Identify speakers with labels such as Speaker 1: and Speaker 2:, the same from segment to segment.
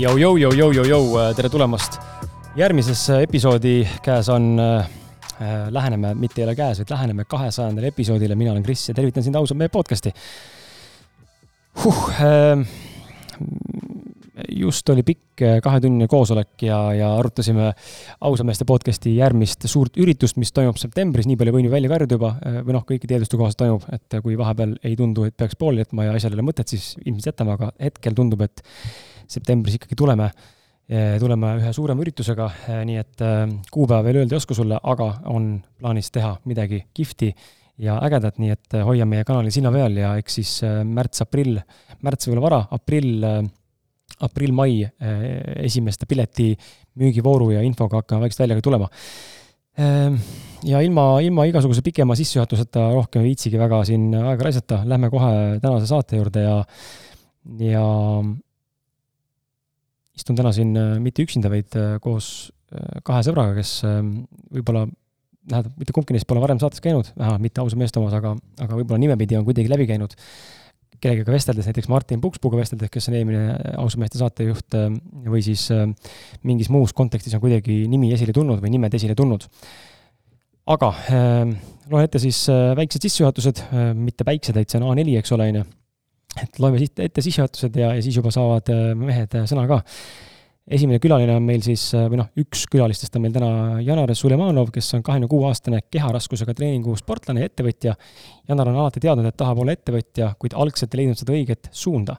Speaker 1: Jou, jou, jou, jou, jou, jou, äh, tere tulemast. järgmises äh, episoodi käes on äh, äh,, läheneme, mitte ei ole käes, vaid läheneme kahesajandale episoodile, mina olen Kris ja tervitan sind ausalt meie podcast'i huh,. Äh, just oli pikk kahetunnine koosolek ja, ja arutasime ausameeste podcast'i järgmist suurt üritust, mis toimub septembris, nii palju võin ju välja karjuda juba, või noh, kõikide eelduste kohaselt toimub, et kui vahepeal ei tundu, et peaks pooli jätma ja asjal ei ole mõtet, siis ilmselt jätame, aga hetkel tundub, et septembris ikkagi tuleme, eh, tuleme ühe suurema üritusega, eh, nii et eh, kuupäeva veel öelda ei oska sulle, aga on plaanis teha midagi kihvti ja ägedat, nii et hoia meie kanali silma peal ja eks siis märts-aprill, märts võib-olla vara, aprill, aprill-mai esimeste pileti müügivooru ja infoga hakkame vaikselt välja ka tulema. Ja ilma, ilma igasuguse pikema sissejuhatuseta rohkem ei viitsigi väga siin aega raisata, lähme kohe tänase saate juurde ja, ja istun täna siin äh, mitte üksinda, vaid äh, koos äh, kahe sõbraga, kes võib-olla tähendab, mitte kumbki neist pole varem saates käinud, vähemalt mitte ausa meeste omas, aga, aga võib-olla nimepidi on kuidagi läbi käinud. kellegagi vesteldes, näiteks Martin Pukspuuga vesteldes, kes on eelmine ausa meeste saatejuht, või siis mingis muus kontekstis on kuidagi nimi esile tulnud või nimed esile tulnud. aga loen ette siis väiksed sissejuhatused, mitte väiksed, vaid see on A4, eks ole, on ju et loeme siit ette sissejuhatused ja, ja siis juba saavad äh, mehed äh, sõna ka. esimene külaline on meil siis, äh, või noh, üks külalistest on meil täna Janar Sulemanov, kes on kahekümne kuue aastane keharaskusega treeningusportlane ja ettevõtja. Janar on alati teadnud, et tahab olla ettevõtja, kuid algselt ei leidnud seda õiget suunda.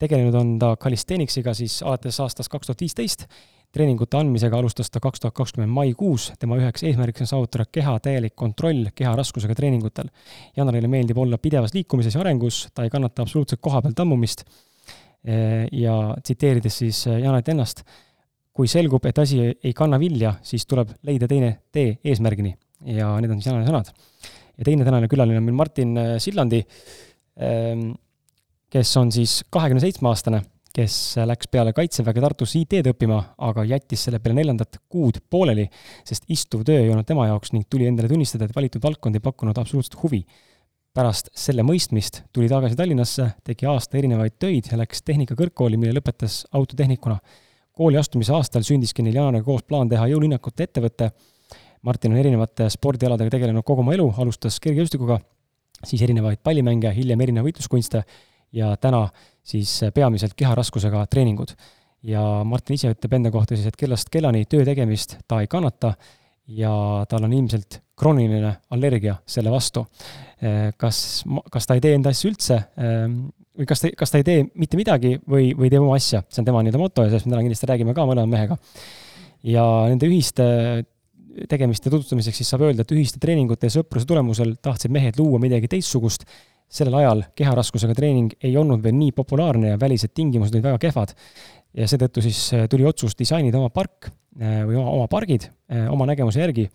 Speaker 1: tegelenud on ta calisthenics'iga siis alates aastast kaks tuhat viisteist treeningute andmisega alustas ta kaks tuhat kakskümmend maikuus, tema üheks eesmärgiks on saavutada keha täielik kontroll keha raskusega treeningutel. Janarile meeldib olla pidevas liikumises ja arengus, ta ei kannata absoluutselt koha peal tammumist. Ja tsiteerides siis Janarit ennast, kui selgub, et asi ei kanna vilja, siis tuleb leida teine tee eesmärgini. Ja need on siis Janari sõnad. ja teine tänane külaline on meil Martin Sillandi, kes on siis kahekümne seitsme aastane, kes läks peale Kaitseväge Tartusse IT-d õppima, aga jättis selle peale neljandat kuud pooleli, sest istuv töö ei olnud tema jaoks ning tuli endale tunnistada, et valitud valdkond ei pakkunud absoluutselt huvi. pärast selle mõistmist tuli tagasi Tallinnasse, tegi aasta erinevaid töid ja läks Tehnikakõrgkooli, mille lõpetas autotehnikuna. kooli astumise aastal sündiski neil Jaaniga koos plaan teha jõulinnakute ettevõte. Martin on erinevate spordialadega tegelenud kogu oma elu, alustas kergejõustikuga, siis erinevaid pallimänge, hiljem erinevaid võitluskunste ja täna siis peamiselt keharaskusega treeningud. ja Martin ise ütleb enda kohta siis, et kellast kellani töö tegemist ta ei kannata ja tal on ilmselt krooniline allergia selle vastu. kas, kas ta ei tee enda asju üldse või kas ta, kas ta ei tee mitte midagi või, või teeb oma asja, see on tema nii-öelda moto ja sellest me täna kindlasti räägime ka mõlema mehega. ja nende ühiste tegemiste tutvustamiseks siis saab öelda, et ühiste treeningute ja sõpruse tulemusel tahtsid mehed luua midagi teistsugust sellel ajal keharaskusega treening ei olnud veel nii populaarne ja välised tingimused olid väga kehvad. ja seetõttu siis äh, tuli otsus disainida oma park äh, või oma, oma pargid äh, oma nägemuse järgi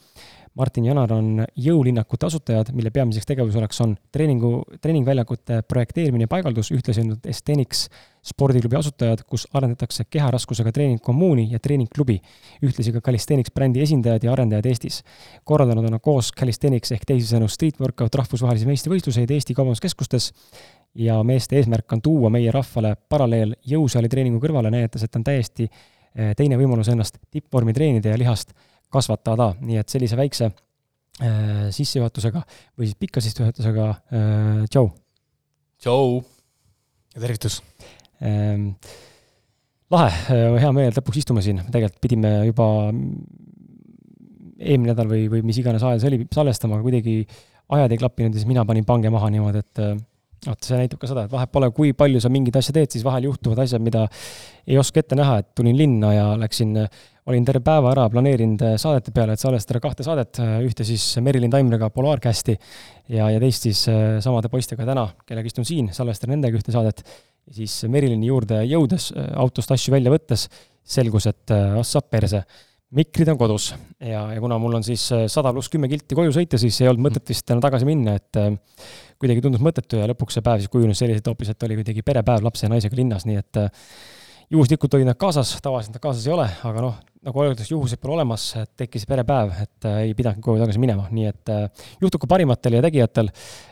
Speaker 1: Martin Janar on jõulinnakute asutajad, mille peamiseks tegevuseks on treeningu, treeningväljakute projekteerimine ja paigaldus, ühtlasi on nad Estenics spordiklubi asutajad, kus arendatakse keharaskusega treeningkommuuni ja treeningklubi, ühtlasi ka Calisthenics brändi esindajad ja arendajad Eestis. korraldanud on nad koos Calisthenics ehk teisisõnu Street Workout rahvusvahelisi meistrivõistluseid Eesti kaubanduskeskustes ja meeste eesmärk on tuua meie rahvale paralleel jõusaali treeningu kõrvale, näidates, et on täiesti eh, teine võimalus ennast tippvormi treenida ja lihast kasvatada, nii et sellise väikse äh, sissejuhatusega või siis pika sissejuhatusega äh, tšau.
Speaker 2: tšau.
Speaker 3: ja tervitus
Speaker 1: ähm,. lahe, äh, hea meel, et lõpuks istume siin, tegelikult pidime juba eelmine nädal või, või mis iganes ajal see oli, salvestama, aga kuidagi ajad ei klappinud ja siis mina panin pange maha niimoodi, et äh, vot see näitab ka seda, et vahet pole, kui palju sa mingit asja teed, siis vahel juhtuvad asjad, mida ei oska ette näha, et tulin linna ja läksin olin terve päeva ära planeerinud äh, saadete peale, et salvestada kahte saadet, äh, ühte siis Merilin Taimriga Polaarcasti ja, ja teist siis äh, samade poistega täna, kellega istun siin, salvestan nendega ühte saadet. siis Merilini juurde jõudes, autost asju välja võttes, selgus, et ossa perse, mikrid on kodus ja, ja kuna mul on siis sada pluss kümme kilti koju sõita, siis ei olnud mõtet vist enam tagasi minna, et kuidagi tundus mõttetu ja lõpuks see päev siis kujunes selliselt hoopis, et oli kuidagi perepäev lapse ja naisega linnas, nii et juhuslikult olid nad kaasas, tavaliselt nad kaasas ei ole, aga noh, nagu öeldakse, juhuseid pole olemas, tekkis perepäev, et äh, ei pidanud koju tagasi minema, nii et äh, juhtub ka parimatel ja tegijatel,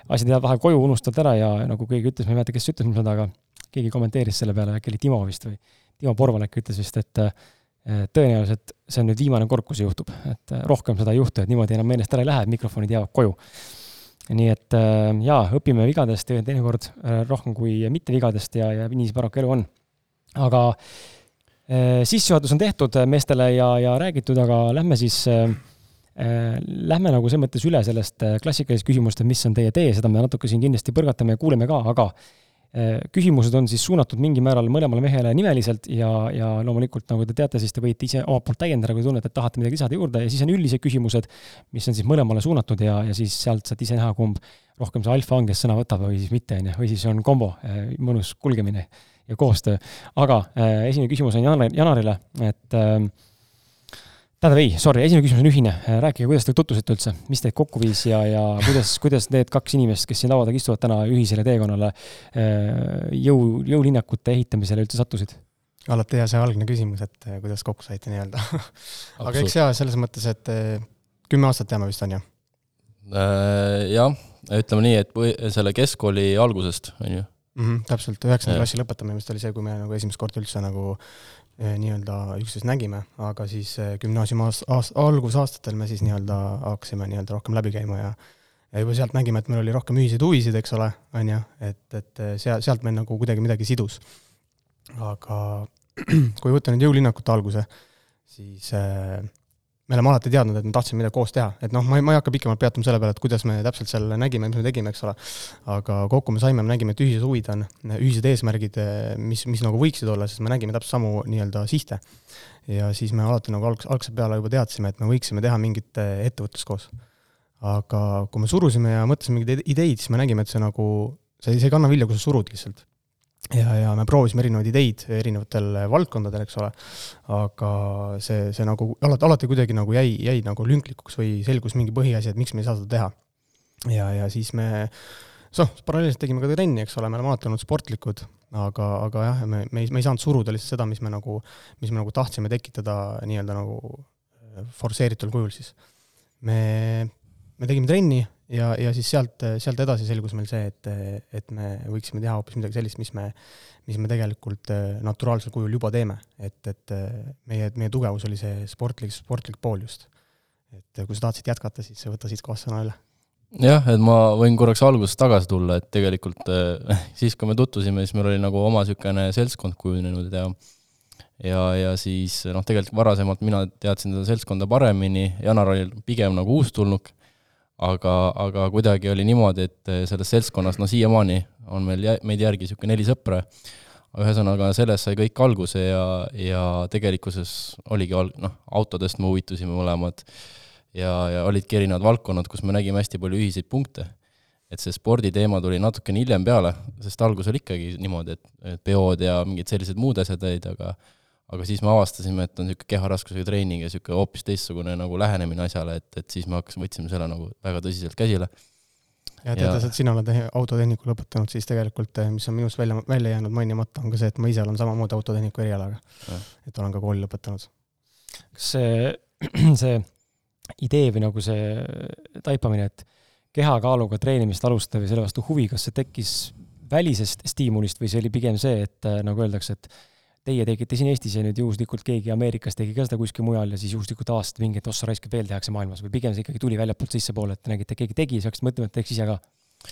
Speaker 1: asjad jäävad vahel koju, unustad ära ja nagu keegi ütles, ma ei mäleta, kes ütles mulle seda, aga keegi kommenteeris selle peale, äkki oli Timo vist või Timo Porvalek ütles vist, et äh, tõenäoliselt see on nüüd viimane kord, kui see juhtub, et rohkem seda ei juhtu, et niimoodi enam meelest ära ei lähe, mikrofonid jäävad koju. nii et jaa, õpime vigadest teinekord rohkem kui mitte vigadest ja, ja nii see paraku elu on. aga Äh, sissejuhatus on tehtud äh, meestele ja, ja räägitud, aga lähme siis äh, äh,, lähme nagu selles mõttes üle sellest klassikalisest küsimust, et mis on teie tee, seda me natuke siin kindlasti põrgatame ja kuuleme ka, aga äh, küsimused on siis suunatud mingil määral mõlemale mehele nimeliselt ja, ja loomulikult, nagu te teate, siis te võite ise omalt poolt täiendada, kui tunnete, et tahate midagi lisada juurde ja siis on üldised küsimused, mis on siis mõlemale suunatud ja, ja siis sealt saad ise näha, kumb rohkem see alfa on, kes sõna võtab või siis mitte, on ju, või siis on kombo, mõnus kulgemine ja koostöö. aga äh, esimene küsimus on Janar, Janarile, et äh, tähendab ei, sorry, esimene küsimus on ühine. Äh, rääkige, kuidas te tutvusite üldse, mis teid kokku viis ja, ja kuidas, kuidas need kaks inimest, kes siin laua taga istuvad täna ühisele teekonnale äh, jõu, jõulinnakute ehitamisele üldse sattusid?
Speaker 3: alati hea see algne küsimus, et äh, kuidas kokku saite nii-öelda aga eks jaa, selles mõttes, et kümme aastat teame vist on ju?
Speaker 2: jah, ütleme nii, et selle keskkooli algusest, on ju
Speaker 3: mm. -hmm, täpselt, üheksanda klassi lõpetamine vist oli see, kui me nagu esimest korda üldse nagu nii-öelda üksteist nägime, aga siis eh, gümnaasiumi aast-, algusaastatel me siis nii-öelda hakkasime nii-öelda rohkem läbi käima ja ja juba sealt nägime, et meil oli rohkem ühiseid huvisid, eks ole, on ju, et, et eh, seal, sealt meil nagu kuidagi midagi sidus. aga kui võtta nüüd jõulinnakute alguse, siis äh, me oleme alati teadnud, et me tahtsime midagi koos teha, et noh, ma ei, ma ei hakka pikemalt peatuma selle peale, et kuidas me täpselt seal nägime, mis me tegime, eks ole. aga kokku me saime, me nägime, et ühised huvid on, ühised eesmärgid, mis, mis nagu võiksid olla, sest me nägime täpselt samu nii-öelda sihte. ja siis me alati nagu alg-, algse peale juba teadsime, et me võiksime teha mingit ettevõtlust koos. aga kui me surusime ja mõtlesime mingeid ideid, siis me nägime, et see nagu, see, see ei kanna vilja, kui sa surud lihtsalt ja, ja me proovisime erinevaid ideid erinevatel valdkondadel, eks ole, aga see, see nagu alati, alati kuidagi nagu jäi, jäi nagu lünklikuks või selgus mingi põhiasi, et miks me ei saa seda teha. ja, ja siis me so paralleelselt tegime ka trenni, eks ole, me oleme alati olnud sportlikud, aga, aga jah, me, me ei, me ei saanud suruda lihtsalt seda, mis me nagu, mis me nagu tahtsime tekitada nii-öelda nagu äh, forsseeritud kujul siis. me, me tegime trenni ja, ja siis sealt, sealt edasi selgus meil see, et, et me võiksime teha hoopis midagi sellist, mis me, mis me tegelikult äh, naturaalsel kujul juba teeme, et, et äh, meie, meie tugevus oli see sportlik, sportlik pool just. et kui sa tahtsid jätkata, siis võta siit kohast sõna üle
Speaker 2: jah, et ma võin korraks algusest tagasi tulla, et tegelikult äh, siis, kui me tutvusime, siis meil oli nagu oma niisugune seltskond kujunenud ja ja, ja siis noh, tegelikult varasemalt mina teadsin seda seltskonda paremini, Janar oli pigem nagu uustulnuk, aga, aga kuidagi oli niimoodi, et selles seltskonnas, no siiamaani on meil, meid järgi niisugune neli sõpra, ühesõnaga sellest sai kõik alguse ja, ja tegelikkuses oligi al-, noh, autodest me huvitusime mõlemad ja, ja olidki erinevad valdkonnad, kus me nägime hästi palju ühiseid punkte. et see sporditeema tuli natukene hiljem peale, sest algus oli ikkagi niimoodi, et, et peod ja mingid sellised muud asjad olid, aga aga siis me avastasime, et on niisugune keharaskusega treening ja niisugune hoopis teistsugune nagu lähenemine asjale, et, et siis me hakkasime, võtsime selle nagu väga tõsiselt käsile
Speaker 3: ja teades, et sina oled autotehniku lõpetanud, siis tegelikult, eh, mis on minust välja, välja jäänud mainimata, on ka see, et ma ise olen samamoodi autotehniku erialaga. et olen ka kooli lõpetanud.
Speaker 1: kas see, see idee või nagu see taipamine, et kehakaaluga treenimist alustada või selle vastu huvi, kas see tekkis välisest stiimulist või see oli pigem see, et eh, nagu öeldakse, et teie tegite siin Eestis ja nüüd juhuslikult keegi Ameerikas tegi ka seda kuskil mujal ja siis juhuslikult avastasite mingi, et ossa raisk, veel tehakse maailmas või pigem see ikkagi tuli väljapoolt sissepoole, et nägite, keegi tegi, siis hakkasite mõtlema, et teeks ise ka?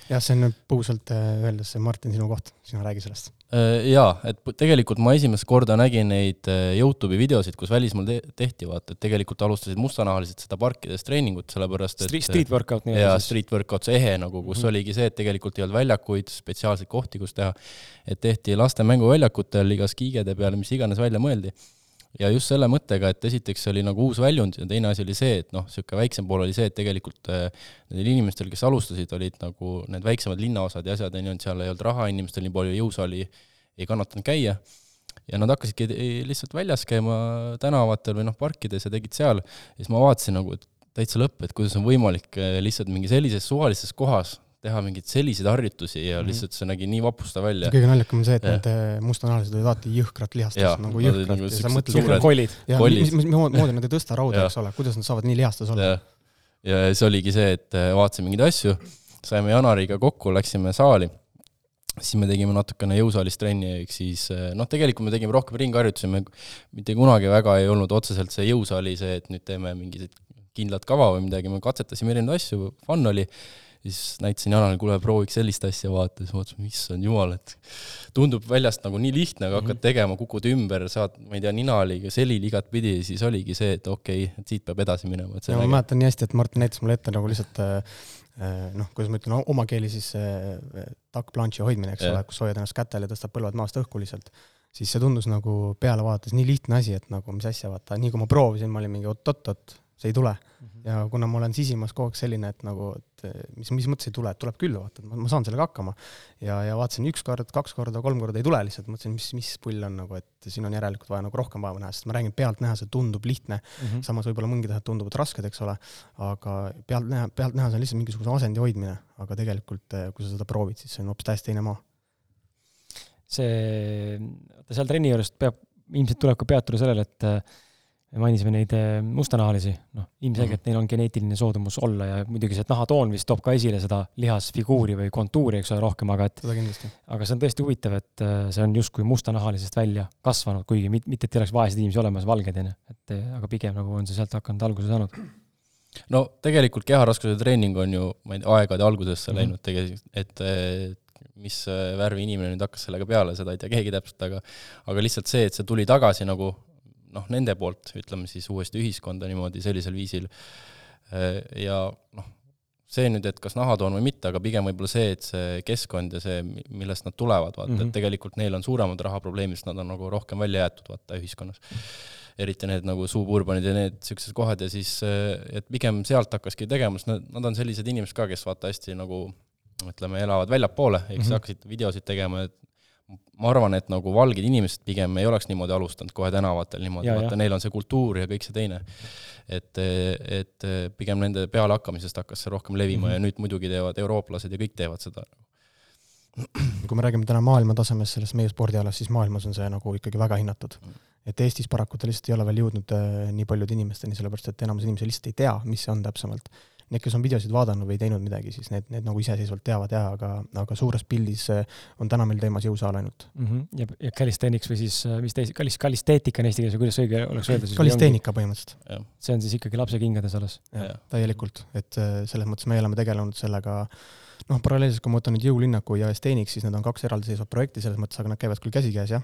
Speaker 3: jah, see on nüüd põgusalt äh, öeldes, Martin, sinu koht, sina räägi sellest.
Speaker 2: Äh, jaa, et tegelikult ma esimest korda nägin neid äh, Youtube'i videosid, kus välismaal te tehti, vaata, et tegelikult alustasid mustanahalised seda parkides treeningut, sellepärast et
Speaker 1: street, workout
Speaker 2: nii-öelda jaa, street workout, see ehe nagu, kus mm -hmm. oligi see, et tegelikult ei olnud väljakuid, spetsiaalseid kohti, kus teha, et tehti laste mänguväljakutel igas kiigede peale, mis iganes välja mõeldi ja just selle mõttega, et esiteks oli nagu uus väljund ja teine asi oli see, et noh, niisugune väiksem pool oli see, et tegelikult äh, nendel inimestel, kes alustasid, olid nagu need väiksemad linnaosad ja asjad, on ju, et seal ei olnud raha, inimestel nii palju jõusaali ei kannatanud käia, ja nad hakkasidki lihtsalt väljas käima tänavatel või noh, parkides ja tegid seal, ja siis ma vaatasin nagu, et täitsa lõpp, et kuidas on võimalik äh, lihtsalt mingi sellises suvalises kohas teha mingeid selliseid harjutusi ja -hmm. lihtsalt see nägi nii vapustav välja.
Speaker 3: kõige naljakam on see, et need eh, mustanahalised olid alati jõhkrat lihastas, nagu jõhkrat
Speaker 2: nagu
Speaker 3: ja
Speaker 2: sa mõtled
Speaker 1: kollid.
Speaker 3: ja mis, mis moodi nad ei tõsta rauda, eks ole, kuidas nad saavad nii lihastas olla.
Speaker 2: ja siis oligi see, et eh, vaatasime mingeid asju, saime Janariga kokku, läksime saali, siis me tegime natukene jõusaalis trenni, ehk siis eh, noh, tegelikult me tegime rohkem ringharjutusi, me mitte kunagi väga ei olnud otseselt see jõusaali see, et nüüd teeme mingit kindlat kava või midagi, me katsetasime erinevaid asju, fun oli siis näitasin Janale, kuule, prooviks sellist asja, vaata, siis mõtlesin, issand jumal, et tundub väljast nagu nii lihtne, aga hakkad mhm. tegema, kukud ümber, saad, ma ei tea, ninali, selili igatpidi, siis oligi see, et okei okay,, et siit peab edasi minema, et
Speaker 3: see ja ma mäletan nii hästi, et Martin näitas mulle ette nagu lihtsalt äh, äh noh, kuidas ma ütlen, oma keeli siis äh, takk planši hoidmine, eks ole, kus hoiad ennast kätel ja tõstad põlved maast õhku lihtsalt siis see tundus nagu peale vaadates nii lihtne asi, et nagu mis asja, vaata, nii kui ma proovisin, ma olin mingi oot-oot-oot, see ei tule mm. -hmm. ja kuna ma olen sisimas kogu aeg selline, et nagu, et mis, mis mõttes ei tule, et tuleb küll, vaata, ma, saan sellega hakkama. ja, ja vaatasin üks kord, kaks korda, kolm korda ei tule lihtsalt, mõtlesin, mis, mis pull on nagu, et siin on järelikult vaja nagu rohkem vaeva näha, sest ma räägin, pealtnäha see tundub lihtne mm, -hmm. samas võib-olla mingid asjad tunduvad rasked, eks ole, aga pealtnäha, pealtnäha see on lihtsalt mingisuguse asendi hoidmine, aga tegelikult, kui sa seda proovid, siis see on hoopis täiesti teine maa.
Speaker 1: see, seal trenni juures peab, ilmselt tuleb ka peatuda sellele, et me mainisime neid eh, mustanahalisi, noh, ilmselgelt -hmm. neil on geneetiline soodumus olla ja muidugi see nahatoon vist toob ka esile seda lihasfiguuri või kontuuri, eks ole, rohkem, aga et aga see on tõesti huvitav, et eh, see on justkui mustanahalisest välja kasvanud, kuigi mitte, et ei oleks vaeseid inimesi olemas, valged, on ju, et eh, aga pigem nagu on see sealt hakanud alguse saanud.
Speaker 2: no tegelikult keharaskuse treening on ju, ma ei tea, aegade algusesse mm -hmm. läinud tegelikult, et mis värvi inimene nüüd hakkas sellega peale, seda ei tea keegi täpselt, aga aga lihtsalt see, et see tuli tagasi nagu noh, nende poolt, ütleme siis uuesti ühiskonda niimoodi sellisel viisil äh, ja noh, see nüüd, et kas nahatoon või mitte, aga pigem võib-olla see, et see keskkond ja see, millest nad tulevad, vaata mm, -hmm. et mhm. tegelikult neil on suuremad rahaprobleemid, sest nad on nagu rohkem välja jäetud, vaata, ühiskonnas. eriti need nagu suuburbanid ja need niisugused kohad ja siis, äh, et pigem sealt hakkaski tegema, sest nad, nad on sellised inimesed ka, kes vaata hästi nagu ütleme, elavad väljapoole, siis mm -hmm. hakkasid videosid tegema, et ma arvan, et nagu valged inimesed pigem ei oleks niimoodi alustanud kohe tänavatel niimoodi, vaata, neil on see kultuur ja kõik see teine. et, et pigem nende pealehakkamisest hakkas see rohkem levima mm -hmm. ja nüüd muidugi teevad eurooplased ja kõik teevad seda.
Speaker 3: kui me räägime täna maailma tasemes sellest meie spordialast, siis maailmas on see nagu ikkagi väga hinnatud. et Eestis paraku ta lihtsalt ei ole veel jõudnud äh, nii paljude inimesteni, sellepärast et enamus inimesi lihtsalt ei tea, mis see on täpsemalt need, kes on videosid vaadanud või teinud midagi, siis need, need nagu iseseisvalt teavad jaa, aga, aga suures pildis äh, on täna meil teemas jõusaal ainult
Speaker 1: mm. -hmm. ja, ja calisthenics või siis, äh, mis teis-, kalis-, kalisteetika on eesti keeles või kuidas õige oleks öelda siis?
Speaker 3: kalisteenika põhimõtteliselt.
Speaker 1: see on siis ikkagi lapse kingades alles?
Speaker 3: täielikult, et äh, selles mõttes me oleme tegelenud sellega noh, paralleelselt, kui ma võtan nüüd Jõulinnaku ja Esteenix, siis need on kaks eraldiseisvat projekti selles mõttes, aga nad käivad küll käsikäes, jah.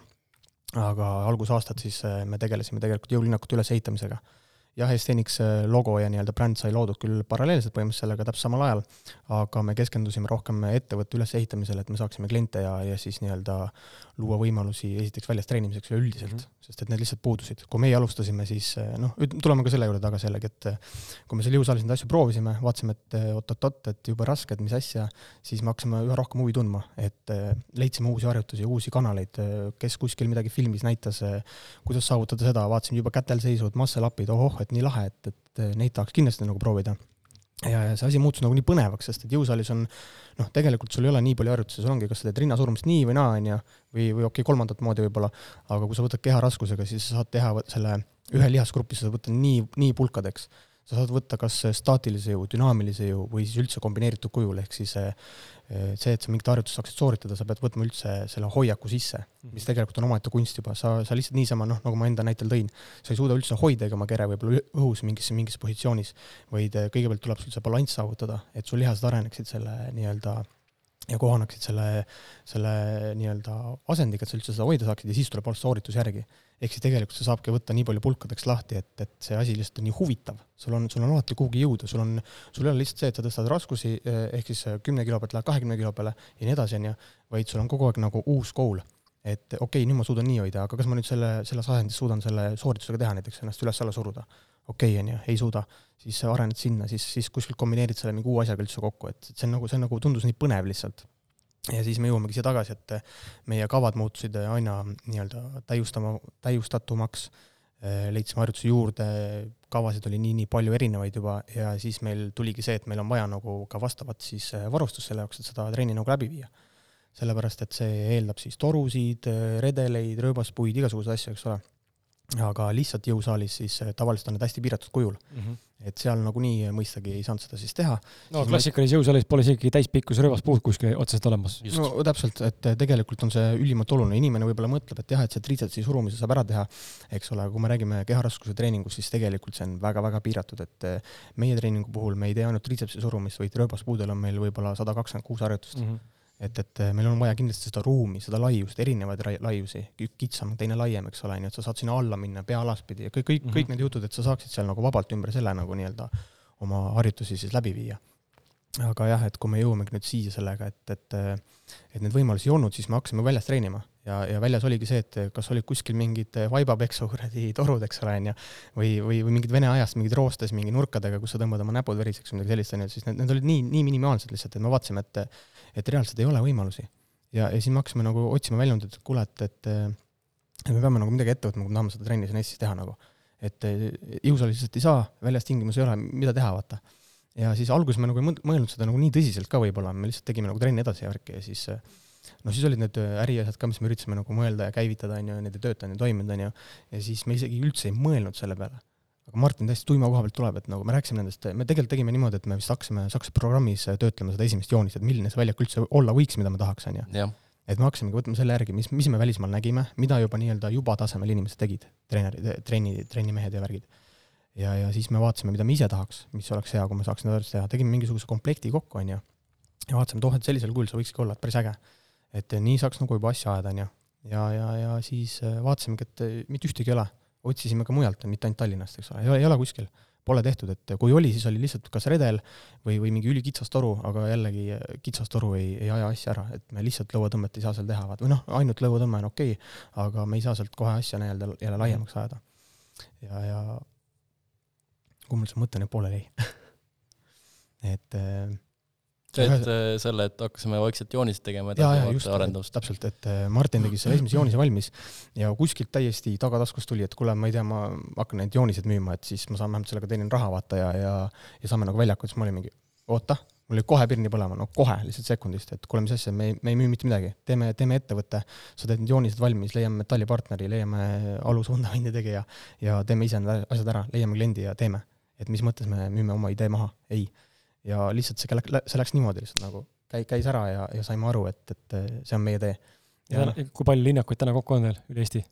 Speaker 3: aga algusaastad siis me tegelesime tegelikult Jõulinnakute ülesehitamisega jah, Estenix äh, logo ja nii-öelda bränd sai loodud küll paralleelselt põhimõtteliselt sellega täpselt samal ajal, aga me keskendusime rohkem ettevõtte ülesehitamisele, et me saaksime kliente ja, ja siis nii-öelda luua võimalusi esiteks väljas treenimiseks üleüldiselt mm, -hmm. sest et need lihtsalt puudusid. kui meie alustasime, siis äh, noh, tuleme ka selle juurde tagasi jällegi, et äh, kui me seal jõusaalis neid asju proovisime, vaatasime, et oot-oot-oot, et jube raske, et mis asja, siis me hakkasime üha rohkem huvi tundma, et leidsime uusi harjutusi, uusi kanaleid, kes kuskil midagi filmis näitas, kuidas saavutada seda, vaatasime juba kätel seisvad muscle up'id, ohoh, et nii lahe, et, et neid tahaks kindlasti nagu proovida. Ja, ja see asi muutus nagu nii põnevaks, sest et jõusaalis on noh, tegelikult sul ei ole nii palju harjutusi, sul ongi, kas sa teed rinnasurumist nii või naa, onju, või, või okei okay,, kolmandat moodi võib-olla, aga kui sa võtad keharaskusega, siis sa saad teha selle ühe lihasgrupi, sa võtta nii, nii pulkadeks sa saad võtta kas staatilise jõu, dünaamilise jõu või siis üldse kombineeritud kujul, ehk siis eh, see, et sa mingit harjutust saaksid sooritada, sa pead võtma üldse selle hoiaku sisse, mis mhm. tegelikult on omaette kunst juba, sa, sa lihtsalt niisama, noh, nagu ma enda näitel tõin, sa ei suuda üldse hoida ega oma kere võib-olla õhus mingis, mingis positsioonis, vaid eh, kõigepealt tuleb sul see balanss saavutada, et su lihased areneksid selle nii-öelda ja kohaneksid selle, selle nii-öelda asendiga, et sa üldse seda hoida saaksid ja siis tuleb alles sooritus järgi. ehk siis tegelikult see saabki võtta nii palju pulkadeks lahti, et, et see asi lihtsalt on nii huvitav, sul on, sul on alati kuhugi jõuda, sul on, sul ei ole lihtsalt see, et sa tõstad raskusi, eh, ehk siis kümne kilo pealt lähed kahekümne kilo peale ja nii edasi, onju, vaid sul on kogu aeg nagu uus goal. et okei okay,, nüüd ma suudan nii hoida, aga kas ma nüüd selle, selles asendis suudan selle sooritusega teha, näiteks ennast üles-alla suruda okei okay,, onju, ei suuda, siis arened sinna, siis, siis kuskilt kombineerid selle mingi uue asjaga üldse kokku, et see on nagu, see on nagu, tundus nii põnev lihtsalt. ja siis me jõuamegi siia tagasi, et meie kavad muutusid aina nii-öelda täiustama, täiustatumaks, leidsime harjutusi juurde, kavasid oli nii-nii palju erinevaid juba ja siis meil tuligi see, et meil on vaja nagu ka vastavat siis varustust selle jaoks, et seda trenni nagu läbi viia. sellepärast, et see eeldab siis torusid, redeleid, rööbaspuid, igasuguseid asju, eks ole aga lihtsalt jõusaalis siis äh, tavaliselt on need hästi piiratud kujul mm. -hmm. et seal nagunii mõistagi ei saanud seda siis teha.
Speaker 1: no klassikalises jõusaalis pole isegi täispikkus rõivaspuud kuskil otseselt olemas.
Speaker 3: no täpselt, et äh, tegelikult on see ülimalt oluline, inimene võib-olla mõtleb, et jah, et see triitsepsi surumise saab ära teha, eks ole, aga kui me räägime keharaskuse treeningust, siis tegelikult see on väga-väga piiratud, et äh, meie treeningu puhul me ei tee ainult triitsepsi surumist, vaid rööbaspuudel on meil võib-olla sada kakskümmend kuus harjutust mm. -hmm et, et eh, meil on vaja kindlasti seda ruumi, seda laiust, erinevaid laiusi, üks kitsam, teine laiem, eks ole, nii et sa saad sinna alla minna pea alaspidi ja kõik, kõik mm, -hmm. kõik need jutud, et sa saaksid seal nagu vabalt ümber selle nagu nii-öelda oma harjutusi siis läbi viia. aga jah, et kui me jõuamegi nüüd siia sellega, et, et et neid võimalusi ei olnud, siis me hakkasime väljas treenima ja, ja väljas oligi see, et kas olid kuskil mingid vaibapeksu kuradi torud, eks ole, onju, või, või, või mingid vene ajast mingid roostes mingi nurkadega, kus sa tõmbad oma näpud veriseks või midagi sellist, onju, siis need, need olid nii, nii minimaalsed lihtsalt, et me vaatasime, et et reaalselt ei ole võimalusi. ja, ja siis me hakkasime nagu otsima väljundit, et kuule, et, et et me peame nagu midagi ette võtma, kui me tahame seda trenni siin Eestis teha nagu. et jõusaalis lihtsalt ei saa, väljas tingimusi ei ole, mida teha, vaata. ja siis alguses me nagu ei mõelnud seda nagu nii tõsiselt ka võib-olla, me lihtsalt tegime nagu trenni edasi ja värki ja siis noh, siis olid need äriasjad ka, mis me üritasime nagu mõelda ja käivitada, on ju, need ei töötanud ja toiminud, on ju, ja siis me isegi üldse ei mõelnud selle peale aga Martin täiesti tuima koha pealt tuleb, et nagu me rääkisime nendest, me tegelikult tegime niimoodi, et me vist hakkasime Saksa programmis töötlema seda esimest joonist, et milline see väljak üldse olla võiks, mida me tahaks, on ju. et me hakkasimegi võtma selle järgi, mis, mis me välismaal nägime, mida juba nii-öelda juba tasemel inimesed tegid, treenerid, trenni, trennimehed ja värgid. ja, ja siis me vaatasime, mida me ise tahaks, mis oleks hea, kui me saaks neid teha, tegime mingisuguse komplekti kokku, on ju, ja vaatasime, et oh, et sellisel kujul see võikski olla, et päris äge. Et nii saaks nagu juba asja ajada, on ju. ja, ja, ja siis vaatasimegi, et mitte ühtegi ei ole otsisime ka mujalt, mitte ainult Tallinnast, eks ole, ei ole, ei ole kuskil. Pole tehtud, et kui oli, siis oli lihtsalt kas redel või, või mingi ülikitsas toru, aga jällegi kitsas toru ei, ei aja asja ära, et me lihtsalt lõuatõmmet ei saa seal teha, vaat või noh, ainult lõuatõmme on okei okay,, aga me ei saa sealt kohe asja nii-öelda jälle laiemaks ajada. ja, ja kuhu mul see mõte nüüd pooleli jäi et
Speaker 2: et selle, et hakkasime vaikselt joonist tegema edasi arendamist.
Speaker 3: täpselt, et äh, Martin tegi selle esimese joonise valmis ja kuskilt täiesti tagataskust tuli, et kuule, ma ei tea, ma hakkan neid jooniseid müüma, et siis ma saan vähemalt sellega teenin raha, vaata, ja, ja ja saame nagu väljaku, siis ma olin mingi, oota, mul oli kohe pirni põlema, no kohe, lihtsalt sekundist, et kuule, mis asja, me ei, me ei müü mitte midagi, teeme, teeme ettevõtte, sa teed need joonised valmis, leiame metallipartneri, leiame alusvundamendi tegija ja teeme ise need asjad ära, leiame kliendi ja teeme. et mis mõttes me müüme oma idee maha, ei. Ja lihtsalt see, see läks niimoodi lihtsalt nagu, käi-, käis ära ja, ja saime aru, et, et see on meie tee.
Speaker 1: ja, ja kui palju linnakuid täna kokku on teil üle Eesti?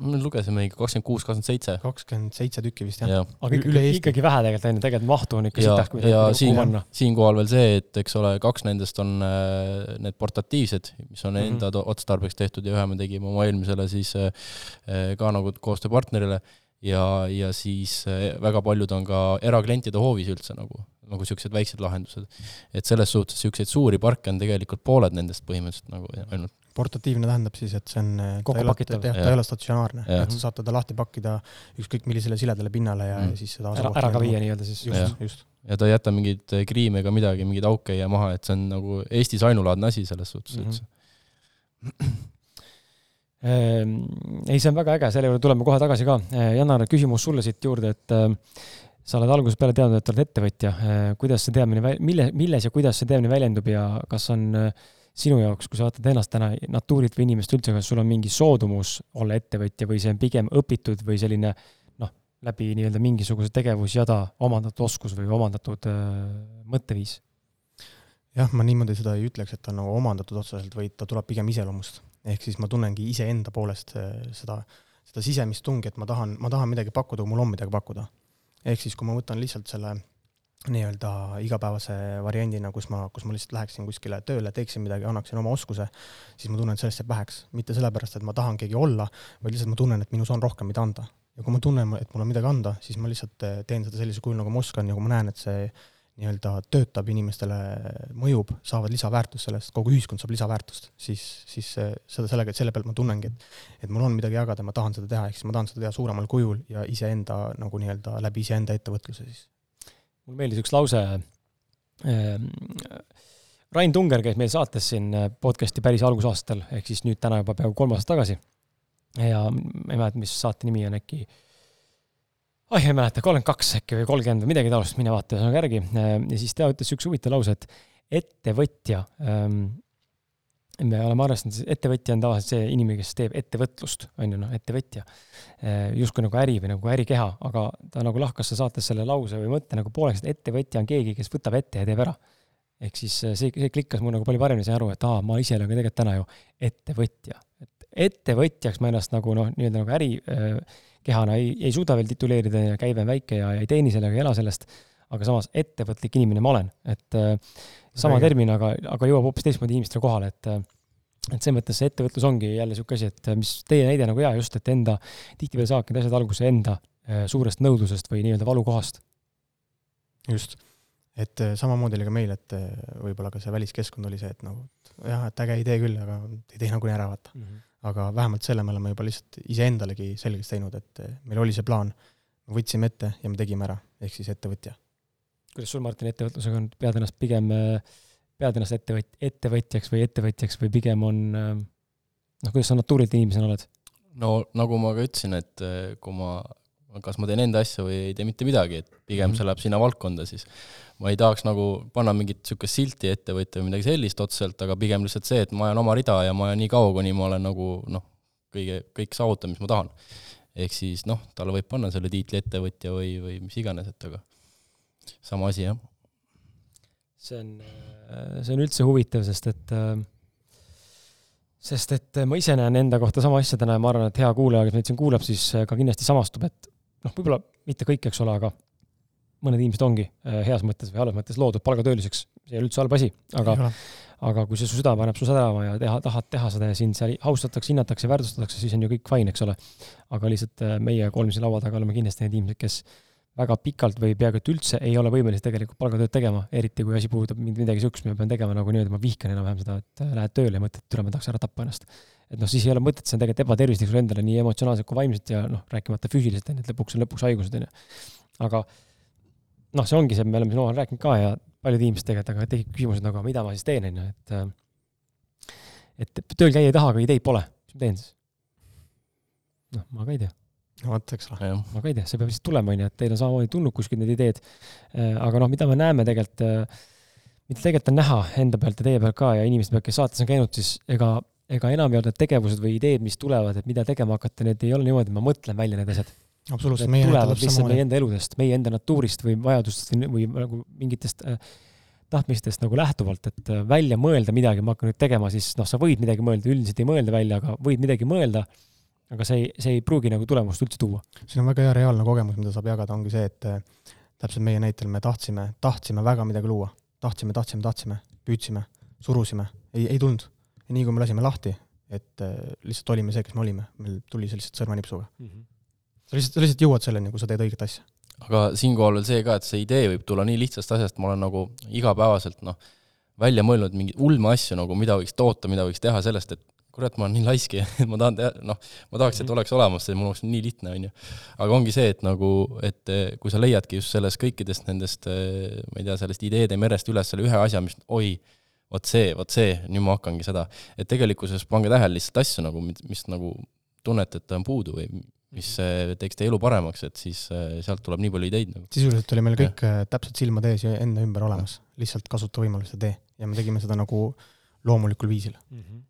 Speaker 2: me lugesime ikka kakskümmend kuus, kakskümmend seitse.
Speaker 3: kakskümmend seitse tükki vist jah ja..
Speaker 1: aga üle Eesti. ikkagi vähe tegelikult on ju, tegelikult mahtu on ikka
Speaker 2: sitaks, kui ja siin, siinkohal veel see, et eks ole, kaks nendest on äh, need portatiivsed, mis on mm -hmm. enda otstarbeks tehtud ja ühe me tegime oma eelmisele siis äh, äh, ka nagu koostööpartnerile ja, ja siis väga paljud on ka eraklientide hoovis üldse nagu, nagu niisugused väiksed lahendused. et selles suhtes niisuguseid suuri parke on tegelikult pooled nendest põhimõtteliselt nagu ainult
Speaker 3: portatiivne tähendab siis, et see on
Speaker 1: kokkupakitav.
Speaker 3: ta ei ole statsionaarne, et sa saad teda lahti pakkida ükskõik millisele siledale pinnale ja mm. siis seda
Speaker 1: ära, ära ka viia nii-öelda siis.
Speaker 3: just, just.
Speaker 2: ja ta ei jäta mingeid kriime ega midagi, mingeid auke ei jää maha, et see on nagu Eestis ainulaadne asi selles suhtes mm -hmm. üldse
Speaker 1: ehm, ei, see on väga äge, selle juurde tuleme kohe tagasi ka. Ehm, Janar, küsimus sulle siit juurde, et ehm, sa oled algusest peale teadnud, et oled ettevõtja. kuidas see teadmine, mille, milles ja kuidas see teadmine väljendub ja kas on äh, sinu jaoks, kui sa vaatad ennast täna Naturilt või inimest üldse, kas sul on mingi soodumus olla ettevõtja või see on pigem õpitud või selline noh, läbi nii-öelda mingisuguse tegevusjada omandatud oskus või omandatud äh, mõtteviis?
Speaker 3: jah, ma niimoodi seda ei ütleks, et ta on nagu omandatud otseselt, vaid ta tuleb pigem iseloomust. ehk siis ma tunnengi iseenda poolest äh, seda, seda sisemist tungi, et ma tahan, ma tahan midagi pakkuda, kui mul on midagi pakkuda. Ehk siis, kui ma võtan lihtsalt selle nii-öelda igapäevase variandina, kus ma, kus ma lihtsalt läheksin kuskile tööle, teeksin midagi, annaksin oma oskuse, siis ma tunnen, et sellest jääb väheks. mitte sellepärast, et ma tahan keegi olla, vaid lihtsalt ma tunnen, et minus on rohkem, mida anda. ja kui ma tunnen, et mul on midagi anda, siis ma lihtsalt eh, teen seda sellisel kujul, nagu ma oskan ja kui ma näen, et see nii-öelda töötab inimestele, mõjub, saavad lisaväärtust sellest, kogu ühiskond saab lisaväärtust, siis, siis seda sellega, et selle pealt ma tunnengi, et et mul on midagi jagada, ma tahan seda teha, ehk siis ma tahan seda teha suuremal kujul ja iseenda nagu nii-öelda läbi iseenda ettevõtluse siis
Speaker 1: mul meeldis üks lause. Ähm, Rain Tunger käis meil saates siin äh, podcast'i päris algusaastatel, ehk siis nüüd täna juba peaaegu kolm aastat tagasi. ja ma ei mäleta, mis saate nimi on äkki. Ah, ei mäleta, kolmkümmend kaks äkki või kolmkümmend või midagi taolist, mine vaata ühesõnaga järgi. Äh, ja siis ta ütles üks huvitav lause, et ettevõtja ähm, me oleme arvestanud, ettevõtja on tavaliselt see inimene, kes teeb ettevõtlust, on ju, noh, ettevõtja. Eh, justkui nagu äri või nagu ärikeha, aga ta nagu lahkas seal saates selle lause või mõtte nagu pooleks, et ettevõtja on keegi, kes võtab ette ja teeb ära. ehk siis eh, see, see klikkas mul nagu palju paremini, sain aru, et aa, ma ise olen ka tegelikult täna ju ettevõtja. et ettevõtjaks ma ennast nagu noh, nii-öelda nagu ärikehana ei, ei suuda veel tituleerida ja käive on väike ja ei teeni sellega, ei ela sellest, aga samas ettevõtlik inimene ma olen, et äh, sama termin, aga, aga jõuab hoopis teistmoodi inimestele kohale, et et selles mõttes see ettevõtlus ongi jälle niisugune asi, et mis teie näide nagu hea just, et enda, tihtipeale saavadki need asjad alguse enda äh, suurest nõudlusest või nii-öelda valukohast.
Speaker 3: just, et äh, samamoodi oli ka meil, et äh, võib-olla ka see väliskeskkond oli see, et nagu jah, et äge idee küll, aga ei tee nagunii ära, vaata mm. -hmm. Aga vähemalt selle me oleme juba lihtsalt iseendalegi selgeks teinud, et meil oli see plaan, me võtsime ette ja me tegime ära, ehk siis ettevõtja.
Speaker 1: Kuidas sul, Martin, ettevõtlusega on, pead ennast pigem, pead ennast ettevõt-, ettevõtjaks või ettevõtjaks või pigem on noh, kuidas sa natuurilt inimesena oled?
Speaker 2: no nagu ma ka ütlesin, et eh, kui ma, kas ma teen enda asja või ei tee mitte midagi, et pigem mm -hmm. see läheb sinna valdkonda siis. ma ei tahaks nagu panna mingit niisugust silti ettevõtja või midagi sellist otseselt, aga pigem lihtsalt see, et ma ajan oma rida ja ma ajan nii kaua, kuni ma olen nagu noh, kõige, kõik saavutan, mis ma tahan. ehk siis noh, talle võib panna selle tiitli ettevõtja või, või mis iganes, et aga sama asi, jah.
Speaker 1: see on, see on üldse huvitav, sest et sest et ma ise näen enda kohta sama asja täna ja ma arvan, et hea kuulaja, kes meid siin kuulab, siis ka kindlasti samastub, et noh, võib-olla mitte kõik, eks ole, aga mõned inimesed ongi heas mõttes või halvas mõttes loodud palgatööliseks, see ei ole üldse halb asi, aga aga kui see su süda paneb su sädama ja teha, tahad teha seda ja sind seal austatakse, hinnatakse, väärtustatakse, siis on ju kõik fine, eks ole. aga lihtsalt meie kolm siin laua taga oleme kindlasti need inimesed, kes väga pikalt või peaaegu et üldse ei ole võimelised tegelikult palgatööd tegema, eriti kui asi puudutab midagi niisugust, mida ma pean tegema nagu niimoodi, ma vihkan enam-vähem seda, et äh, lähed tööle ja mõtled, et türa, ma tahaks ära tappa ennast. Et noh, siis ei ole mõtet, see on tegelikult ebatervislik sulle endale nii emotsionaalselt kui vaimselt ja noh, rääkimata füüsiliselt, on ju, et lõpuks on lõpuks haigused, on ju. aga noh, see ongi see, me oleme siin omavahel rääkinud ka ja paljud inimesed tegelikult, aga tekib küsimus, et nagu mida ma siis teen, on ju, et äh, et tööl käia ei taha, aga ideid pole, mis ma teen siis? noh, ma ka ei tea
Speaker 3: no vot, eks ole.
Speaker 1: ma ka ei tea, see peab lihtsalt tulema, onju, et teil on samamoodi tulnud kuskilt need ideed. Äh, aga noh, mida me näeme tegelikult, äh, mida tegelikult on näha enda pealt ja teie pealt ka ja inimeste pealt, kes saates on käinud, siis ega, ega enamjaolt need tegevused või ideed, mis tulevad, et mida tegema hakata, need ei ole niimoodi, et ma mõtlen välja need asjad.
Speaker 3: absoluutselt,
Speaker 1: Need tulevad lihtsalt meie enda eludest, meie enda natuurist või vajadustest või, või nagu mingitest äh, tahtmistest nagu lähtuvalt, et äh, välja mõelda midagi, ma hakkan nüüd tegema, siis noh, sa võid midagi mõelda, üldiselt ei mõelda välja, aga võid midagi mõelda, aga see ei, see ei pruugi nagu tulemust üldse tuua.
Speaker 3: siin on väga hea reaalne kogemus, mida saab jagada, ongi see, et äh, täpselt meie näitel me tahtsime, tahtsime väga midagi luua. tahtsime, tahtsime, tahtsime, püüdsime, surusime, ei, ei tulnud. Ja nii kui me lasime lahti, et äh, lihtsalt olime see, kes me olime, meil tuli see lihtsalt sõrmenipsuga mm. -hmm. sa lihtsalt, sa lihtsalt jõuad selleni, kui sa teed õiget asja
Speaker 2: aga siinkohal veel see ka, et see idee võib tulla nii lihtsast asjast, ma olen nagu igapäevaselt noh, välja mõelnud mingeid ulme asju nagu, mida võiks toota, mida võiks teha sellest, et kurat, ma olen nii laiski, et ma tahan teha, noh, ma tahaks, et oleks olemas, see mul oleks nii lihtne, on ju. aga ongi see, et nagu, et eh, kui sa leiadki just sellest kõikidest nendest, eh, ma ei tea, sellest ideede merest üles selle ühe asja, mis oi, vot see, vot see, nüüd ma hakkangi seda, et tegelikkuses pange tähele lihtsalt asju nagu, mis nagu tunnete, et on puudu või mis mhm. teeks teie elu paremaks, et siis äh, sealt tuleb nii palju ideid nagu.
Speaker 3: sisuliselt oli meil kõik ja. Äh, täpselt silmade ees ja enda ümber olemas, lihtsalt kasuta võimalust ja tee. ja me tegime seda nagu loomulikul viisil mm. -hmm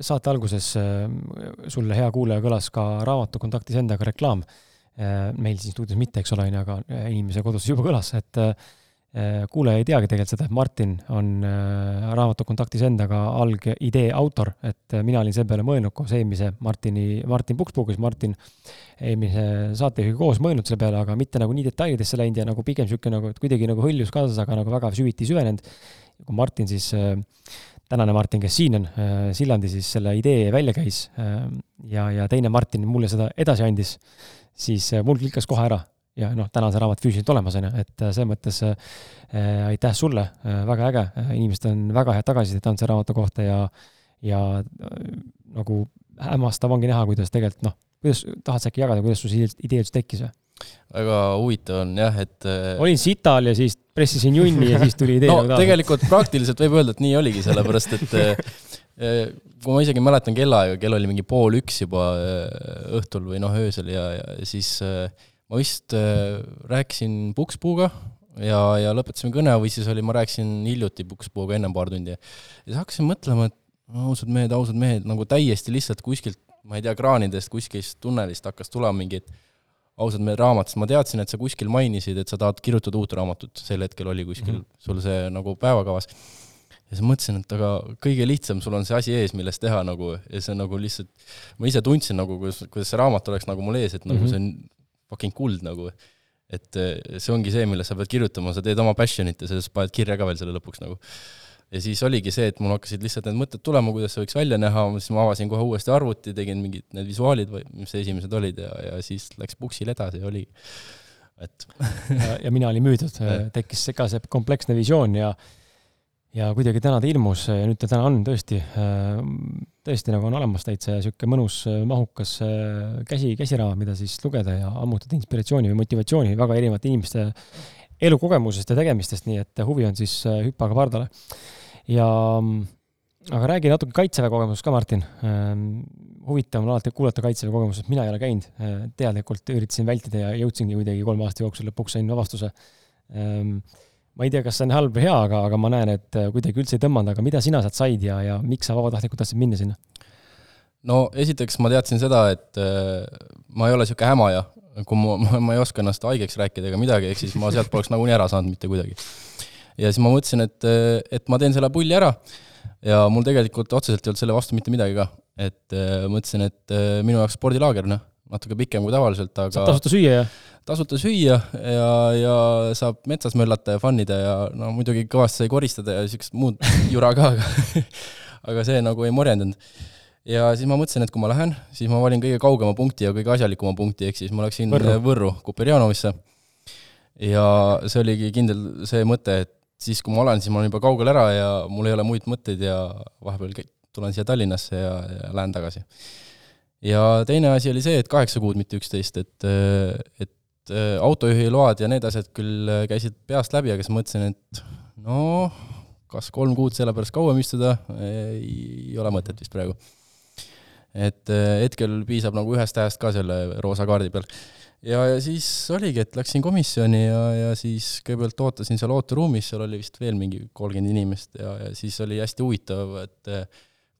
Speaker 1: saate alguses sulle, hea kuulaja, kõlas ka raamatu Kontaktis endaga reklaam. meil siin stuudios mitte, eks ole, on ju, aga inimese kodus juba kõlas, et kuulaja ei teagi tegelikult seda, et Martin on äh, raamatu Kontaktis endaga algidee autor, et äh, mina olin selle peale mõelnud koos eelmise Martini, Martin Pukspuuga, siis Martin eelmise saatejuhiga koos mõelnud selle peale, aga mitte nagu nii detailidesse läinud ja nagu pigem niisugune nagu, et kuidagi nagu hõljus kaasas, aga nagu väga süviti süvenenud. kui Martin siis, tänane Martin, kes siin on, Sillandi siis selle idee välja käis ja, ja teine Martin mulle seda edasi andis, siis mul klikkas kohe ära ja noh, täna see raamat füüsiliselt olemas, on ju, et äh, selles mõttes äh, aitäh sulle äh,, väga äge, inimesed on väga head tagasisidet andnud selle raamatu kohta ja ja äh, nagu hämmastav ongi näha, kuidas tegelikult noh, kuidas, tahad sa äkki jagada, kuidas sul see idee üldse tekkis või?
Speaker 2: väga huvitav on jah, et
Speaker 1: äh, olin sital ja siis pressisin junni ja siis tuli idee
Speaker 2: no nagu tegelikult praktiliselt võib öelda, et nii oligi, sellepärast et äh, kui ma isegi mäletan kellaaega, kell oli mingi pool üks juba õhtul või noh, öösel ja, ja siis äh, ma vist äh, rääkisin Pukspuuga ja, ja lõpetasime kõne või siis oli, ma rääkisin hiljuti Pukspuuga ennem paar tundi. ja siis hakkasin mõtlema, et ausad mehed, ausad mehed, nagu täiesti lihtsalt kuskilt, ma ei tea, kraanidest, kuskilt tunnelist hakkas tulema mingi, et ausad mehed raamatust, ma teadsin, et sa kuskil mainisid, et sa tahad kirjutada uut raamatut, sel hetkel oli kuskil mm -hmm. sul see nagu päevakavas. ja siis mõtlesin, et aga kõige lihtsam, sul on see asi ees, millest teha nagu ja see nagu lihtsalt, ma ise tundsin nagu, kuidas, kuidas see raamat oleks nagu mul ees, et nagu mm -hmm. see on fucking kuld nagu. et eh, see ongi see, millest sa pead kirjutama, sa teed oma passion'it ja sellest paned kirja ka veel selle lõpuks nagu. ja siis oligi see, et mul hakkasid lihtsalt need mõtted tulema, kuidas see võiks välja näha, siis ma avasin kohe uuesti arvuti, tegin mingid need visuaalid või mis esimesed olid ja, ja siis läks puksil edasi ja oli, et
Speaker 1: ja, ja mina olin müüdud, tekkis ka see kompleksne visioon ja ja kuidagi täna ta ilmus nüüd ta täna on tõesti, äh, tõesti nagu on olemas täitsa niisugune mõnus äh, mahukas äh, käsi, käsiraamat, mida siis lugeda ja ammutada inspiratsiooni või motivatsiooni väga erinevate inimeste elukogemusest ja tegemistest, nii et huvi on siis hüppaga pardale. ja aga räägi natuke Kaitseväe kogemusest ka, Martin. huvitav on alati kuulata Kaitseväe kogemusest, mina ei ole käinud, teadlikult üritasin vältida ja jõudsingi kuidagi kolme aasta jooksul lõpuks sain vabastuse ma ei tea, kas see on halb või hea, aga, aga ma näen, et äh, kuidagi üldse ei tõmmanud, aga mida sina sealt said ja, ja miks sa vabatahtlikult tahtsid minna sinna?
Speaker 2: no esiteks ma teadsin seda, et äh, ma ei ole niisugune hämaja, kui ma, ma, ma ei oska ennast haigeks rääkida ega midagi, ehk siis ma sealt poleks nagunii ära saanud mitte kuidagi. ja siis ma mõtlesin, et, äh, et ma teen selle pulli ära ja mul tegelikult otseselt ei olnud selle vastu mitte midagi ka. et mõtlesin, et minu jaoks spordilaager, noh, natuke pikem kui tavaliselt, aga
Speaker 1: saab tasuta süüa ja?
Speaker 2: tasuta süüa ja, ja saab metsas möllata ja fun ida ja no muidugi kõvasti sai koristada ja niisugust muud jura ka, aga aga see nagu ei morjendanud. ja siis ma mõtlesin, et kui ma lähen, siis ma valin kõige kaugema punkti ja kõige asjalikuma punkti, ehk siis ma läksin Võrru, Võrru Kuperjanovisse. ja see oligi kindel see mõte, et siis, kui ma olen, siis ma olen juba kaugel ära ja mul ei ole muid mõtteid ja vahepeal tulen siia Tallinnasse ja, ja lähen tagasi ja teine asi oli see, et kaheksa kuud, mitte üksteist, et, et et äh, autojuhiload ja need asjad küll äh, käisid peast läbi, aga siis mõtlesin, et noh, kas kolm kuud selle pärast kauem istuda, ei ole mõtet vist praegu. et äh, hetkel piisab nagu ühest ajast ka selle roosa kaardi peal. ja, ja siis oligi, et läksin komisjoni ja, ja siis kõigepealt ootasin seal ooteruumis, seal oli vist veel mingi kolmkümmend inimest ja, ja siis oli hästi huvitav, et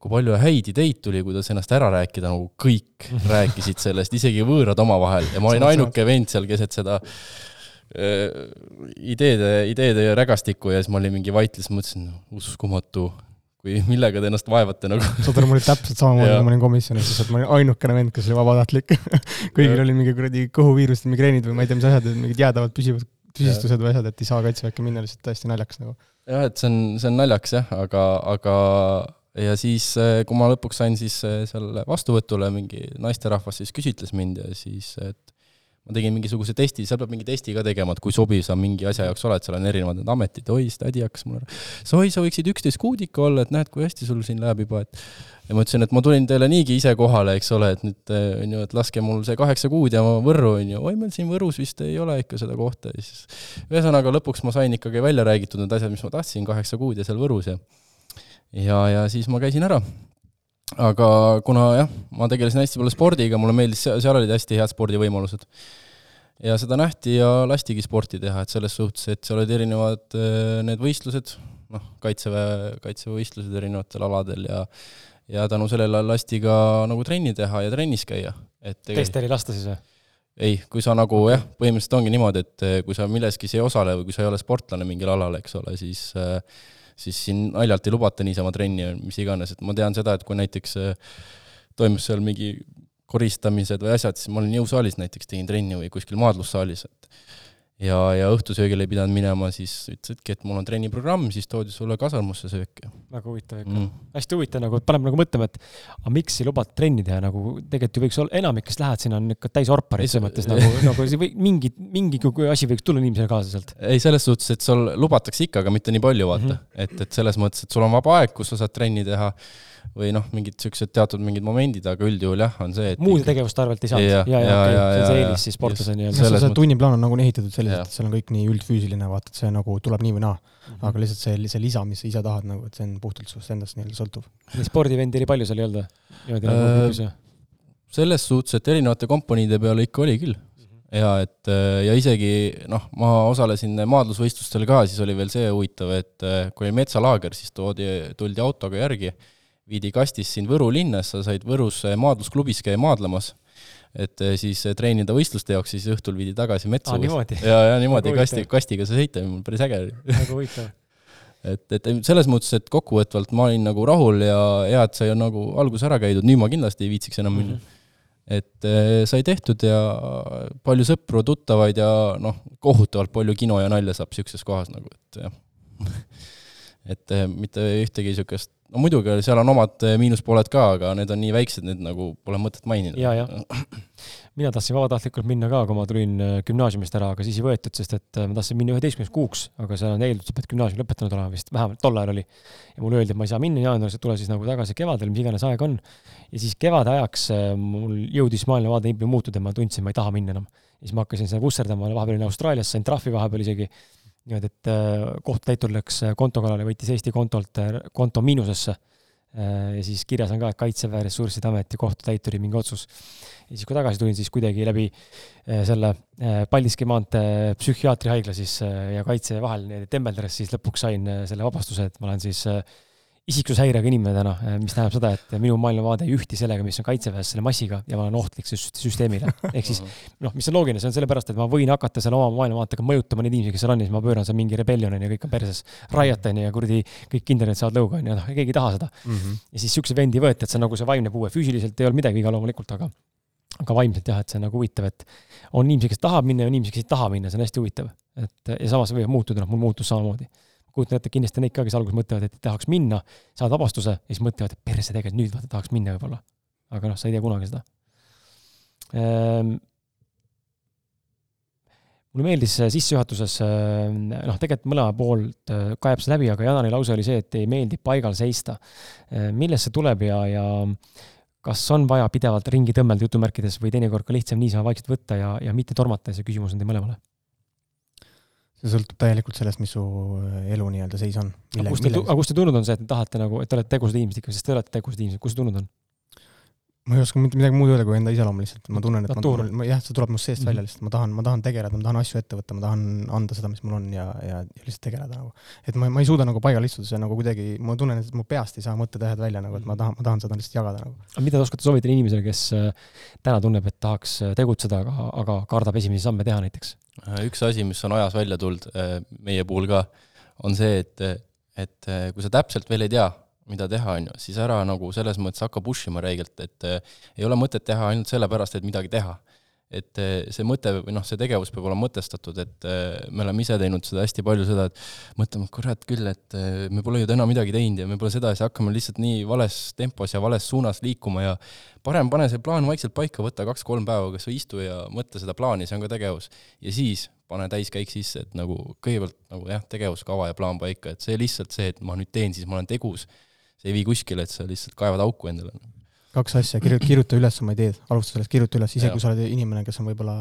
Speaker 2: kui palju häid ideid tuli, kuidas ennast ära rääkida, nagu kõik rääkisid sellest, isegi võõrad omavahel. Ja ma olin ainuke vend seal keset seda Äh, ideede, ideede rägastikku ja siis ma olin mingi vaitlis, mõtlesin, uskumatu, kui, millega te ennast vaevate nagu.
Speaker 3: saad aru, mul oli täpselt samamoodi, kui ma olin komisjonis, sest ma olin ainukene vend, kes oli vabatahtlik. Kõigil oli mingi kuradi kõhuviirused, migreenid või ma ei tea, mis asjad, mingid jäädavad püsivad, püsistused või asjad, et ei saa kaitseväkke minna, lihtsalt täiesti naljakas nagu.
Speaker 2: jah, et see on, see on naljakas jah, aga, aga ja siis, äh, kui ma lõpuks sain siis äh, seal vastuvõtule, mingi naisterahvas siis küsitles mind ja siis, et ma tegin mingisuguse testi, seal peab mingi testi ka tegema, et kui sobiv sa mingi asja jaoks oled, seal on erinevad need ametid, oi, siis tädi hakkas mulle, oi, sa võiksid üksteist kuudika olla, et näed, kui hästi sul siin läheb juba, et ja ma ütlesin, et ma tulin teile niigi ise kohale, eks ole, et nüüd eh, on ju, et laske mul see kaheksa kuud ja ma Võrru, on ju, oi, meil siin Võrus vist ei ole ikka seda kohta. Ja siis ühesõnaga lõpuks ma sain ikkagi välja räägitud need asjad, mis ma tahtsin, kaheksa kuud ja seal Võrus ja ja, ja siis ma käisin ära aga kuna jah, ma tegelesin hästi palju spordiga, mulle meeldis, seal olid hästi head spordivõimalused. ja seda nähti ja lastigi sporti teha, et selles suhtes, et seal olid erinevad äh, need võistlused, noh, kaitseväe, kaitseväe võistlused erinevatel aladel ja ja tänu sellele lasti ka nagu trenni teha ja trennis käia, et
Speaker 1: teist ei lasta siis või?
Speaker 2: ei, kui sa nagu jah, põhimõtteliselt ongi niimoodi, et äh, kui sa milleski ei osale või kui sa ei ole sportlane mingil alal, eks ole, siis äh, siis siin naljalt ei lubata niisama trenni või mis iganes, et ma tean seda, et kui näiteks äh, toimus seal mingi koristamised või asjad, siis ma olin jõusaalis näiteks, tegin trenni või kuskil maadlussaalis, et ja, ja õhtusöögile ei pidanud minema, siis ütlesidki, et mul on trenniprogramm, siis toodi sulle kasarmusse söök.
Speaker 1: väga huvitav ikka mm.. hästi huvitav nagu, paneb nagu mõtlema, et aga miks ei lubata trenni teha, nagu tegelikult ju võiks olla, enamik, kes lähevad sinna, on ikka täis orparid selles mõttes nagu, nagu see või mingi, mingi asi võiks tulla inimesele kaasa sealt.
Speaker 2: ei, selles suhtes, et sul lubatakse ikka, aga mitte nii palju, vaata mm. -hmm. et, et selles mõttes, et sul on vaba aeg, kus sa saad trenni teha või noh, mingid niisugused teatud mingid momendid, aga üldjuhul jah, on see,
Speaker 1: et muude tegevuste arvelt ei saanud? ja, ja, ja, ja, see on see eelis siis sportlase nii-öelda.
Speaker 3: see tunniplaan on nagunii ehitatud selliselt, et seal on kõik nii üldfüüsiline, vaata, et see nagu tuleb nii või naa mm. -hmm. aga lihtsalt see, see lisa, mis sa ise tahad nagu, et see on puhtalt sinust endast nii-öelda sõltuv.
Speaker 1: Neid spordivendi oli palju seal ei olnud või? nagu äh,
Speaker 2: selles suhtes, et erinevate kompaniide peale ikka oli küll. ja et äh, ja isegi noh, ma osalesin maadlusvõistlustel ka, siis oli veel see huvitav, et äh, kui oli metsalaager, siis toodi, tuldi autoga järgi viidi kastis siin Võru linnas, sa said Võrus eh, maadlusklubis käia maadlemas, et eh, siis eh, treenida võistluste jaoks, siis õhtul viidi tagasi metsa
Speaker 1: uuesti.
Speaker 2: ja, ja niimoodi kasti, kastiga sa sõita, päris äge oli.
Speaker 1: väga huvitav
Speaker 2: et, et selles mõttes, et kokkuvõtvalt ma olin nagu rahul ja hea, et sai nagu algus ära käidud, nüüd ma kindlasti ei viitsiks enam minna mm. -hmm et sai tehtud ja palju sõpru, tuttavaid ja noh, kohutavalt palju kino ja nalja saab niisuguses kohas nagu, et jah et mitte ühtegi niisugust no muidugi, seal on omad eh, miinuspooled ka, aga need on nii väiksed, need nagu pole mõtet mainida.
Speaker 1: ja, jah. mina tahtsin vabatahtlikult minna ka, kui ma tulin eh, gümnaasiumist ära, aga siis ei võetud, sest et eh, ma tahtsin minna üheteistkümneks kuuks, aga seal on eeldus, et pead gümnaasiumi lõpetanud olema vist, vähemalt tol ajal oli. ja mulle öeldi, et ma ei saa minna jaanuaris, et tule siis nagu tagasi kevadel, mis iganes aeg on. ja siis kevade ajaks mul jõudis maailmavaade nii palju muutuda, ma tundsin, ma ei taha minna enam. ja siis ma hakkasin seal vusserdama, vahepeal olin Austraalias, sain trahvi vahepeal isegi niimoodi, et kohtutäitur läks konto kallale, võttis Eesti kontolt konto miinusesse Äh, ja siis kirjas on ka, et Kaitseväe Ressursside Ameti kohtutäituri mingi otsus. ja siis, kui tagasi tulin, siis kuidagi läbi äh, selle äh, Paldiski maantee psühhiaatrihaigla siis ja Kaitseväe vahel tembeldades siis lõpuks sain selle vabastuse, et ma olen siis äh, isiksushäirega inimene täna, eh, mis tähendab seda, et minu maailmavaade ei ühti sellega, mis on kaitseväes selle massiga ja ma olen ohtlik süsteemile. ehk siis noh, mis on loogiline, see on sellepärast, et ma võin hakata seal oma maailmavaatega mõjutama neid inimesi, kes seal on ja siis ma pööran seal mingi rebellionini ja kõik on perses. Riot on ju ja kuradi kõik kindralid saavad lõuga on ju, noh, keegi ei taha seda mm. -hmm. ja siis siukse vendi võeti, et see on nagu see vaimne puue, füüsiliselt ei olnud midagi viga loomulikult, aga aga vaimselt jah, et see on nagu huvitav, et on inimesi, kes tahab minna ja on inimesi, kes ei taha minna, see on hästi huvitav. et ja samas võivad muutuda, noh, mul muutus samamoodi kujutan ette, kindlasti neid ka, kes alguses mõtlevad, et tahaks minna, saavad vabastuse ja siis mõtlevad, et perse tegelikult nüüd vaata tahaks minna võib-olla. aga noh, sa ei tea kunagi seda ehm,. mulle meeldis sissejuhatuses, ehm, noh, tegelikult mõlema poolt äh, kajab see läbi, aga Janani lause oli see, et ei meeldi paigal seista. Ehm, millest see tuleb ja, ja kas on vaja pidevalt ringi tõmmelda jutumärkides või teinekord ka lihtsam niisama vaikselt võtta ja, ja mitte tormata see küsimus on teil mõlemale
Speaker 3: see sõltub täielikult sellest, mis su äh, elu nii-öelda seis on.
Speaker 1: aga kust te, aga kust te tulnud on see, et te tahate nagu, et te olete tegusad inimesed ikka, sest te olete tegusad inimesed, kust see tulnud on?
Speaker 3: Ma ei oska mitte midagi muud öelda kui enda iseloomu lihtsalt, ma tunnen, et
Speaker 1: Natuur.
Speaker 3: ma, ma, jah, see tuleb must seest mm -hmm. välja
Speaker 1: Mhm.
Speaker 3: lihtsalt, ma tahan, ma tahan tegeleda, ma tahan asju ette võtta, ma tahan anda seda, mis mul on ja, ja, ja lihtsalt tegeleda nagu. et ma, ma ei suuda nagu paigal istuda, see nagu kuidagi, ma tunnen, et mu peast ei saa mõttetähed välja nagu, et ma tahan, ma tahan seda lihtsalt jagada nagu.
Speaker 1: aga mida te oskate soovitada inimesele, kes äh, täna tunneb, et tahaks äh, tegutseda, aga, aga kardab esimesi samme teha näiteks?
Speaker 2: Äh, üks asi, mis on ajas välja tulnud meie puhul ka, on see, et, et kui sa täpselt veel ei tea, mida teha, on ju, siis ära nagu selles mõttes hakka push ima reegelt, et äh, ei ole mõtet teha ainult sellepärast, et midagi teha. et äh, see mõte või noh, see tegevus peab olema mõtestatud, et äh, me oleme ise teinud seda hästi palju, seda, et mõtleme, kurat küll, et äh, me pole ju täna midagi teinud ja me pole sedasi, hakkame lihtsalt nii vales tempos ja vales suunas liikuma ja parem pane see plaan vaikselt paika, võta kaks-kolm päeva, kas või istu ja mõtle seda plaani, see on ka tegevus. ja siis pane täiskäik sisse, et nagu kõigepealt nagu jah, tegevuskava ja plaan paika, et see lihtsalt see, et ma nüüd teen, siis ma olen tegus, see ei vii kuskile, et sa lihtsalt kaevad auku endale.
Speaker 3: kaks asja, kirjuta, kirjuta üles oma ideed, alusta sellest, kirjuta üles, isegi kui sa oled inimene, kes on võib-olla,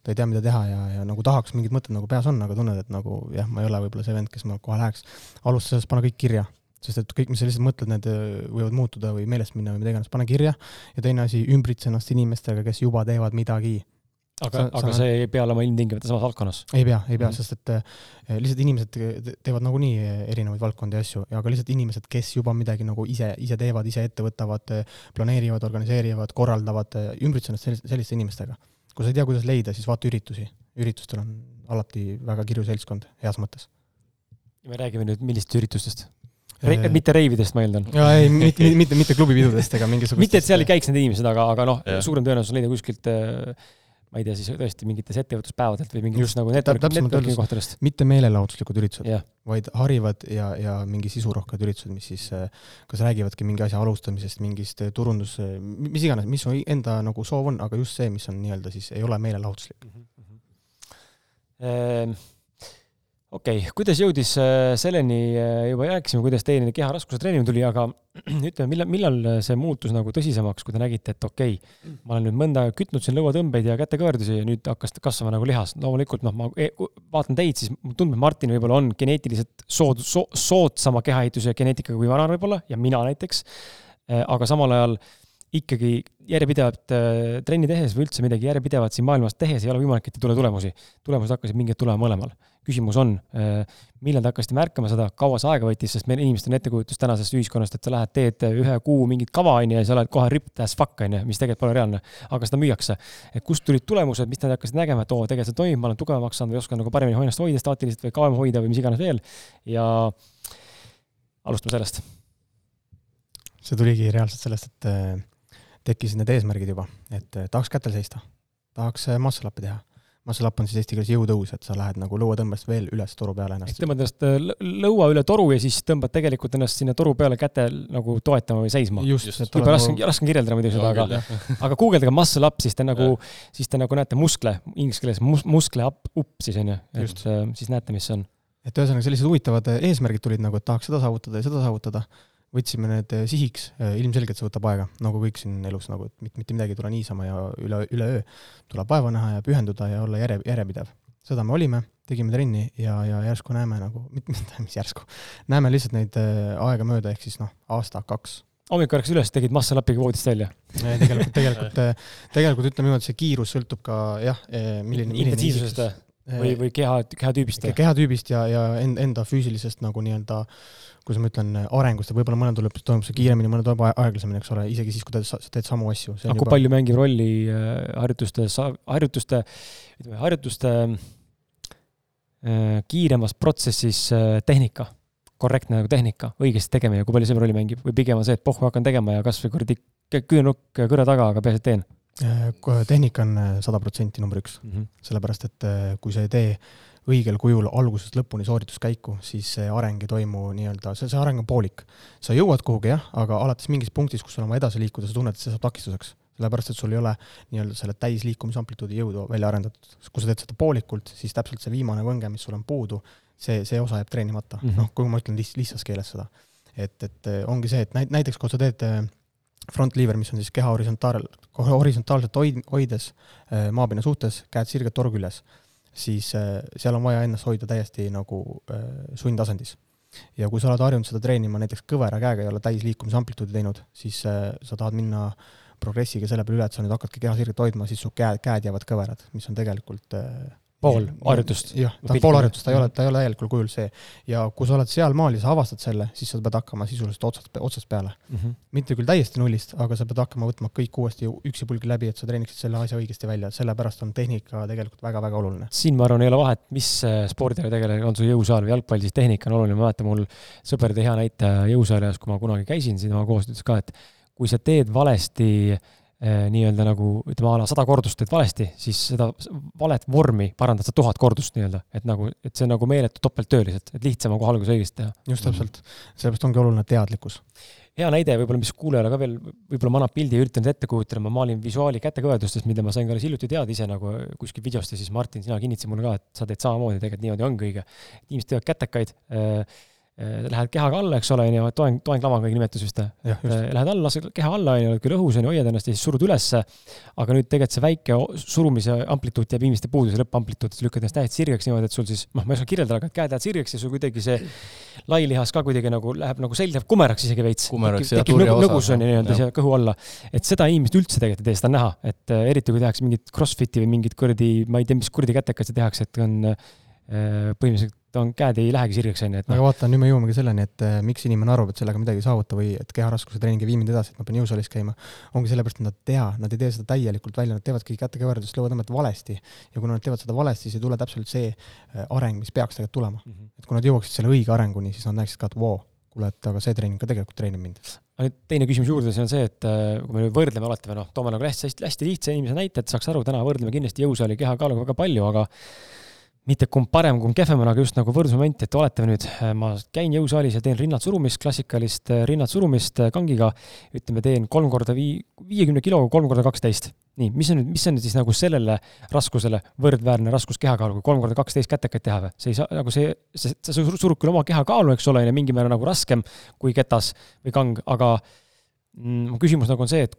Speaker 3: ta ei tea, mida teha ja, ja nagu tahaks, mingid mõtted nagu peas on, aga tunned, et nagu jah, ma ei ole võib-olla see vend, kes ma kohe läheks. alusta sellest, pane kõik kirja, sest et kõik, mis sa lihtsalt mõtled, need öö, võivad muutuda või meelest minna või mida iganes, pane kirja. ja teine asi, ümbritse ennast inimestega, kes juba teevad midagi
Speaker 1: aga aga see ei pea olema ilmtingimata samas valdkonnas.
Speaker 3: ei pea, ei pea mm. -hmm. sest et eh, lihtsalt inimesed te- teevad nagunii eh, erinevaid valdkondi ja asju, aga lihtsalt inimesed, kes juba midagi nagu ise, ise teevad, ise ette võtavad, planeerivad, organiseerivad, korraldavad, ümbritse ennast selliste, selliste inimestega. kui sa ei tea, kuidas leida, siis vaata üritusi. üritustel on alati väga kirju seltskond, heas mõttes.
Speaker 1: me räägime nüüd millistest üritustest Re?
Speaker 3: Eh,
Speaker 1: mitte reividest, ma eeldan.
Speaker 3: jaa, ei, mitte, mitte, mitte, mitte klubipidudest ega mingisugustest
Speaker 1: mitte, et seal ei käiks need inimesed, aga, aga noh suurem tõenäosus on leida kuskilt äh, ma ei tea, siis tõesti mingitest ettevõtluspäevadelt või mingitest
Speaker 3: Just,
Speaker 1: nagu network,
Speaker 3: täpsemalt
Speaker 1: network'i
Speaker 3: öeldes-
Speaker 1: kohtadest.
Speaker 3: mitte meelelahutuslikud üritused
Speaker 1: jah,
Speaker 3: vaid harivad ja, ja mingi sisurohked üritused, mis siis eh, kas räägivadki mingi asja alustamisest, mingist eh, turundus, mis iganes, mis su enda nagu soov on, aga just see, mis on nii-öelda siis, ei ole meelelahutuslik.
Speaker 1: Ehm, okei okay., kuidas jõudis äh, selleni, juba rääkisime, kuidas teie keha raskuse treenimine tuli, aga ütleme, millal, millal see muutus nagu tõsisemaks, kui te nägite, et okei okay,, ma olen nüüd mõnda aega kütnud siin lõuatõmbeid ja kätekõverdusi ja nüüd hakkas kasvama nagu lihas. loomulikult noh, ma e- vaatan teid, siis mulle tundub, et Martin võib-olla on geneetiliselt sood- so,, soodsama kehaehituse ja geneetikaga kui vana võib-olla ja mina näiteks. aga samal ajal ikkagi järjepidevalt äh, trenni tehes või üldse midagi järjepidevalt siin maailmas tehes ei ole võimalik, et ei tule tulemusi. tulemused hakkasid mingid tulema mõlemal. küsimus on, millal te hakkasite märkama seda, kaua see aega võttis, sest meil inimestel on ettekujutus tänasest ühiskonnast, et sa lähed, teed ühe kuu mingit kava, onju, ja sa oled kohe ripped as fuck, onju, mis tegelikult pole reaalne. aga seda müüakse. et kust tulid tulemused, mis te hakkasid nägema, et oo, tegelikult see toimib, ma olen tugevamaks saanud või oskan nagu paremini ennast hoida staatiliselt või kauem hoida või mis iganes veel. ja alustame sellest.
Speaker 3: see tuligi reaalselt sellest, et eh, tekkisid need eesmärgid juba, et eh, tahaks kätel seista, tahaks eh, muscle up'i teha. Muscle up on siis eesti keeles jõutõus, et sa lähed nagu lõuatõmbest veel üles toru peale ennast.
Speaker 1: tõmbad ennast lõ- lõua üle toru ja siis tõmbad tegelikult ennast sinna toru peale käte nagu toetama või seisma.
Speaker 3: et
Speaker 1: võib-olla
Speaker 3: oled
Speaker 1: raske, raske on kirjeldada muidugi seda, aga,
Speaker 2: aga
Speaker 1: guugeldage muscle up, siis te nagu, siis te nagu näete muskle, inglise keeles mus, muskle up, up siis onju, et
Speaker 3: Just.
Speaker 1: äh, siis näete, mis see on.
Speaker 3: et ühesõnaga sellised huvitavad eh, eesmärgid tulid nagu, et tahaks seda saavutada ja seda saavutada. Võtsime need eh, sihiks, ilmselgelt see võtab aega, nagu kõik siin elus nagu, et mitte, mitte midagi ei tule niisama ja üle, üleöö. tuleb vaeva näha ja pühenduda ja olla järje, järjepidev. seda me olime, tegime trenni ja, ja järsku näeme nagu, mis järsku, näeme lihtsalt neid eh, aegamööda, ehk siis noh, aasta, kaks
Speaker 1: hommikul ärkasid üles, tegid muscle up'iga voodist välja.
Speaker 3: Eh, tegelikult, tegelikult, tegelikult ütleme niimoodi, see kiirus sõltub ka jah, milline, milline
Speaker 1: intensiivsusest
Speaker 3: isiksus-
Speaker 1: või, või keha, kehatüübist
Speaker 3: Ke-. kehатüübist ja, ja end- enda füüsilisest nagu nii-öelda, kuidas ma ütlen, arengust ja võib-olla mõnel tuleb, toimub see kiiremini, mõnel toimub aeg- aeglasemini, eks ole, isegi siis, kui te sa- teed samu asju.
Speaker 1: aga kui palju mängib rolli äh, harjutuste, harjutuste, ütleme harjutuste äh, kiiremas protsessis äh, tehnika, korrektne nagu tehnika, õigesti tegemine, kui palju see rolli mängib või pigem on see, et pohhu hakkan tegema ja kasvõi kuradi küünukk kõrva taga, aga peaasi, et teen
Speaker 3: tehnika on äh, sada protsenti number üks,
Speaker 1: mm. -hmm.
Speaker 3: sellepärast et äh, kui sa ei tee õigel kujul algusest lõpuni soorituskäiku, siis see areng ei toimu nii-öelda, see, see areng on poolik. sa jõuad kuhugi jah, aga alates mingist punktist, kus sul on vaja edasi liikuda, sa tunned, et see saab takistuseks. sellepärast, et sul ei ole nii-öelda selle täisliikumisamplituudi jõudu välja arendatud. kui sa teed seda poolikult, siis täpselt see viimane võnge, mis sul on puudu, see, see osa jääb treenimata mm. -hmm.. noh, kui ma ütlen liht-, lihtsas keeles seda. et, et ongi see, et näit-, näiteks kui sa teed eh, front lever, mis on siis keha horisontaal, horisontaalselt hoid-, hoides eh, maapinna suhtes, käed sirgelt toru küljes, siis eh, seal on vaja ennast hoida täiesti nagu eh, sundasendis. ja kui sa oled harjunud seda treenima näiteks kõvera käega, ei ole täisliikumisamplituudi teinud, siis sa tahad minna progressiga selle peale üle, et sa nüüd hakkadki kehasirget hoidma, siis su käed, käed jäävad kõverad, mis on tegelikult äh,
Speaker 1: pool harjutust.
Speaker 3: jah, ta on pool harjutust, ta ei ole, ta ei ole täielikul kujul see. ja kui sa oled sealmaal ja sa avastad selle, siis sa pead hakkama sisuliselt otsast, otsast peale mm. -hmm. mitte küll täiesti nullist, aga sa pead hakkama võtma kõik uuesti üksipulgi läbi, et sa treeniksid selle asja õigesti välja, sellepärast on tehnika tegelikult väga-väga oluline.
Speaker 1: siin ma arvan, ei ole vahet, mis äh, spordiga tegeled, on su jõusaal või jalgpall, siis tehnika on oluline, ma mäletan, mul sõber tõi hea näite jõusaalis, kui ma kunagi käisin siin oma koos, ütles ka, et kui sa teed valesti äh, nii-öelda nagu ütleme a la sada kordust teed valesti, siis seda valet vormi parandad sa tuhat kordust nii-öelda, et nagu, et see on nagu meeletu topelttöö lihtsalt, et lihtsam on kohe alguses õigesti teha.
Speaker 3: just täpselt, sellepärast ongi oluline teadlikkus.
Speaker 1: hea näide võib-olla, mis kuulajale ka veel võib-olla ma annan pildi ja üritan ette kujutada, ma maalin visuaali kätekõverdustest, mida ma sain ka alles hiljuti teada ise nagu kuskil videost ja siis Martin, sina kinnitasid mulle ka, et sa teed samamoodi, tegelikult niimoodi ongi õige. inimesed teevad kätekaid äh, Äh, lähed kehaga alla, eks ole, onju, toeng, toenglava on kõige nimetus vist. Äh, lähed alla, lased keha alla, onju, oled küll õhus, onju, hoiad ennast ja siis surud ülesse. aga nüüd tegelikult see väike surumise amplituut jääb inimeste puuduse lõppamplituut, siis lükkad ennast täiesti sirgeks niimoodi, et sul siis, noh, ma ei oska kirjeldada, aga käed lähevad sirgeks ja sul kuidagi see lai lihas ka kuidagi nagu läheb nagu selg läheb kumeraks isegi veits. tekib nõgus on ju nii-öelda siia kõhu alla. et seda inimest üldse tegelikult ei tee, seda on näha, et äh, eriti kui tehakse mingit crossfit'i või mingit kuradi, ma ei tea, mis kuradi kätekaid tehakse, et on põhimõtteliselt ta on, käed ei lähegi sirgeks, on ju, et
Speaker 3: aga vaata, nüüd me jõuamegi selleni, et äh, miks inimene arvab, et sellega midagi ei saavuta või et keharaskuse treening ei vii mind edasi, et ma pean jõusaalis käima, ongi sellepärast, et nad tea, nad ei tee seda täielikult välja, nad teevadki kätekõverdust, lõuatõmmet valesti. ja kui nad teevad seda valesti, siis ei tule täpselt see äh, areng, mis peaks tegelikult tulema mm. -hmm. et kui nad jõuaksid selle õige arenguni, siis nad näeksid ka, et voo, kuule, et aga see treening ka tegelikult treenib mind.
Speaker 1: aga nüüd teine küsimus juurde, see on see, et äh, kui me võrdleme alati või noh, toome nagu hästi, hästi, hästi lihtsa inimese näite, et saaks aru, täna võrdleme kindlasti jõusaali kehakaaluga väga palju, aga mitte kumb parem, kumb kehvem on, aga just nagu võrdlusmoment, et oletame nüüd, äh, ma käin jõusaalis ja teen rinnad surumist, klassikalist äh, rinnad surumist äh, kangiga, ütleme, teen kolm korda vii-, viiekümne kiloga kolm korda kaksteist. nii, mis on nüüd, mis on nüüd siis nagu sellele raskusele võrdväärne raskus kehakaaluga, kolm korda kaksteist kätekaid teha või? see ei saa, nagu see, see, sa surud küll oma kehakaalu, eks ole, ja mingil määral nagu raskem kui ketas või kang, aga mm, mu küsimus nagu on see, et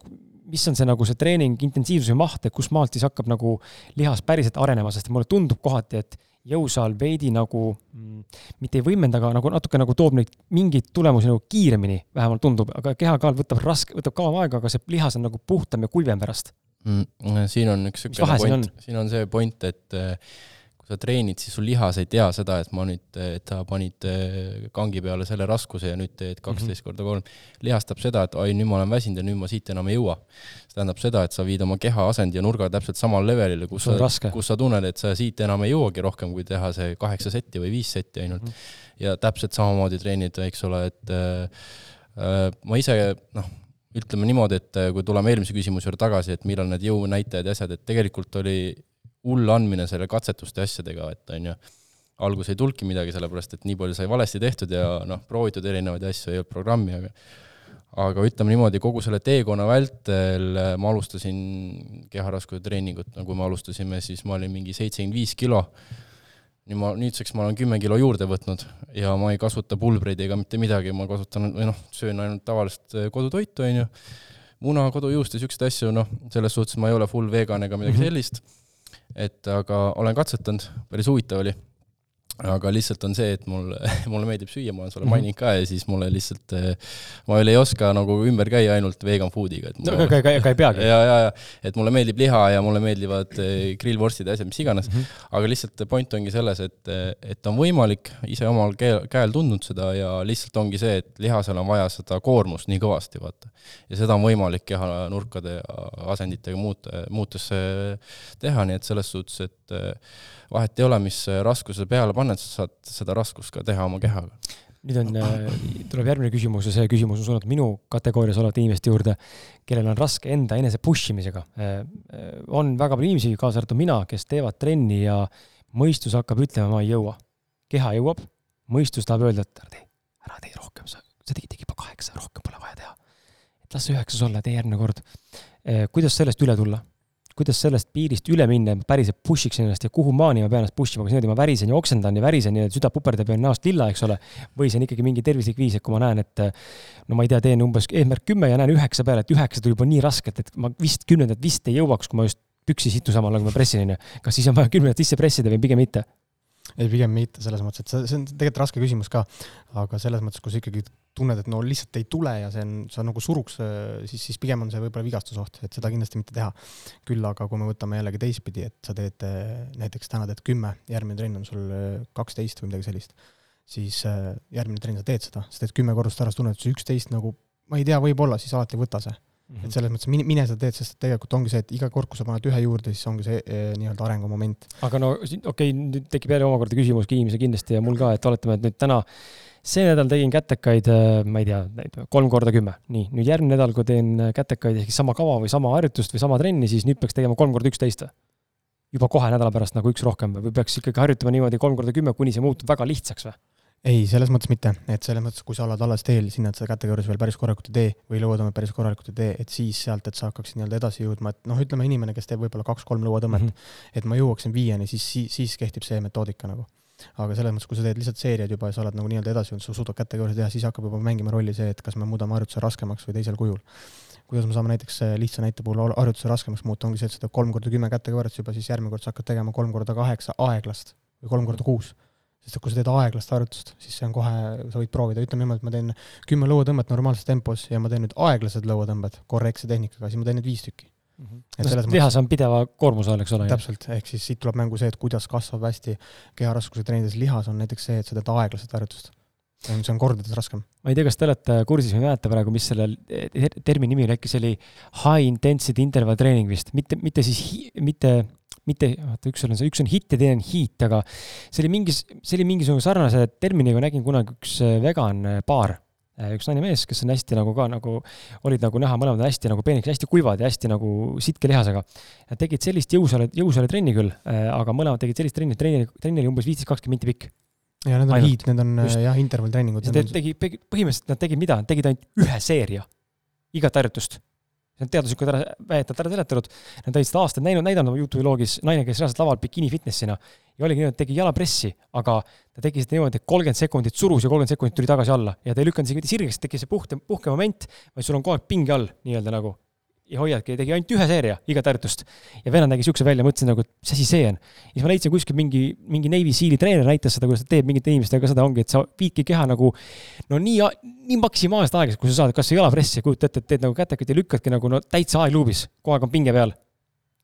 Speaker 1: mis on see nagu see treening intensiivsuse maht, et kust maalt siis hakkab nagu lihas päriselt arenema, sest mulle tundub kohati, et jõusaal veidi nagu mm, mitte ei võimenda, aga nagu natuke nagu toob neid mingeid tulemusi nagu kiiremini, vähemalt tundub, aga kehakaal võtab raske, võtab kauem aega, aga see lihas on nagu puhtam ja kuivem pärast
Speaker 2: mm,. siin on üks niisugune point, siin on see point, et kui sa treenid, siis sul lihas ei tea seda, et ma nüüd, et sa panid eh, kangi peale selle raskuse ja nüüd teed kaksteist mm -hmm. korda kolm. lihastab seda, et oi, nüüd ma olen väsinud ja nüüd ma siit enam ei jõua. see tähendab seda, et sa viid oma keha asendi ja nurga täpselt samal levelile, kus sa, kus sa tunned, et sa siit enam ei jõuagi rohkem, kui teha see kaheksa setti või viis setti ainult mm. -hmm. ja täpselt samamoodi treenid, eks ole, et äh, ma ise noh, ütleme niimoodi, et kui tuleme eelmise küsimuse juurde tagasi, et millal need jõunäitajad ja asjad, et tegelikult oli hull andmine selle katsetuste asjadega, et on ju, alguses ei tulnudki midagi, sellepärast et nii palju sai valesti tehtud ja noh, proovitud erinevaid asju, ei olnud programmi, aga aga ütleme niimoodi, kogu selle teekonna vältel ma alustasin keharaskuse treeningut, no kui me alustasime, siis ma olin mingi seitsekümmend viis kilo, nüüd ma, nüüdseks ma olen kümme kilo juurde võtnud ja ma ei kasuta pulbreid ega mitte midagi, ma kasutan, või noh, söön ainult tavalist kodutoitu, on ju, muna, kodujuust ja niisuguseid asju, noh, selles suhtes ma ei ole full vegan ega midagi mm -hmm. Et aga olen katsetanud, päris huvitav oli aga lihtsalt on see, et mul, mulle meeldib süüa, ma olen sulle -hmm. maininud ka ja siis mulle lihtsalt, eh, ma veel ei oska nagu ümber käia ainult vegan food'iga, et
Speaker 1: no aga, aga, aga ei peagi.
Speaker 2: ja, ja, ja et mulle meeldib liha ja mulle meeldivad eh, grillvorstid ja asjad, mis iganes mm, -hmm. aga lihtsalt point ongi selles, et, et on võimalik, ise omal käel, käel tundnud seda ja lihtsalt ongi see, et lihasel on vaja seda koormust nii kõvasti, vaata. ja seda on võimalik kehanurkade ja asenditega muuta, muutes teha, nii et selles suhtes, et vahet ei ole, mis raskuse peale paned, sa saad seda raskust ka teha oma kehaga.
Speaker 1: nüüd on, äh, tuleb järgmine küsimus ja see küsimus on suunatud minu kategoorias olevate inimeste juurde, kellel on raske enda enese push imisega. Äh, äh, on väga palju inimesi, kaasa arvatud mina, kes teevad trenni ja mõistus hakkab ütlema, ma ei jõua. keha jõuab, mõistus tahab öelda, et ära tee, ära tee rohkem, sa, sa tegid juba kaheksa, rohkem pole vaja teha. et las see üheksas olla, tee järgmine kord. kuidas sellest üle tulla? Kuidas sellest piirist üle minna, et ma päriselt push iks ennast ja kuhu maani ma pean ennast push ima, kas niimoodi ma värisen ja oksendan ja värisen ja süda puperdab ja on näost lilla, eks ole, või see on ikkagi mingi tervislik viis, et kui ma näen, et no ma ei tea, teen umbes eesmärk kümme ja näen üheksa peale, et üheksa tuli juba nii raskelt, et ma vist kümnendat vist ei jõuaks, kui ma just püksi situ samal, nagu ma pressin, onju. kas siis on vaja kümnendat sisse pressida või pigem mitte?
Speaker 3: Ei, pigem mitte selles mõttes, et see, see on tegelikult raske küsimus ka, aga selles mõttes, kui sa ikkagi tunned, et no lihtsalt ei tule ja see on, sa nagu suruks, siis, siis pigem on see võib-olla vigastusoht, et seda kindlasti mitte teha. küll aga kui me võtame jällegi teistpidi, et sa teed näiteks täna teed kümme, järgmine trenn on sul kaksteist või midagi sellist, siis järgmine trenn sa teed seda, sa teed kümme korrust ära, sa tunned, et see üksteist nagu ma ei tea, võib-olla, siis alati võta see Mm -hmm. et selles mõttes mine, mine seda teed, sest tegelikult ongi see, et iga kord, kui sa paned ühe juurde, siis ongi see e, nii-öelda arengumoment.
Speaker 1: aga no okei okay,, nüüd tekib jälle omakorda küsimus inimesel kindlasti ja mul ka, et oletame, et nüüd täna see nädal tegin kätekaid, äh, ma ei tea, kolm korda kümme, nii, nüüd järgmine nädal, kui teen kätekaid ehk siis sama kava või sama harjutust või sama trenni, siis nüüd peaks tegema kolm korda üksteist või? juba kohe nädala pärast nagu üks rohkem või peaks ikkagi harjutama niimoodi kolm korda kümme, kuni see muutub väga lihtsaks või?
Speaker 3: Ei, selles mõttes mitte, et selles mõttes, kui sa oled alles teel sinna, et sa kätekõrjes veel päris korralikult ei tee või lõuatõmmet päris korralikult ei tee, et siis sealt, et sa hakkaksid nii-öelda edasi jõudma, et noh, ütleme inimene, kes teeb võib-olla kaks-kolm lõuatõmmet mm, -hmm. et ma jõuaksin viieni, siis, siis, siis kehtib see metoodika nagu. aga selles mõttes, kui sa teed lihtsalt seeriad juba ja sa oled nagu nii-öelda edasi jõudnud, sa suudad kätekõrjes teha, siis hakkab juba mängima rolli see, et kas me muudame harjutuse raskemaks või teisel kujul. kuidas me saame näiteks lihtsa näite puhul harjutuse raskemaks muuta, ongi see, et sa teed kolm korda kümme kätekõverust juba, siis järgmine kord sa hakkad tegema kolm korda kaheksa aeglast või kolm korda kuus sest kui sa teed aeglast harjutust, siis see on kohe, sa võid proovida, ütleme niimoodi, et ma teen kümme lõuatõmmet normaalses tempos ja ma teen nüüd aeglased lõuatõmbed korrektse tehnikaga, siis ma teen nüüd viis tükki
Speaker 1: mm. -hmm. et selles mõttes lihas on pideva koormuse all, eks ole.
Speaker 3: täpselt, ehk siis siit tuleb mängu see, et kuidas kasvab hästi keharaskuse treenides lihas, on näiteks see, et sa teed aeglaset harjutust. see on kordades raskem.
Speaker 1: ma ei tea, kas te olete kursis või mäletate praegu, mis selle termini nimi oli, äkki see oli high intensity interval training vist, mitte, mitte siis, mitte mitte, vaata, üks on see, üks on hit ja teine on heat, aga see oli mingis, see oli mingisugune sarnase terminiga, nägin kunagi üks äh, vegan äh, paar äh, üks naine mees, kes on hästi nagu ka nagu, olid nagu näha, mõlemad hästi nagu peenikesed, hästi kuivad ja hästi nagu sitke lihasega. Nad tegid sellist jõusaale, jõusaale trenni küll, aga mõlemad tegid sellist trenni, trenni, trenni oli umbes viisteist, kakskümmend minti pikk.
Speaker 3: ja need on Ainult. hiid, need on Just. jah, intervalltreeningud.
Speaker 1: tegi, põhimõtteliselt nad tegid mida, nad tegid ainult ühe seeria igat harjutust see on teaduslikult ära, väidetavalt ära seletanud. Nad olid seda aastaid näinud, näidanud oma Youtube'i loogis, naine käis reaalselt laval bikini fitnessina ja oligi niimoodi, et tegi jalapressi, aga ta tegi seda niimoodi, et kolmkümmend sekundit surus ja kolmkümmend sekundit tuli tagasi alla ja ta ei lükanud isegi mitte sirgeks, tekkis see puhte, puhkemoment, vaid sul on kogu aeg pinge all nii-öelda nagu ja hoiadki, tegi ainult ühe seeria igat harjutust. ja vennad nägi siukse välja, mõtlesin nagu, et mis asi see on. ja siis ma leidsin kuskil mingi, mingi Navy Seali treener näitas seda, kuidas ta teeb mingite inimestega seda ongi, et sa viidki keha nagu no nii, nii maksimaalselt aeglaselt, kui sa saad, kas jalapressi, kujuta ette, et teed nagu kätekad ja lükkadki nagu no täitsa aegluubis, kogu aeg on pinge peal.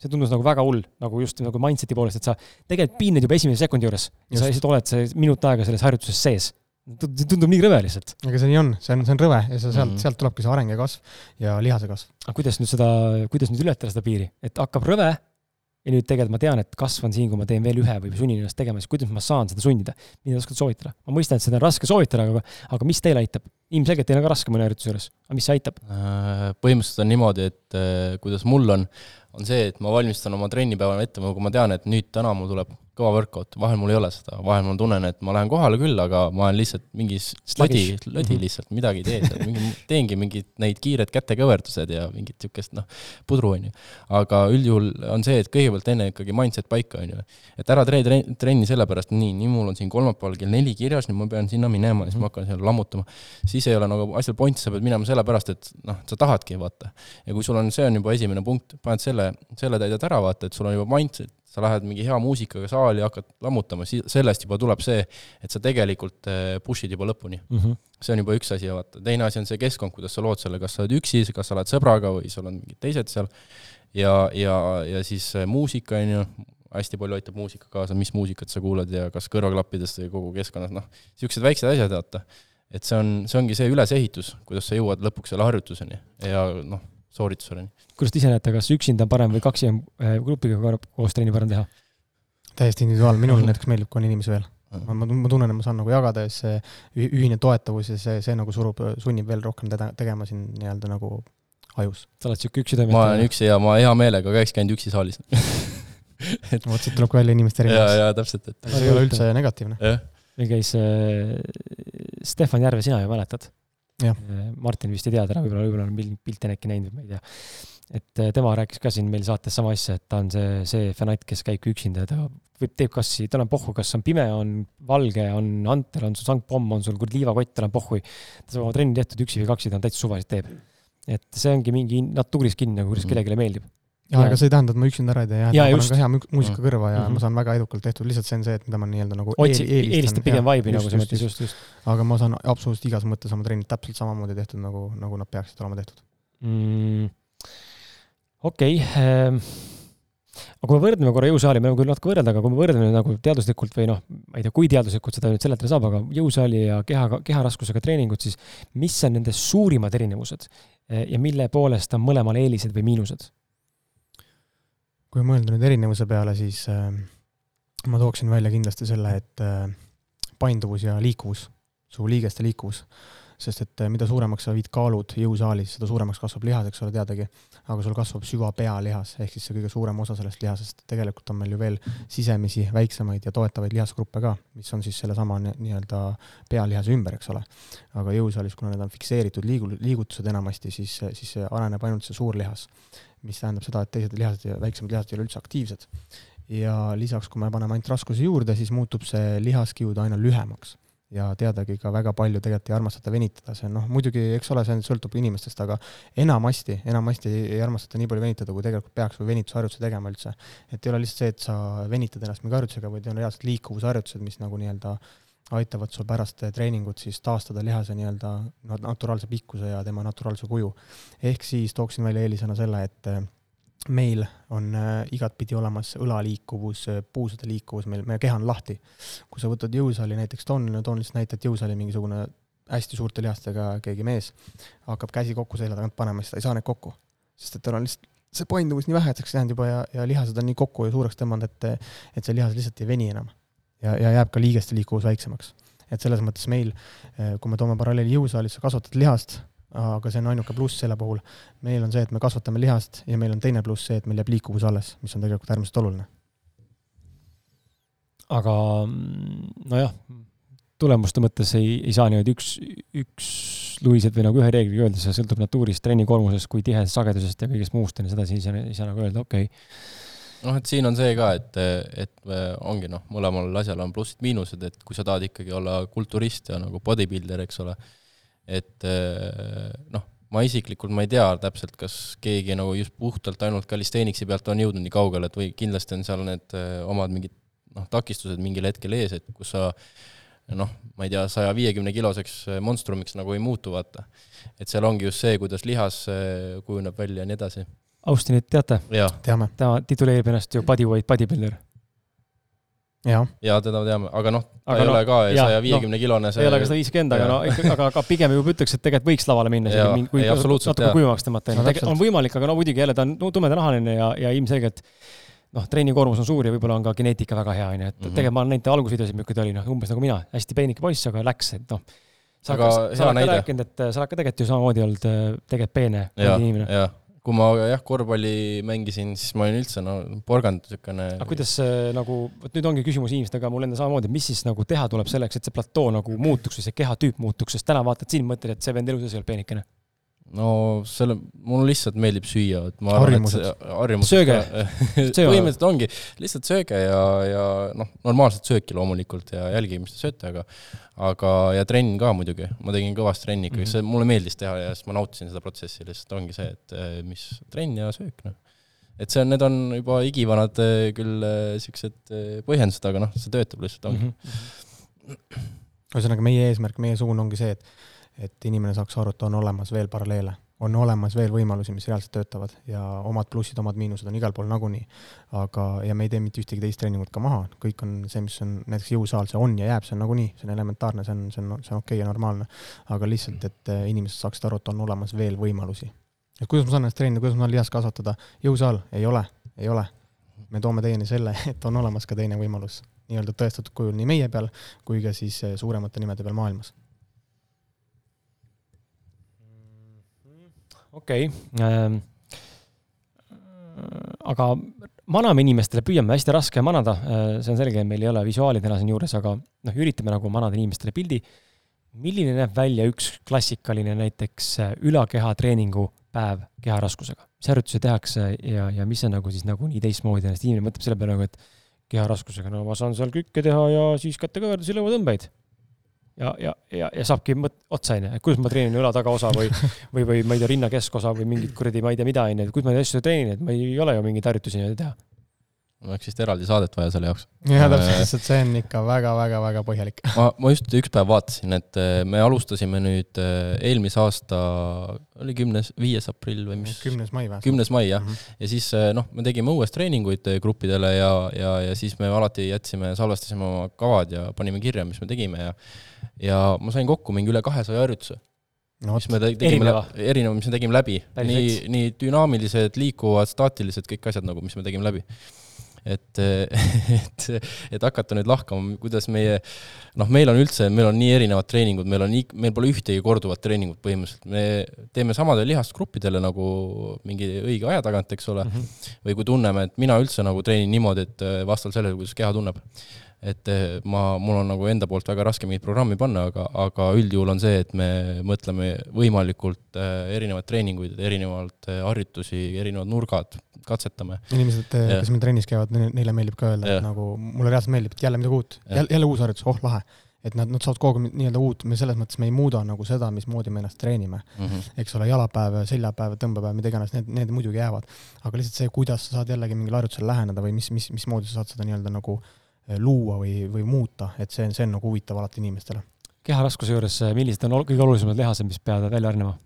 Speaker 1: see tundus nagu väga hull, nagu just nagu mindset'i poolest, et sa tegelikult piinled juba esimese sekundi juures ja sa lihtsalt oled see minut aega selles harjutuses sees see tundub nii rõve lihtsalt.
Speaker 3: aga see nii on, see on, see on rõve ja see sealt mm, -hmm. sealt tulebki see areng ja kasv ja lihase kasv.
Speaker 1: aga kuidas nüüd seda, kuidas nüüd ületada seda piiri, et hakkab rõve ja nüüd tegelikult ma tean, et kasv on siin, kui ma teen veel ühe või sunnin ennast tegema, siis kuidas ma saan seda sundida? mida oskad soovitada? ma mõistan, et seda on raske soovitada, aga, aga mis teile aitab? ilmselgelt teil on ka raske mõne harjutuse juures, aga mis aitab?
Speaker 2: Äh, põhimõtteliselt on niimoodi, et äh, kuidas mul on, on see, et ma valmistan oma trennipäeva ette, kui ma tean, et nüüd täna mul tuleb kõva workout, vahel mul ei ole seda, vahel ma tunnen, et ma lähen kohale küll, aga ma olen lihtsalt mingis lödi, lödi mhm. lihtsalt, midagi ei tee seal, mingi, teengi mingid neid kiired kätekõverdused ja mingit niisugust noh, pudru, on ju. aga üldjuhul on see, et kõigepealt enne ikkagi mindset paika, on ju. et ära tee trenni, trenni sellepärast, nii, nii mul on siin kolmapäeval kell neli kirjas, nüüd ma pean sinna minema ja siis ma hakkan seal lammutama. siis ei ole nagu asjal point, sa pead minema sellepärast, et noh, sa tahadki, vaata. ja kui sul on, see on juba esimene punkt, paned selle, selle täidad ära, vaata, et sul on juba mindset, sa lähed mingi hea muusikaga saali, hakkad lammutama, sellest juba tuleb see, et sa tegelikult eh, push'id juba lõpuni mm. -hmm. see on juba üks asi, vaata, teine asi on see keskkond, kuidas sa lood selle, kas sa oled üksi, kas sa oled sõbraga või sul on mingid teised seal, ja, ja, ja siis eh, muusika, on ju, hästi palju aitab muusika kaasa, mis muusikat sa kuulad ja kas kõrvaklappidest või kogu keskkonnas, noh, niisugused väiksed asjad, vaata. et see on, see ongi see ülesehitus, kuidas sa jõuad lõpuks selle harjutuseni ja noh, soorituseni.
Speaker 1: kuidas te ise näete, kas üksinda on parem või kaksi on äh, grupiga koos trenni parem teha?
Speaker 3: täiesti individuaalne, minul näiteks meeldib, kui on inimesi veel. ma, ma, ma tunnen, et ma saan nagu jagada ja see ühine toetavus ja see, see nagu surub, sunnib veel rohkem teda tegema siin nii-öelda nagu ajus.
Speaker 1: sa oled niisugune üksi toimetaja?
Speaker 2: ma olen üksi ja ma hea meelega käiks käinud üksi saalis
Speaker 3: et vot siit tuleb ka välja inimeste
Speaker 2: erinevus. ja, ja täpselt,
Speaker 3: et see ei ole üldse negatiivne.
Speaker 1: meil käis äh, Stefan Järve, sina ju mäletad? Martin vist ei tea täna, võib-olla, võib-olla on pilte on äkki näinud, ma ei tea. et äh, tema rääkis ka siin meil saates sama asja, et ta on see, see fanatt, kes käibki üksinda ta võib, teeb kas, tal on pohhu, kas on pime, on valge, on antel, on sul sangpomm, on sul kuradi liivakott, tal on pohhui. ta saab oma trenni tehtud üksi või kaksi, ta on täitsa suvaliselt teeb. et see ongi mingi natuuris kinni nagu, kuidas mm. kellelegi meeldib
Speaker 3: ja ega see ei tähenda, et ma üksinda ära ei tee, jah,
Speaker 1: Jaa,
Speaker 3: ma
Speaker 1: just.
Speaker 3: panen ka hea mu- muusika
Speaker 2: Mm.
Speaker 3: kõrva ja
Speaker 1: Mhm.
Speaker 3: ma saan väga edukalt tehtud, lihtsalt see on see, et mida ma nii-öelda nagu
Speaker 1: otsi-,
Speaker 3: eeli-
Speaker 1: eelistad pigem vibe'i nagu selles mõttes,
Speaker 3: just.
Speaker 1: just,
Speaker 3: aga ma saan absoluutselt igas mõttes oma trennid täpselt samamoodi tehtud, nagu, nagu nad peaksid olema tehtud.
Speaker 1: mm,. okei okay, ähm, aga kui me võrdleme korra jõusaali, me võime küll natuke võrrelda, aga kui me võrdleme nagu teaduslikult või noh, ma ei tea, kui teaduslikult seda nüüd seletada saab, aga jõusaali ja keha, keharaskusega treeningud, siis mis on nende suurimad erinevused Eh, ja mille poolest on mõlemal eelised või miinused?
Speaker 3: Kui mõelda nüüd erinevuse peale, siis äh, ma tooksin välja kindlasti selle, et äh, painduvus ja liikuvus, su liigeste liikuvus. Sest et äh, mida suuremaks sa viid kaalud jõusaalis, seda suuremaks kasvab lihas, eks ole, teadagi. aga sul kasvab süvapealihas, ehk siis see kõige suurem osa sellest lihasest. tegelikult on meil ju veel sisemisi, väiksemaid ja toetavaid lihasgruppe ka, mis on siis sellesama ni- nii-öelda pealihase ümber, eks ole. aga jõusaalis, kuna need on fikseeritud liigu-, liigutused enamasti, siis, siis areneb ainult see suur lihas mis tähendab seda, et teised lihased ja väiksemad lihased ei ole üldse aktiivsed. ja lisaks, kui me paneme ainult raskuse juurde, siis muutub see lihaskiud aina lühemaks. Ja teadagi ka väga palju tegelikult ei armastata venitada, see on noh, muidugi, eks ole, see sõltub inimestest, aga enamasti, enamasti ei, ei armastata nii palju venitada, kui tegelikult peaks või venitusharjutusi tegema üldse. et ei ole lihtsalt see, et sa venitad ennast mingi harjutusega, vaid on reaalselt liikuvusharjutused, mis nagu nii-öelda aitavad sul pärast treeningut siis taastada lihase nii-öelda naturaalse pikkuse ja tema naturaalse kuju. ehk siis tooksin välja eelisena selle, et meil on äh, igatpidi olemas õlaliikuvus, puusade liikuvus, meil, meie keha on lahti. kui sa võtad jõusaali näiteks, toon, toon lihtsalt näite, et jõusaali mingisugune hästi suurte lihastega keegi mees hakkab käsi kokku selja tagant panema, siis ta ei saa neid kokku. sest et tal on lihtsalt see painduvus nii väheseks jäänud juba ja, ja lihased on nii kokku ja suureks tõmmanud, et, et see lihas lihtsalt ei veni enam ja, ja jääb ka liigeste liikuvus väiksemaks. et selles mõttes meil, kui me toome paralleeli jõusaalis, sa kasvatad lihast, aga see on ainuke pluss selle puhul, meil on see, et me kasvatame lihast ja meil on teine pluss see, et meil jääb liikuvus alles, mis on tegelikult äärmiselt oluline.
Speaker 1: aga mm, nojah, tulemuste mõttes ei, ei saa niimoodi üks, üks luiselt või nagu ühe reegliga öelda, see sõltub natuurist, trennikoormusest, kui tihe sagedusest ja kõigest muust ja nii sedasi, ei saa, ei saa nagu öelda, okei okay.
Speaker 2: noh, et siin on see ka, et, et ongi noh, mõlemal asjal on plussid-miinused, et kui sa tahad ikkagi olla kulturist ja nagu bodybuilder, eks ole, et noh, ma isiklikult, ma ei tea täpselt, kas keegi nagu just puhtalt ainult kalisteeniksi pealt on jõudnud nii kaugele, et või kindlasti on seal need omad mingid noh, takistused mingil hetkel ees, et kus sa noh, ma ei tea, saja viiekümne kiloseks monstrumiks nagu ei muutu, vaata. et seal ongi just see, kuidas lihas kujuneb välja ja nii edasi.
Speaker 1: Austinit teate?
Speaker 3: teame.
Speaker 1: ta tituleerib ennast ju bodyweight bodybuilder.
Speaker 3: Jah.
Speaker 2: ja teda teame, aga noh, ta
Speaker 1: aga
Speaker 2: ei
Speaker 1: no,
Speaker 2: ole ka saja viiekümne kilone
Speaker 1: see ei ole ka sada viiskümmend, aga no ikka, aga, aga pigem juba ütleks, et tegelikult võiks lavale minna, kui
Speaker 2: ei,
Speaker 1: natuke kuivemaks tõmmata
Speaker 3: No
Speaker 1: no, on võimalik, aga no muidugi jälle ta on no, tumedanahaline ja, ja ilmselgelt noh, trennikoormus on suur ja võib-olla on ka geneetika väga hea, onju, et mm. -hmm. tegelikult ma olen näinud ta algusvideosid, milline ta oli, noh, umbes nagu mina, hästi peenike poiss, aga läks, et noh. sa
Speaker 2: Aga
Speaker 1: oled ka rääkinud, et sa oled ka tegelikult ju samamoodi olnud äh, tegelikult peene
Speaker 2: ja,
Speaker 1: inimene.
Speaker 2: Kui ma jah, korvpalli mängisin, siis ma olin üldse no porgand niisugune.
Speaker 1: aga kuidas see nagu, vot nüüd ongi küsimus inimestega mul enda samamoodi, et mis siis nagu teha tuleb selleks, et see platoo nagu muutuks või see kehatüüp muutuks, sest täna vaatad siin, mõtled, et see vend elu sees ei olnud peenikene.
Speaker 2: No selle, mulle lihtsalt meeldib süüa, et ma arvan, et see harjumused
Speaker 1: Sööge.
Speaker 2: põhimõtteliselt ongi, lihtsalt sööge ja, ja noh, normaalset sööki loomulikult ja jälgige, mis te sööte, aga aga, ja trenn ka muidugi, ma tegin kõvasti trenni ikkagi mm. -hmm. see mulle meeldis teha ja siis ma nautisin seda protsessi, lihtsalt ongi see, et eh, mis trenn ja söök, noh. et see on, need on juba igivanad eh, küll eh, siuksed põhjendused, aga noh, see töötab lihtsalt, ongi mm.
Speaker 3: Ühesõnaga, meie eesmärk, meie suund ongi see, et, et inimene saaks aru, et on olemas veel paralleele, on olemas veel võimalusi, mis reaalselt töötavad ja omad plussid, omad miinused on igal pool nagunii. aga, ja me ei tee mitte ühtegi teist treeningut ka maha, kõik on see, mis on näiteks jõusaal, see on ja jääb, see on nagunii, see on elementaarne, see on, see on, see on okei okay ja normaalne. aga lihtsalt, et eh, inimesed saaksid aru, et on olemas veel võimalusi. et kuidas ma saan ennast treenida, kuidas ma saan lihast kasvatada, jõusaal, ei ole, ei ole. me toome teieni selle, et on olemas ka teine võimalus nii-öelda tõestatud kujul nii meie peal kui ka siis eh, suuremate nimede peal maailmas.
Speaker 1: Okei okay. ähm,. aga maname inimestele, püüame, hästi raske manada, see on selge, meil ei ole visuaali täna siin juures, aga noh, üritame nagu manada inimestele pildi. milline näeb välja üks klassikaline näiteks äh, ülakehatreeningu päev keharaskusega? mis harjutusi tehakse ja, ja mis on nagu siis nagu nii teistmoodi, sest inimene mõtleb selle peale nagu, et keharaskusega, no ma saan seal kükke teha ja siis kätekõverdusi, lõuatõmbeid. Ja, ja, ja, ja saabki mõt-, otsa, onju, et kuidas ma treenin õla tagaosa või, või, või ma ei tea, rinna keskosa või mingit kuradi, ma ei tea mida, onju, et kuidas ma neid asju treenin, et ma ei ole ju mingeid harjutusi nii-öelda teha
Speaker 2: oleks vist eraldi saadet vaja selle jaoks.
Speaker 3: jah, täpselt, sest see on ikka väga-väga-väga põhjalik.
Speaker 2: ma, ma just üks päev vaatasin, et eh, me alustasime nüüd eh, eelmise aasta, oli kümnes, viies aprill või mis?
Speaker 3: kümnes mai või?
Speaker 2: kümnes mai, jah mm. -hmm. ja siis noh, me tegime õues treeninguid gruppidele ja, ja, ja siis me alati jätsime, salvestasime oma kavad ja panime kirja, mis me tegime ja ja ma sain kokku mingi üle kahesaja harjutuse no,. mis me tegime, erineva, erineva, mis me tegime läbi. nii, nii dünaamilised, liikuvad, staatilised, kõik asjad nagu, mis me tegime läbi et, et, et hakata nüüd lahkama, kuidas meie, noh, meil on üldse, meil on nii erinevad treeningud, meil on, meil pole ühtegi korduvat treeningut põhimõtteliselt, me teeme samadele lihasgruppidele nagu mingi õige aja tagant, eks ole mm, -hmm. või kui tunneme, et mina üldse nagu treenin niimoodi, et vastavalt sellele, kuidas keha tunneb et ma, mul on nagu enda poolt väga raske mingit programmi panna, aga, aga üldjuhul on see, et me mõtleme võimalikult erinevaid treeninguid, erinevaid harjutusi, erinevad nurgad, katsetame.
Speaker 3: inimesed, kes meil trennis käivad, neile meeldib ka öelda, et nagu mulle reaalselt meeldib, et jälle midagi uut, jälle, uus harjutus, oh lahe. et nad, nad saavad kogu aeg nii-öelda uut, me selles mõttes me ei muuda nagu seda, mismoodi me ennast treenime mm. -hmm. eks ole, jalapäev, seljapäev, tõmbepäev, mida iganes, need, need muidugi jäävad. aga lihtsalt see, kuidas sa saad jällegi mingile harjutusele läheneda või mis, mis, mismoodi sa saad seda nii-öelda nagu eh, luua või, või muuta, et see on, see on nagu huvitav alati inimestele.
Speaker 1: keharaskuse juures, eh, millised on kõige olulisemad lihased, mis peavad välja arenema?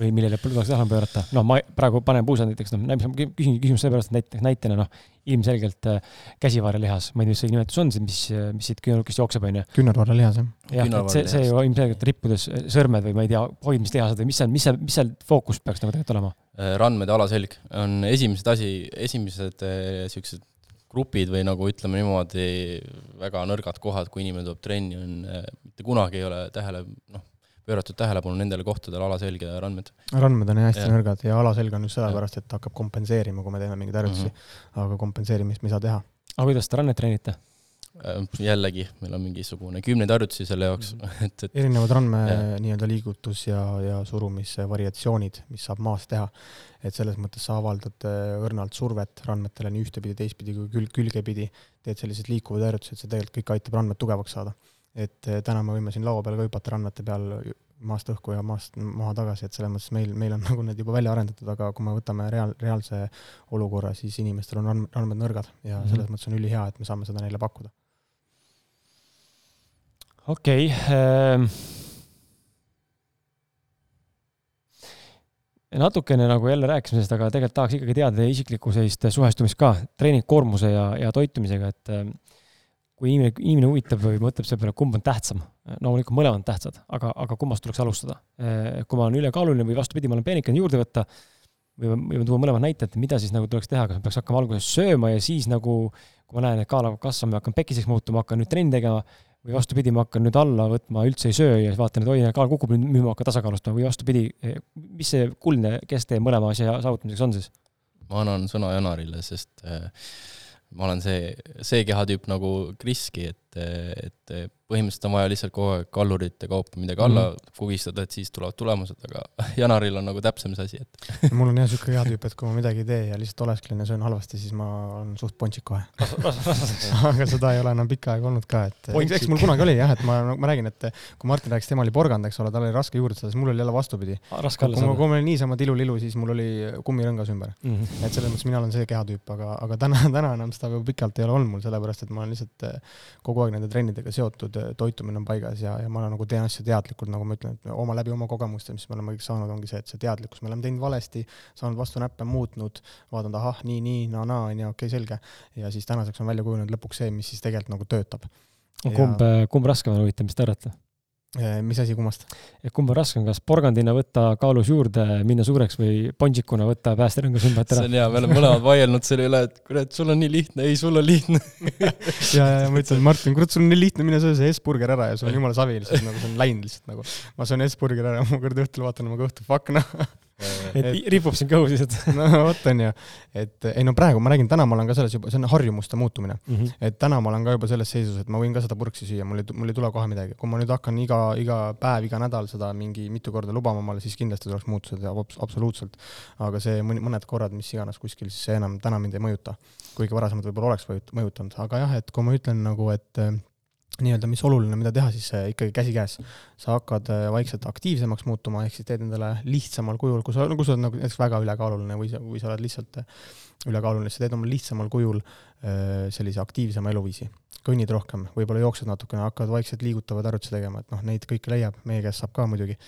Speaker 1: või millele tuleks tähelepanu pöörata. noh, ma praegu panen puusa näiteks, noh, küsin küsimust seepärast, et näiteks näitena noh, ilmselgelt äh, käsivarrelihas, ma ei tea, mis see nimetus on, mis, mis siit küünarnukist jookseb, onju.
Speaker 3: küünarvarrelihas, jah.
Speaker 1: jah, et see, see ju ilmselgelt rippudes sõrmed või ma ei tea, hoidmislihased või mis seal, mis seal, mis seal fookus peaks nagu tegelikult olema?
Speaker 2: Äh, randmede alaselg on esimesed asi, esimesed siuksed grupid või nagu ütleme niimoodi, väga nõrgad kohad, kui inimene tuleb trenni, on mitte kunagi ei ole tähele, noh, pööratud tähelepanu nendele kohtadele, alaselg ja randmed.
Speaker 3: randmed on hästi ja. nõrgad ja alaselg on just sellepärast, et hakkab kompenseerima, kui me teeme mingeid harjutusi mm, -hmm. aga kompenseerimist me ei saa teha.
Speaker 1: aga kuidas te rannet treenite?
Speaker 2: Äh, jällegi, meil on mingisugune kümneid harjutusi selle jaoks mm, -hmm. et,
Speaker 3: et erinevad randme nii-öelda liigutus ja, ja surumisvariatsioonid, mis saab maas teha. et selles mõttes sa avaldad äh, õrnalt survet randmetele nii ühtepidi, teistpidi kui külg, külgepidi, teed sellised liikuvad harjutused, see tegelikult kõik aitab randmed tugevaks saada et eh, täna me võime siin laua peal ka hüpata randmete peal maast õhku ja maast maha tagasi, et selles mõttes meil, meil on nagu need juba välja arendatud, aga kui me võtame reaal, reaalse olukorra, siis inimestel on randmed nõrgad ja mm -hmm. selles mõttes on ülihea, et me saame seda neile pakkuda.
Speaker 1: Okei okay, ähm natukene nagu jälle rääkisime sellest, aga tegelikult tahaks ikkagi teada teie isiklikku sellist suhestumist ka treeningkoormuse ja, ja toitumisega, et ähm, kui inimene, inimene huvitab või mõtleb selle peale, kumb on tähtsam, loomulikult mõlemad on tähtsad, aga, aga kummast tuleks alustada? kui ma olen ülekaaluline või vastupidi, ma olen peenikene juurde võtta, või võime tuua mõlemad näited, mida siis nagu tuleks teha, kas ma peaks hakkama alguses sööma ja siis nagu, kui ma näen, et kaal hakkab kasvama hakkan pekiseks muutuma, hakkan nüüd trenni tegema, või vastupidi, ma hakkan nüüd alla võtma, üldse ei söö ja siis vaatan, et oi, kaal kukub, nüüd, ma hakkan tasakaalustama või vastupidi, mis see kuldne kesktee mõlema asja saavutamiseks on siis?
Speaker 2: ma annan sõna Janarile, sest äh, ma olen see, see kehatüüp nagu Kriski, et, et põhimõtteliselt on vaja lihtsalt kogu aeg kallurite kaupa midagi alla mm -hmm. kugistada, et siis tulevad tulemused, aga Janaril on nagu täpsem see asi, et
Speaker 3: mul on jah niisugune kehatüüp, et kui ma midagi ei tee ja lihtsalt olesklen ja söön halvasti, siis ma olen suht pontsik kohe aga seda ei ole enam pikka aega olnud ka, et eks, eks mul kunagi oli jah, et ma, ma räägin, et kui Martin rääkis, tema oli porgand, eks ole, tal oli raske juurde saada, siis mul oli jälle vastupidi.
Speaker 1: raske alla
Speaker 3: saada. kui mul oli niisama tilulilu, siis mul oli kummirõngas ümber mm. -hmm. et selles mõttes mina olen see kehatüüp, aga, aga täna, täna enam seda juba pikalt ei ole olnud mul, sellepärast et ma olen lihtsalt kogu aeg nende trennidega seotud, toitumine on paigas ja, ja ma nagu teen asju teadlikult, nagu ma ütlen, et oma läbi oma kogemuste, mis me oleme kõik saanud, ongi see, et see teadlikkus, me oleme teinud valesti, saanud vastu näppe, muutnud, vaadanud, ahah, nii, nii, naa, naa, onju, okei okay,, selge. ja siis tänaseks on välja kujunenud lõpuks see, mis siis tegelikult nagu töötab.
Speaker 1: kumb ja..., kumb raskem on huvitav, mis te arvate?
Speaker 3: Äh, mis asi, kummast?
Speaker 1: et kumb on raskem, kas porgandina võtta kaalus juurde, minna suureks või ponžikuna võtta päästerõngas ümbert ära?
Speaker 2: see on hea, me oleme mõlemad vaielnud selle üle, et kurat, sul on nii lihtne, ei, sul on lihtne
Speaker 3: ja, ja ma ütlesin, Martin, kurat, sul on nii lihtne, mine söö see S-burger ära ja sul on jumala savi lihtsalt nagu, see on läinud lihtsalt nagu. ma söön S-burgeri ära, ma kord õhtul vaatan oma kõhtu, fuck noh
Speaker 1: et ripub siin kõhus lihtsalt.
Speaker 3: no vot onju, et ei no praegu ma räägin, täna ma olen ka selles juba, see on harjumuste muutumine mm. -hmm. et täna ma olen ka juba selles seisus, et ma võin ka seda purksi süüa, mul ei, mul ei tule kohe midagi. kui ma nüüd hakkan iga, iga päev, iga nädal seda mingi mitu korda lubama omale, siis kindlasti tuleks muutused ja absoluutselt. aga see mõni, mõned korrad, mis iganes kuskil, siis see enam täna mind ei mõjuta. kuigi varasemalt võib-olla oleks mõjutanud, aga jah, et kui ma ütlen nagu, et nii-öelda, mis oluline, mida teha, siis äh, ikkagi käsikäes. sa hakkad äh, vaikselt aktiivsemaks muutuma, ehk siis teed endale lihtsamal kujul, kui sa, kui sa oled nagu näiteks väga ülekaaluline või sa, või sa oled lihtsalt äh, ülekaaluline, siis sa teed oma lihtsamal kujul sellise aktiivsema eluviisi. kõnnid rohkem, võib-olla jooksed natukene, hakkad vaikselt liigutavaid harjutusi tegema, et noh, neid kõike leiab, meie käest saab ka muidugi,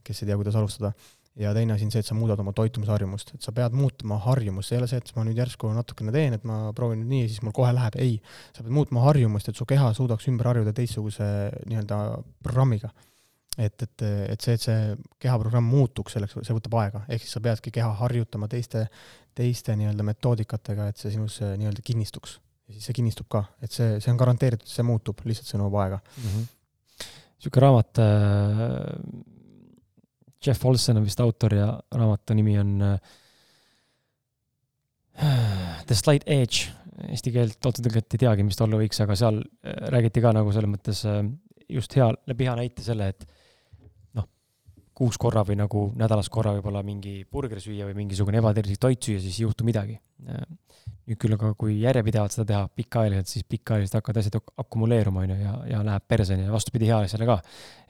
Speaker 3: kes ei tea, kuidas alustada ja teine asi on see, et sa muudad oma toitumisharjumust, et sa pead muutma harjumust, ei ole see, et ma nüüd järsku natukene teen, et ma proovin nüüd nii ja siis mul kohe läheb, ei. sa pead muutma harjumust, et su keha suudaks ümber harjuda teistsuguse nii-öelda programmiga. et, et, et see, et see kehaprogramm muutuks, selleks, see võtab aega, ehk siis sa peadki keha harjutama teiste, teiste nii-öelda metoodikatega, et see sinus nii-öelda kinnistuks. ja siis see kinnistub ka, et see, see on garanteeritud, see muutub, lihtsalt see nõuab aega mm.
Speaker 1: -hmm niisugune raamat äh, Jeff Olsen on vist autor ja raamatu nimi on äh, The Slight Edge, eesti keelt otsetõlget ei teagi, mis ta olla võiks, aga seal äh, räägiti ka nagu selles mõttes äh, just hea, läbi hea näite selle, et kuus korra või nagu nädalas korra võib-olla mingi burger süüa või mingisugune ebatervislik toit süüa, siis ei juhtu midagi. nüüd küll aga, kui järjepidevalt seda teha pikaajaliselt, siis pikaajaliselt hakkavad asjad akumuleeruma, on ju, ja, ja läheb perseni ja vastupidi hea asjale ka.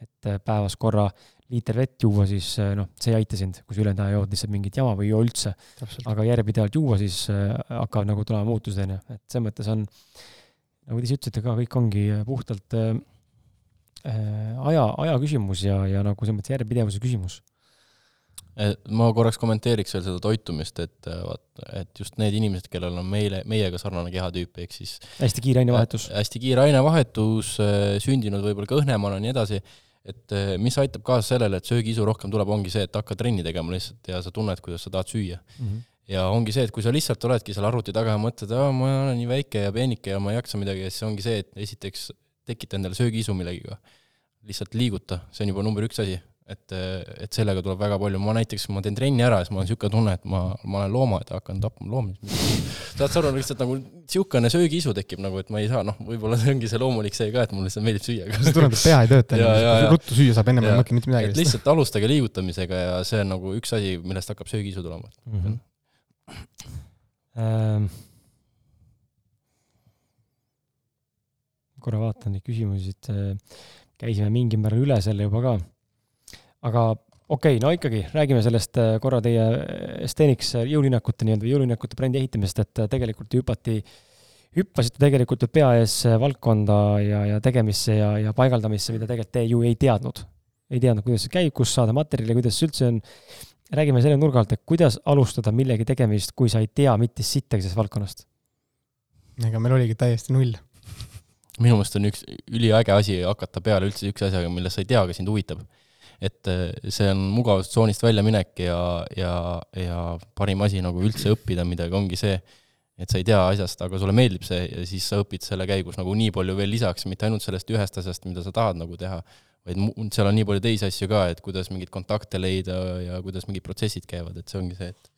Speaker 1: et päevas korra liiter vett juua, siis äh, noh, see ei aita sind, kui sa ülejäänud aja jood lihtsalt mingit jama või ei joo üldse. aga järjepidevalt juua, siis äh, hakkavad nagu tulema muutused, on ju, et selles mõttes on, nagu te ise ütlesite ka, kõik ongi äh, puhtalt äh, aja, aja küsimus ja, ja nagu selles mõttes järjepidevuse küsimus.
Speaker 2: ma korraks kommenteeriks veel seda toitumist, et vaat, et just need inimesed, kellel on meile, meiega sarnane kehatüüp, ehk siis
Speaker 1: hästi kiire ainevahetus.
Speaker 2: hästi kiire ainevahetus, sündinud võib-olla kõhnemana ja nii edasi et mis aitab kaasa sellele, et söögiisu rohkem tuleb, ongi see, et hakkad trenni tegema lihtsalt ja sa tunned, kuidas sa tahad süüa mm. -hmm. ja ongi see, et kui sa lihtsalt oledki seal arvuti taga ja mõtled, aa, ma olen nii väike ja peenike ja ma ei jaksa midagi, siis ongi see, et esiteks tekita endale söögiisu millegiga. lihtsalt liiguta, see on juba number üks asi et, et sellega tuleb väga palju, ma näiteks, ma teen trenni ära ja siis mul on niisugune tunne, et ma, ma olen loomaaed ja hakkan tapma loomi. saad sa aru, lihtsalt nagu niisugune söögiisu tekib nagu, et ma ei saa, noh, võib-olla see ongi see loomulik see ka, et mulle lihtsalt meeldib süüa.
Speaker 3: see tuleneb, et pea ei tööta, ruttu süüa saab, ennem ei mõtle mitte midagi.
Speaker 2: lihtsalt alustage liigutamisega ja see on nagu üks asi, millest hakkab söögiisu tulema mm. -hmm.
Speaker 1: Korra vaatan neid küsimusi, et äh, käisime mingil määral üle selle juba ka aga okei okay,, no ikkagi räägime sellest äh, korra teie Stenix jõulinnakute nii-öelda jõulinnakute brändi ehitamisest, et äh, tegelikult hüpati, hüppasite tegelikult ju pea ees äh, valdkonda ja, ja tegemisse ja, ja paigaldamisse, mida tegelikult te ju ei teadnud. ei teadnud, kuidas see käib, kust saada materjali, kuidas see üldse on. räägime selle nurga alt, et kuidas alustada millegi tegemist, kui sa ei tea mitte sittagi sellest valdkonnast?
Speaker 3: ega meil oligi täiesti null
Speaker 2: minu meelest on üks üliäge asi hakata peale üldse üks asjaga, millest sa ei tea, aga sind huvitab. Et äh, see on mugavustsoonist väljaminek ja, ja, ja parim asi nagu üldse õppida midagi ongi see, et sa ei tea asjast, aga sulle meeldib see ja siis sa õpid selle käigus nagu nii palju veel lisaks, mitte ainult sellest ühest asjast, mida sa tahad nagu teha, vaid seal on nii palju teisi asju ka, et kuidas mingeid kontakte leida ja kuidas mingid protsessid käivad, et see ongi see, et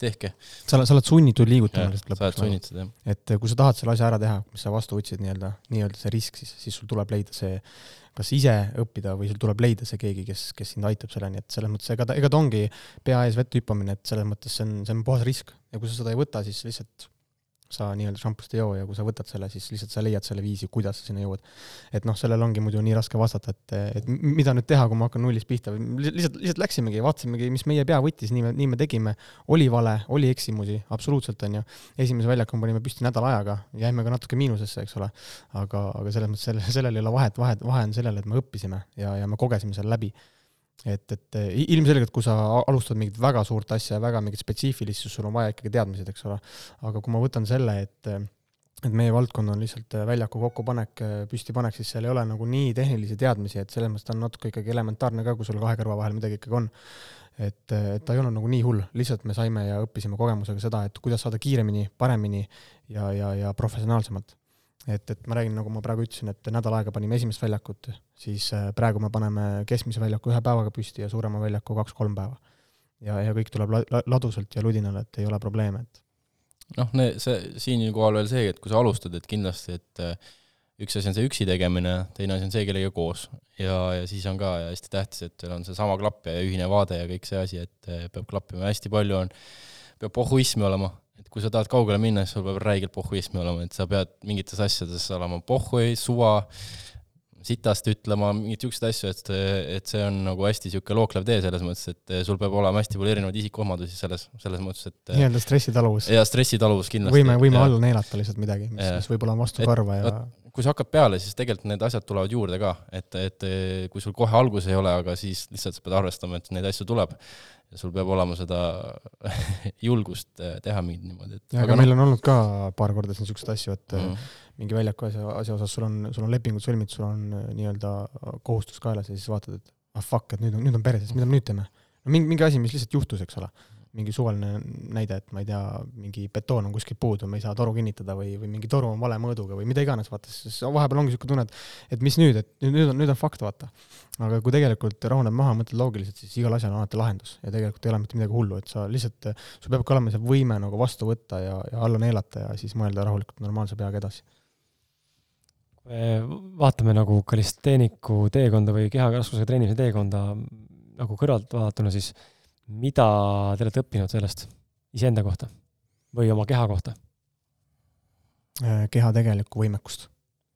Speaker 2: tehke.
Speaker 3: sa oled, sa oled sunnitud liigutama lihtsalt
Speaker 2: lõpuks. sa oled sunnitud, jah.
Speaker 3: et kui sa tahad selle asja ära teha, mis sa vastu võtsid nii-öelda, nii-öelda see risk, siis, siis sul tuleb leida see kas ise õppida või sul tuleb leida see keegi, kes, kes sind aitab selleni, et selles mõttes ega ta, ega ta ongi pea ees vette hüppamine, et selles mõttes see on, see on puhas risk ja kui sa seda ei võta, siis lihtsalt sa nii-öelda šampust ei joo ja kui sa võtad selle, siis lihtsalt sa leiad selle viisi, kuidas sa sinna jõuad. et noh, sellel ongi muidu nii raske vastata, et, et mida nüüd teha, kui ma hakkan nullist pihta või lihtsalt, lihtsalt läksimegi, vaatasimegi, mis meie pea võttis, nii me, nii me tegime. oli vale, oli eksimusi, absoluutselt, on ju. esimese väljaku panime püsti nädala ajaga, jäime ka natuke miinusesse, eks ole. aga, aga selles mõttes sellel, sellel ei ole vahet, vahet, vahe on sellel, et me õppisime ja, ja me kogesime selle läbi et, et ilmselgelt, kui sa alustad mingit väga suurt asja, väga mingit spetsiifilist, siis sul on vaja ikkagi teadmised, eks ole. aga kui ma võtan selle, et, et meie valdkond on lihtsalt väljaku kokkupanek, püstipanek, siis seal ei ole nagu nii tehnilisi teadmisi, et selles mõttes ta on natuke ikkagi elementaarne ka, kui sul kahe kõrva vahel midagi ikkagi on. et, et ta ei olnud nagu nii hull, lihtsalt me saime ja õppisime kogemusega seda, et kuidas saada kiiremini, paremini ja, ja, ja professionaalsemalt et, et ma räägin, nagu ma praegu ütlesin, et nädal aega panime esimest väljakut, siis äh, praegu me paneme keskmise väljaku ühe päevaga püsti ja suurema väljaku kaks-kolm päeva. ja, ja kõik tuleb la-, ladusalt ja ludinal, et ei ole probleeme, et
Speaker 2: noh, see, siinkohal veel see, et kui sa alustad, et kindlasti, et äh, üks asi on see üksi tegemine, teine asi on see kellegagi koos. ja, ja siis on ka hästi tähtis, et teil on seesama klapp ja ühine vaade ja kõik see asi, et äh, peab klappima, hästi palju on, peab pohhuismi olema kui sa tahad kaugele minna, siis sul peab räigelt pohhuismi olema, et sa pead mingites asjades olema pohhui, suva, sitast ütlema, mingeid niisuguseid asju, et, et see on nagu hästi niisugune looklev tee selles mõttes, et sul peab olema hästi palju erinevaid isikuomadusi selles, selles mõttes, et
Speaker 3: nii-öelda stressitaluvus.
Speaker 2: ja stressitaluvus kindlasti.
Speaker 3: võime, võime alla neelata lihtsalt midagi, mis, mis võib-olla on vastu et, karva ja
Speaker 2: kui sa hakkad peale, siis tegelikult need asjad tulevad juurde ka, et, et kui sul kohe alguses ei ole, aga siis lihtsalt sa pead arvestama, et neid asju tuleb ja sul peab olema seda julgust teha mingit niimoodi,
Speaker 3: et ja aga, aga meil on olnud ka paar korda siin niisuguseid asju, et mm -hmm. mingi väljaku asja, asja osas sul on, sul on lepingud sõlmitud, sul on äh, nii-öelda kohustus kaelas ja siis vaatad, et ah fuck, et nüüd on, nüüd on perses, mida me nüüd teeme? no mingi, mingi asi, mis lihtsalt juhtus, eks ole mingi suvaline näide, et ma ei tea, mingi betoon on kuskil puudu, me ei saa toru kinnitada või, või mingi toru on vale mõõduga või mida iganes, vaata, siis vahepeal ongi niisugune tunne, et et mis nüüd, et nüüd on, nüüd on fakt, vaata. aga kui tegelikult rahuneb maha, mõtled loogiliselt, siis igal asjal on alati lahendus ja tegelikult ei ole mitte midagi hullu, et sa lihtsalt, sul peabki olema see võime nagu vastu võtta ja, ja alla neelata ja siis mõelda rahulikult normaalse peaga edasi
Speaker 1: vaatame nagu kalisteeniku teekonda või kehakasvuse treenimise teekonda nagu kõrvalt vaadatuna, siis mida te olete õppinud sellest iseenda kohta või oma keha kohta?
Speaker 3: Äh, keha tegelikku võimekust.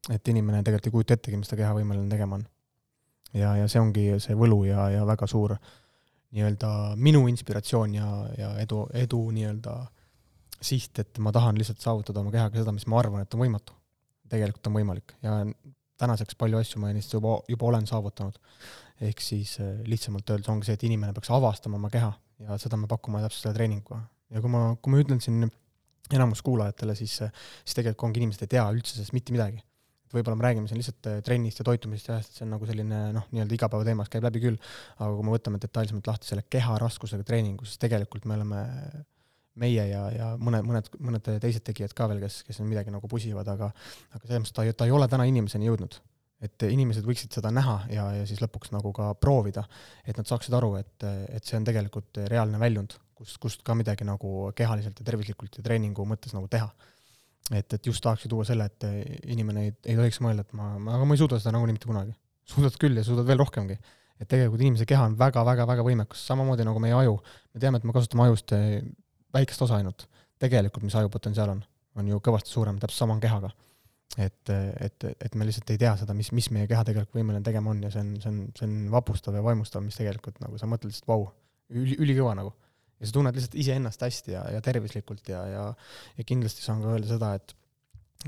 Speaker 3: et inimene tegelikult ei kujuta ettegi, mis ta keha võimeline tegema on. ja, ja see ongi see võlu ja, ja väga suur nii-öelda minu inspiratsioon ja, ja edu, edu nii-öelda siht, et ma tahan lihtsalt saavutada oma kehaga seda, mis ma arvan, et on võimatu. tegelikult on võimalik ja tänaseks palju asju ma neist juba, juba olen saavutanud ehk siis äh, lihtsamalt öeldes ongi see, et inimene peaks avastama oma keha ja seda me pakume täpselt selle treeninguga. ja kui ma, kui ma ütlen siin enamus kuulajatele, siis, äh, siis tegelikult ongi inimesed ei tea üldse sellest mitte midagi. et võib-olla me räägime siin lihtsalt äh, trennist ja toitumisest ja et see on nagu selline noh, nii-öelda igapäevateemas käib läbi küll, aga kui me võtame detailsemalt lahti selle keha raskusega treeningu, siis tegelikult me oleme meie ja, ja mõned, mõned, mõned teised tegijad ka veel, kes, kes midagi nagu pusivad, aga aga selles mõttes ta, ta ei ole täna inimeseni jõudnud et inimesed võiksid seda näha ja, ja siis lõpuks nagu ka proovida, et nad saaksid aru, et, et see on tegelikult reaalne väljund, kust, kust ka midagi nagu kehaliselt ja tervislikult ja treeningu mõttes nagu teha. et, et just tahakski tuua selle, et inimene ei, ei tohiks mõelda, et ma, ma, aga ma ei suuda seda nagunii mitte kunagi. suudad küll ja suudad veel rohkemgi. et tegelikult inimese keha on väga-väga-väga võimekas, samamoodi nagu meie aju. me teame, et me kasutame ajust väikest osa ainult. tegelikult, mis aju potentsiaal on, on ju kõvasti suurem, täpselt sama on kehaga et, et, et me lihtsalt ei tea seda, mis, mis meie keha tegelikult võimeline tegema on ja see on, see on, see on vapustav ja vaimustav, mis tegelikult nagu sa mõtled lihtsalt vau wow,, üli, ülikõva nagu. ja sa tunned lihtsalt iseennast hästi ja, ja tervislikult ja, ja, ja kindlasti saan ka öelda seda, et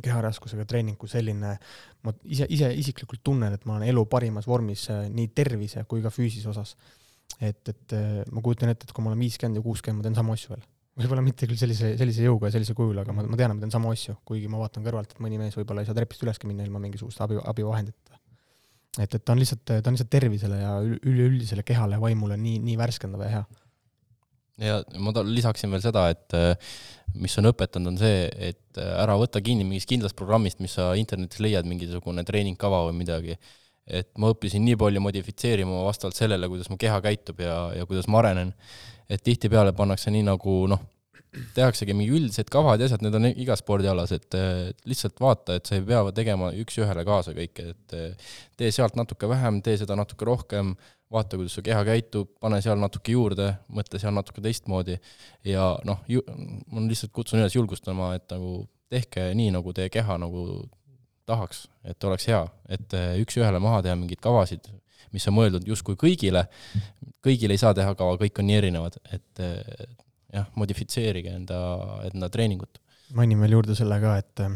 Speaker 3: keharaskusega treening kui selline, ma ise, ise isiklikult tunnen, et ma olen elu parimas vormis äh, nii tervise kui ka füüsise osas. et, et äh, ma kujutan ette, et kui ma olen viiskümmend ja kuuskümmend, ma teen samu asju veel võib-olla mitte küll sellise, sellise jõuga ja sellise kujul, aga ma, ma tean, ma teen samu asju, kuigi ma vaatan kõrvalt, et mõni mees võib-olla ei saa trepist üleski minna ilma mingisuguste abi, abivahendita. et, et ta on lihtsalt, ta on lihtsalt tervisele ja üleüldisele kehale ja vaimule nii, nii värskendav ja hea.
Speaker 2: ja ma lisaksin veel seda, et mis on õpetanud, on see, et ära võta kinni mingist kindlast programmist, mis sa internetis leiad, mingisugune treeningkava või midagi et ma õppisin nii palju modifitseerima vastavalt sellele, kuidas mu keha käitub ja, ja kuidas ma arenen. Et tihtipeale pannakse nii nagu noh, tehaksegi mingi üldised kavad ja asjad, need on igas spordialas, et lihtsalt vaata, et sa ei pea tegema üks-ühele kaasa kõike, et tee sealt natuke vähem, tee seda natuke rohkem, vaata, kuidas su keha käitub, pane seal natuke juurde, mõtle seal natuke teistmoodi. Ja noh, ma lihtsalt kutsun üles julgustama, et nagu tehke nii, nagu teie keha nagu tahaks, et oleks hea, et üks-ühele maha teha mingeid kavasid, mis on mõeldud justkui kõigile, kõigil ei saa teha kava, kõik on nii erinevad, et jah, modifitseerige enda, enda treeningut.
Speaker 3: mainin veel juurde selle ka, et eh,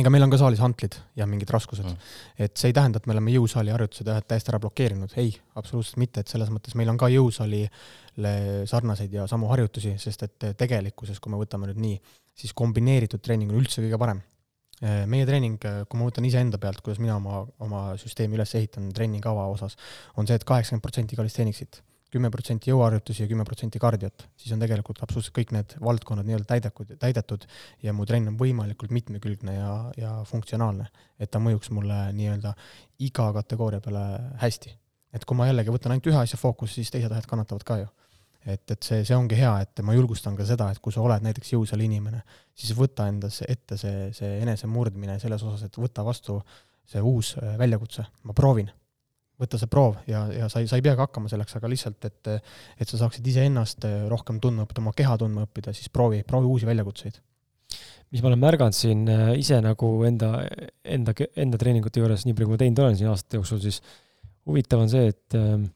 Speaker 3: ega meil on ka saalis hantlid ja mingid raskused. Mm.. et see ei tähenda, et me oleme jõusaali harjutused täiesti ära blokeerinud, ei, absoluutselt mitte, et selles mõttes meil on ka jõusaalile sarnaseid ja samu harjutusi, sest et tegelikkuses, kui me võtame nüüd nii, siis kombineeritud treening on üldse kõige parem meie treening, äh, kui ma võtan iseenda pealt, kuidas mina oma, oma süsteemi üles ehitan treeningkava osas, on see et, et kaheksakümmend protsenti kalisteeniksit, kümme protsenti jõuharjutusi ja kümme protsenti kardiot, siis on tegelikult absoluutselt kõik need valdkonnad nii-öelda täidetud, täidetud ja mu trenn on võimalikult mitmekülgne ja, ja funktsionaalne, et ta mõjuks mulle nii-öelda iga kategooria peale hästi. et kui ma jällegi võtan ainult ühe asja fookusse, siis teised asjad kannatavad ka ju et, et see, see ongi hea, et ma julgustan ka seda, et kui sa oled näiteks jõusaal inimene, siis võta endas ette see, see enesemurdmine selles osas, et võta vastu see uus äh, väljakutse, ma proovin. võtta see proov ja, ja sa ei, sa ei peagi hakkama selleks, aga lihtsalt, et et sa saaksid iseennast rohkem tundma õppida, oma keha tundma õppida, siis proovi, proovi uusi väljakutseid.
Speaker 1: mis ma olen märganud siin äh, ise nagu enda, enda, enda treeningute juures, nii palju kui ma teinud olen siin aastate jooksul, siis huvitav on see, et ähm,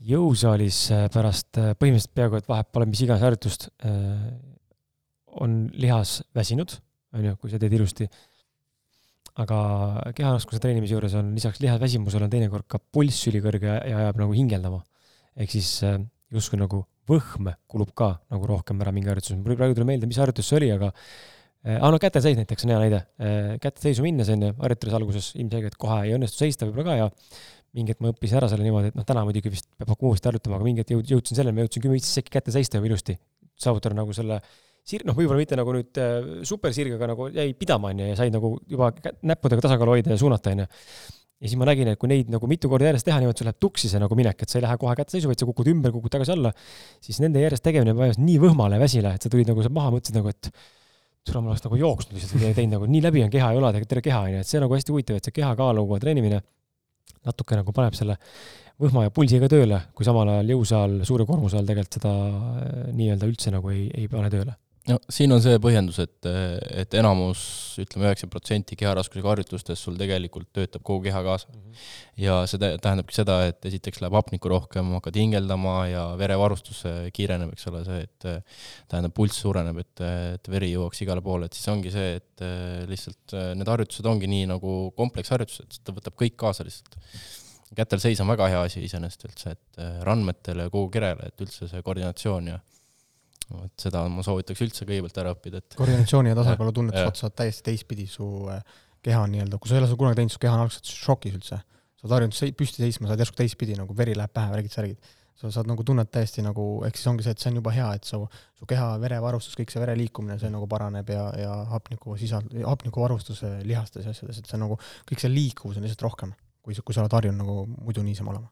Speaker 1: jõusaalis äh, pärast äh, põhimõtteliselt peaaegu et vahet pole mis iganes harjutust, on lihas väsinud, on ju, kui sa teed ilusti aga keharaskuse treenimise juures on lisaks lihasväsimusele on teinekord ka pulss ülikõrge ja ajab nagu hingeldama. ehk siis äh, justkui nagu võhm kulub ka nagu rohkem ära mingi harjutuses, mul praegu ei tule meelde, mis harjutus see oli, aga äh, aa no käteseis näiteks on hea näide. Äh, käteseisu minnes on ju, harjutades alguses ilmselgelt kohe ei õnnestu seista võib-olla ka ja mingi hetk ma õppisin ära selle niimoodi, et noh, täna muidugi vist peab hakkama uuesti harjutama, aga mingi hetk jõud-, jõudsin selleni, ma jõudsin kümme-viisteist sekki käte seista juba ilusti. saavutada nagu selle sir-, noh, võib-olla mitte nagu nüüd äh, supersirg, aga nagu jäi pidama, on ju, ja said nagu juba näppudega tasakaalu hoida ja suunata, on ju. ja siis ma nägin, et kui neid nagu mitu korda järjest teha niimoodi, sul läheb tuksi see nagu minek, et sa ei lähe kohe kätte seisu, vaid sa kukud ümber, kukud tagasi alla, siis nende järjest tegemine vajas nii võhmale ja väsile, et sa tulid nagu maha, mõtlesid nagu, et tule, ma oleks nagu jooksnud lihtsalt või teinud nagu nii läbi on keha ja õlad ja terve keha, on ju, et see nagu hästi huvitav, et see kehakaaluga treenimine natuke nagu paneb selle võhma ja pulsiga tööle, kui samal ajal jõusaal suure koormuse all tegelikult seda äh, nii-öelda üldse nagu ei, ei pane tööle
Speaker 2: no siin on see põhjendus, et, et enamus, ütleme üheksakümmend protsenti keharaskusega harjutustest sul tegelikult töötab kogu keha kaasa mm. -hmm. ja see tähendabki seda, et esiteks läheb hapnikku rohkem, hakkad hingeldama ja verevarustus kiireneb, eks ole, see, et tähendab, pulss suureneb, et, et veri jõuaks igale poole, et siis ongi see, et lihtsalt need harjutused ongi nii nagu kompleksharjutused, ta võtab kõik kaasa lihtsalt kätel seis on väga hea asi iseenesest üldse, et randmetele ja kogu kerele, et üldse see koordinatsioon ja et seda ma soovitaks üldse kõigepealt ära õppida, et
Speaker 3: koordinatsiooni ja tasakaalu tunnetus, sa oled täiesti teistpidi, su äh, keha on nii-öelda, kui sa ei ole seda kunagi teinud, su keha on algselt šokis üldse. sa oled harjunud püsti seisma, sa oled järsku teistpidi, nagu veri läheb pähe, värgid, särgid. sa saad nagu tunned täiesti nagu, ehk siis ongi see, et see on juba hea, et su, su keha verevarustus, kõik see vere liikumine, see nagu paraneb ja, ja hapniku sisald-, hapnikuvarustus lihastes ja asjades, et see nagu, kõik see liikuvus on lihtsalt rohkem, kui, kui sa oled harjunud nagu muidu niisama olema.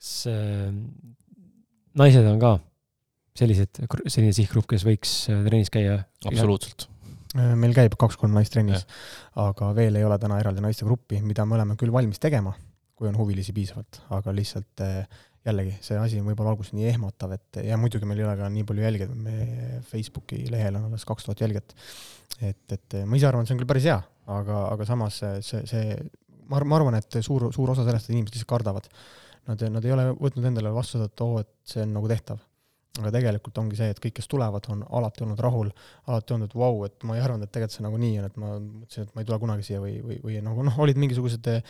Speaker 1: kas äh, naised on ka sellised, selline sihtgrupp, kes võiks äh, trennis käia?
Speaker 2: absoluutselt.
Speaker 3: Äh, meil käib kaks-kolm naist trennis, aga veel ei ole täna eraldi naistegruppi, mida me oleme küll valmis tegema, kui on huvilisi piisavalt, aga lihtsalt äh, jällegi, see asi on võib-olla alguses nii ehmatav, et ja muidugi meil ei ole ka nii palju jälgijaid, me Facebooki lehel on alles kaks tuhat jälgijat. et, et ma ise arvan, et see on küll päris hea, aga, aga samas see, see, ma, ma arvan, et suur, suur osa sellest, et inimesed lihtsalt kardavad. Nad, nad ei ole võtnud endale vastu seda, et oo, et see on nagu tehtav aga tegelikult ongi see, et kõik, kes tulevad, on alati olnud rahul, alati olnud, vau wow,, et ma ei arvanud, et tegelikult see nagu nii on, et ma mõtlesin, et ma ei tule kunagi siia või, või, või nagu noh, olid mingisugused eh,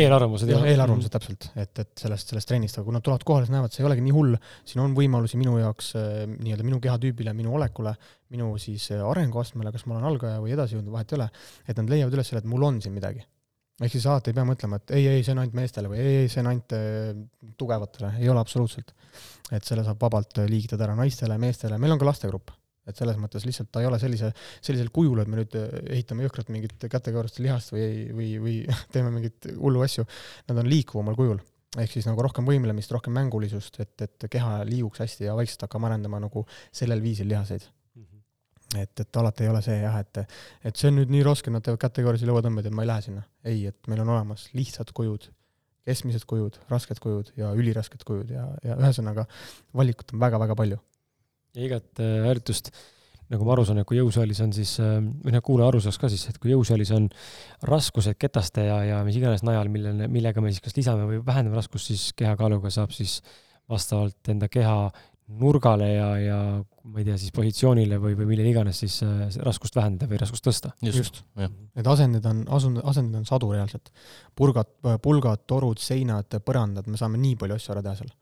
Speaker 1: eelarvamused
Speaker 3: jah, eelarvamused täpselt, et, et sellest, sellest trennist, aga kui nad tulevad kohale, siis näevad, see ei olegi nii hull, siin on võimalusi minu jaoks eh, nii-öelda minu kehatüübile, minu olekule, minu siis eh, arenguastmele, kas ma olen algaja või edasijõudnud, vahet ei ole, et nad leiavad üles selle, et mul on siin midagi ehk siis alati ei pea mõtlema, et ei, ei, see on ainult meestele või ei, ei, see on ainult äh, tugevatele, ei ole absoluutselt. et selle saab vabalt äh, liigitada ära naistele, meestele, meil on ka lastegrupp. et selles mõttes lihtsalt ta ei ole sellise, sellisel kujul, et me nüüd äh, ehitame jõhkrat mingit kätekõverduste lihast või, või, või teeme mingeid hullu asju. Nad on liikuvamal kujul ehk siis nagu rohkem võimlemist, rohkem mängulisust, et, et keha liiguks hästi ja vaikselt hakkame arendama nagu sellel viisil lihaseid et, et alati ei ole see jah, et, et see on nüüd nii raske, nad teevad kategoorilisi lõuatõmbeid, et ma ei lähe sinna. ei, et meil on olemas lihtsad kujud, keskmised kujud, rasked kujud ja ülirasked kujud ja, ja ühesõnaga valikut on väga-väga palju.
Speaker 1: ja igat äh, harjutust, nagu ma aru saan, et kui jõusaalis on siis, äh, või noh, kuulaja aru saaks ka siis, et kui jõusaalis on raskused ketaste ja, ja mis iganes najal, millele, millega me siis kas lisame või vähendame raskust, siis kehakaaluga saab siis vastavalt enda keha nurgale ja, ja ma ei tea, siis positsioonile või, või millele iganes siis äh, raskust vähendada või raskust tõsta.
Speaker 2: just, just., jah.
Speaker 3: Need asendid on, asund-, asendid on sadu reaalselt. purgad, pulgad, torud, seinad, põrandad, me saame nii palju asju ära teha seal.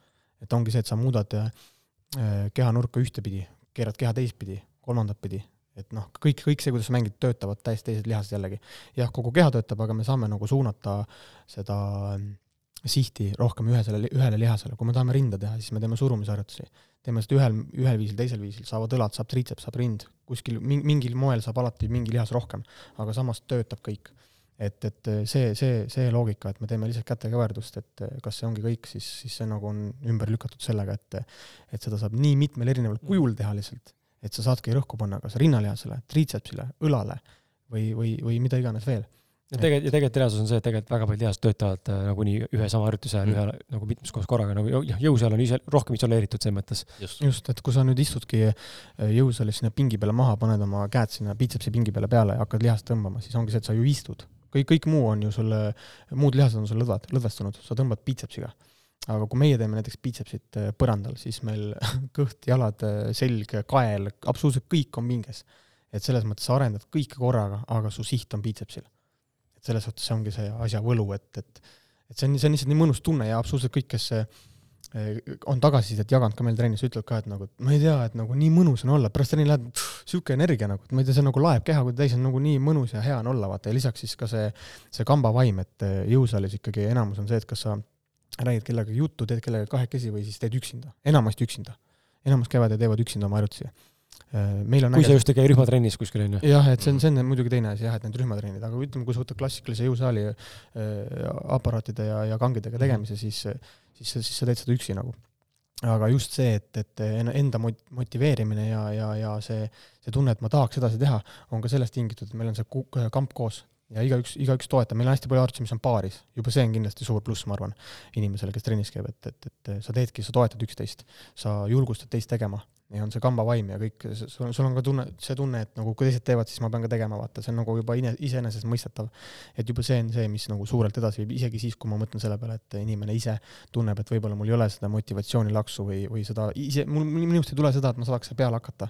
Speaker 3: et ongi see, et sa muudad äh, kehanurka ühtepidi, keerad keha teistpidi, kolmandat pidi, et noh, kõik, kõik see, kuidas sa mängid, töötavad täiesti teised lihased jällegi. jah, kogu keha töötab, aga me saame nagu suunata seda äh, sihti rohkem ühesele, ühele lihasele, kui me tahame rinda teha, siis me teeme surumisharjutusi. Teeme seda ühel, ühel viisil, teisel viisil, saavad õlad, saab triitseps, saab rind, kuskil mingil moel saab alati mingi lihas rohkem, aga samas töötab kõik. et, et see, see, see loogika, et me teeme lihtsalt kätekõverdust, et kas see ongi kõik, siis, siis see nagu on ümber lükatud sellega, et et seda saab nii mitmel erineval kujul teha lihtsalt, et sa saadki rõhku panna kas rinnalihasele, triitsepsile, õlale või, või, või mida iganes veel
Speaker 1: ja tegelikult, ja tegelikult reaalsus on see, et tegelikult väga paljud lihased töötavad äh, nagunii ühe sama harjutuse ajal
Speaker 2: Mm.
Speaker 1: ühe nagu mitmes kohas korraga, nagu jõusaal on ise rohkem isoleeritud selles mõttes.
Speaker 2: just,
Speaker 3: et kui sa nüüd istudki äh, jõusaalis sinna pingi peale maha, paned oma käed sinna biitsepsi pingi peale peale ja hakkad lihast tõmbama, siis ongi see, et sa ju istud. kõik, kõik muu on ju sul, muud lihased on sul lõdvad, lõdvestunud, sa tõmbad biitsepsiga. aga kui meie teeme näiteks biitsepsit äh, põrandal, siis meil kõht, jalad, selg, kael, absoluutselt kõik on pinges. et selles mõttes sa arendad kõike korraga, aga su siht on biitsepsil. Selles suhtes see ongi see asja võlu, et, et et see on, see on lihtsalt nii mõnus tunne ja absoluutselt kõik, kes eh, on tagasisidet jaganud ka meil trennis, ütlevad ka, et nagu, et ma ei tea, et nagu nii mõnus on olla, pärast trenni lähed, sihuke energia nagu, et ma ei tea, see nagu laeb keha, kui täis on nagu nii mõnus ja hea on olla, vaata, ja lisaks siis ka see, see kambavaim, et eh, jõusaalis ikkagi enamus on see, et kas sa räägid kellegagi juttu, teed kellegagi kahekesi või siis teed üksinda, enamasti üksinda. enamus käivad ja teevad üksinda oma harjutusi. Meil on
Speaker 1: kui
Speaker 3: äge-
Speaker 1: sa just ei käi rühmatrennis kuskil, on ju.
Speaker 3: jah, et see on, see on muidugi teine asi jah, et need rühmatrennid, aga ütleme, kui sa võtad klassikalise jõusaali äh, aparaatide ja, ja kangidega tegemise, siis, siis, siis sa teed seda üksi nagu. aga just see, et, et en- enda mot-, motiveerimine ja, ja, ja see, see tunne, et ma tahaks edasi teha, on ka sellest tingitud, et meil on see kamp koos ja igaüks, igaüks toetab, meil on hästi palju harjutusi, mis on paaris, juba see on kindlasti suur pluss, ma arvan, inimesele, kes trennis käib, et, et, et sa teedki, sa toetad üksteist, sa julgustad teist tegema. Ja on see kambavaim ja kõik, sul on, sul on ka tunne, see tunne, et nagu kui teised teevad, siis ma pean ka tegema, vaata, see on nagu juba iseenesestmõistetav. et juba see on see, mis nagu suurelt edasi viib, isegi siis, kui ma mõtlen selle peale, et inimene ise tunneb, et võib-olla mul ei ole seda motivatsioonilaksu või, või seda ise, mul, minust ei tule seda, et ma saaks peale hakata.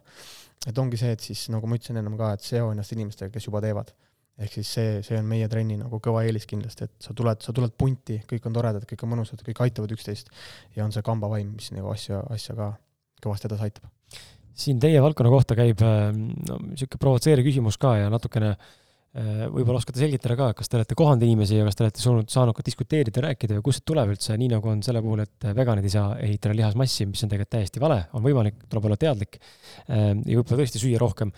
Speaker 3: et ongi see, et siis nagu ma ütlesin ennem ka, et seo ennast inimestega, kes juba teevad ehk siis see, see on meie trenni nagu kõva eelis kindlasti, et sa tuled, sa tuled punti, kõik on toredad, kõik on mõnusad, kõik aitavad üksteist ja on see kambavaim, mis nagu asja, asja ka kõvasti edasi aitab.
Speaker 1: siin teie valdkonna kohta käib äh, no niisugune provotseeriv küsimus ka ja natukene äh, võib-olla oskate selgitada ka, kas te olete kohanud inimesi ja kas te olete saanud, saanud ka diskuteerida, rääkida ja kust see tuleb üldse, nii nagu on selle puhul, et veganid ei saa ehitada lihasmassi, mis on tegelikult täiesti vale, on võimalik, tuleb olla teadlik äh, ja võib-olla tõesti süüa rohkem.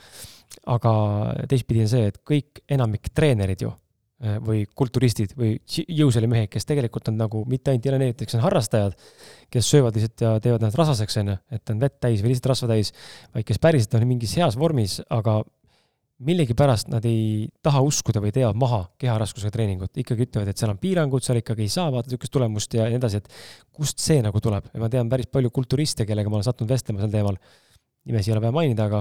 Speaker 1: Aga teistpidi on see, et kõik, enamik treenerid ju äh, või kulturistid või si- jõusaalimehed, kes tegelikult on nagu mitte ainult ei ole need, kes on harrastajad, kes söövad lihtsalt ja teevad ennast rasvaseks, onju, et on vett täis või lihtsalt rasva täis, vaid kes päriselt on mingis heas vormis, aga millegipärast nad ei taha uskuda või teevad maha keharaskusega treeningut, ikkagi ütlevad, et seal on piirangud, seal ikkagi ei saa vaata niisugust tulemust ja nii edasi, et kust see nagu tuleb ja ma tean päris palju kulturiste, kellega ma olen sattunud vestlema sel teemal. nimesi ei ole vaja mainida, aga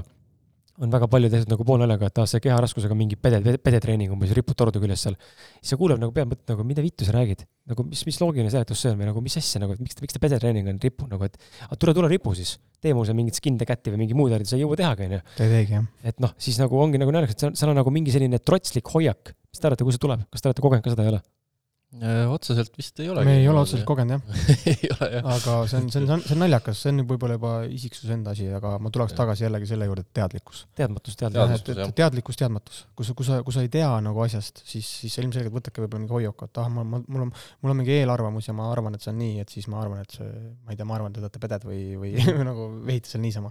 Speaker 1: on väga palju tehtud nagu poolnaljaga, et aa, see keharaskusega mingi pede, pedetreening umbes, ripud torude küljes seal. siis sa kuuled nagu pead mõtlema, nagu mida vittu sa räägid, nagu mis, mis loogiline seletus see on või nagu mis asja nagu, et miks, miks ta pedetreening on ripu nagu, et aga tule, tule ripu siis, tee mul seal mingit skin the cat'i või mingi muud harjutusi, sa ei jõua tehagi, onju.
Speaker 3: ta ei teegi, jah.
Speaker 1: et noh, siis nagu ongi nagu naljakas, et seal, seal on nagu mingi selline trotslik hoiak. mis te arvate, kust see tuleb, kas te olete kogenud ka seda, ei ole?
Speaker 2: Äh, otseselt vist ei ole.
Speaker 3: me ei ole otseselt kogenud, jah.
Speaker 2: ei ole, jah.
Speaker 3: aga see on, see on, see on naljakas, see on võib-olla juba isiksuse enda asi, aga ma tuleks tagasi jällegi selle juurde, et teadlikkus.
Speaker 1: teadmatus,
Speaker 3: jah. et teadlikkus, teadmatus. kui sa, kui sa, kui sa ei tea nagu asjast, siis, siis sa ilmselgelt võtadki võib-olla mingi hoiaku, et ah, ma, ma, mul on, mul on mingi eelarvamus ja ma arvan, et see on nii, et siis ma arvan, et see, ma ei tea, ma arvan, et te olete peded või, või nagu vehite seal niisama.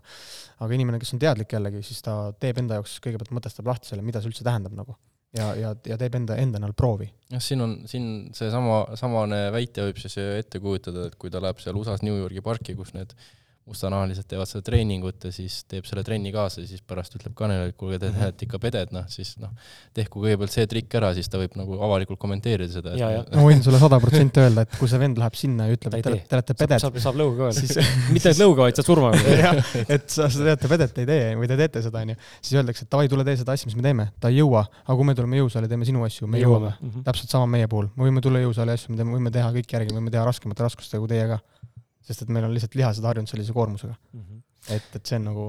Speaker 3: aga inimene, kes on teadlik jällegi, siis ta teeb enda jaoks, kõigepealt mõtestab lahti selle, mida see üldse tähendab nagu. Ja, ja, ja teeb enda, enda näol proovi.
Speaker 2: jah, siin on, siin seesama, samane väite võib siis ette kujutada, et kui ta läheb seal USA-s New Yorgi parki, kus need mustanahalised teevad seda treeningut ja siis teeb selle trenni kaasa ja siis pärast ütleb Kanelile, et kuulge, te olete ikka peded, noh siis noh, tehku kõigepealt see trikk ära, siis ta võib nagu avalikult kommenteerida seda.
Speaker 1: Ja, ja.
Speaker 3: ma võin sulle sada protsenti öelda, et kui see vend läheb sinna ja ütleb, et te olete- te olete
Speaker 1: saab,
Speaker 3: peded,
Speaker 1: saab, saab lõuga ka öelda
Speaker 3: siis
Speaker 1: mitte ainult lõuga, vaid saad surma ka.
Speaker 3: jah, et sa, sa teate pedet ei tee või te teete seda, onju, siis öeldakse, et davai, tule tee seda asja, mis me teeme. ta ei jõua, aga kui me tuleme jõusaali, teeme sinu asju, me jõuame.
Speaker 1: Mhm.
Speaker 3: täpselt sama meie puhul, me võime tulla jõusaali asju, me teeme, võime teha kõiki järgi, võime teha raskemate raskustega kui teie ka. Sest et meil on lihtsalt lihased harjunud sellise koormusega, et, et see on nagu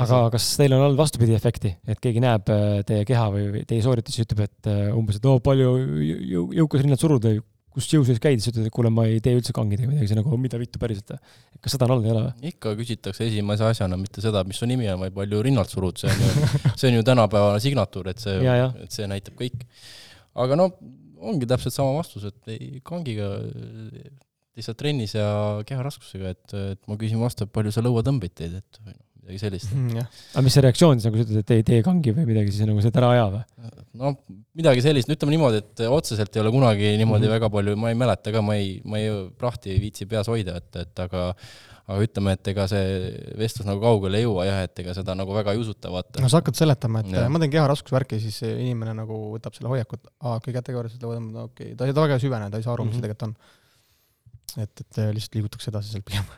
Speaker 1: aga kas teil on olnud vastupidi efekti, et keegi näeb äh, teie keha või teie sooritusi, ütleb, et äh, umbes, et oo, palju jõu, jõukas rinnad surud või kus jõuseis käid, siis ütled, et kuule, ma ei tee üldse kangi või midagi, see nagu mida vittu päriselt. kas seda on olnud, ei ole või?
Speaker 2: ikka küsitakse esimese asjana mitte seda, mis su nimi on, vaid palju rinnalt surud, see on ju, see on ju tänapäevane signatuur, et see et see näitab kõik. aga no ongi täpselt sama vastus, et ei, kangiga lihtsalt trennis ja keharaskusega, et, et ma küsin vastu, et palju sa lõuatõmbeid teed, et või noh, midagi sellist.
Speaker 3: Jah,
Speaker 1: aga mis see reaktsioon siis, nagu sa ütled, et ei tee kangi või midagi, siis nagu seda ära aja või?
Speaker 2: no midagi sellist, ütleme niimoodi, et otseselt ei ole kunagi niimoodi
Speaker 1: Mhm.
Speaker 2: väga palju, ma ei mäleta ka, ma ei, ma ei, prahti ei viitsi peas hoida, et, et aga aga ütleme, et ega see vestlus nagu kaugele ei jõua jah, et ega seda nagu väga ei usuta, vaata
Speaker 3: no. sa hakkad seletama, et ja. ma teen keharaskusvärki, siis see inimene nagu võtab selle hoiaku, et aa, okei, kätekoori seda võtame, okei, ta ei, ta väga ei süvene, ta ei saa aru, mis
Speaker 1: Mhm.
Speaker 3: see tegelikult on. et, et lihtsalt liigutakse edasi sealt pigem.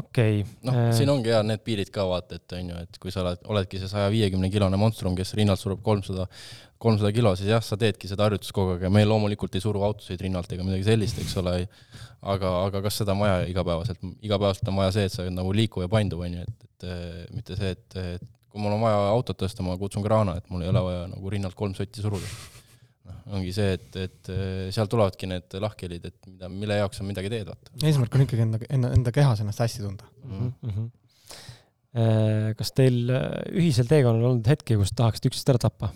Speaker 1: okei.
Speaker 2: noh, siin ongi hea need piirid ka vaata, et on ju, et kui sa oled, oledki see saja viiekümne kilone monstrum, kes rinnalt surub kolmsada, kolmsada kilo, siis jah, sa teedki seda harjutust kogu aeg ja me loomulikult ei suru autosid rinnalt ega midagi sellist, eks ole, aga, aga kas seda on vaja igapäevaselt, igapäevaselt on vaja see, et sa oled nagu liikuv ja painduv, on ju, et, et eh, mitte see, et, et kui mul on vaja autot tõsta, ma kutsun kraana, et mul ei ole vaja nagu rinnalt kolm sotti suruda. noh, ongi see, et, et eh, sealt tulevadki need lahkhelid, et mida, mille jaoks sa midagi teed, vaata.
Speaker 3: eesmärk on ikkagi enda, enda, enda kehas ennast hästi tunda.
Speaker 1: Mhm, mhm. Äh, kas teil äh, ühisel teekonnal olnud hetki, kus tahaksite üksteist ära tappa?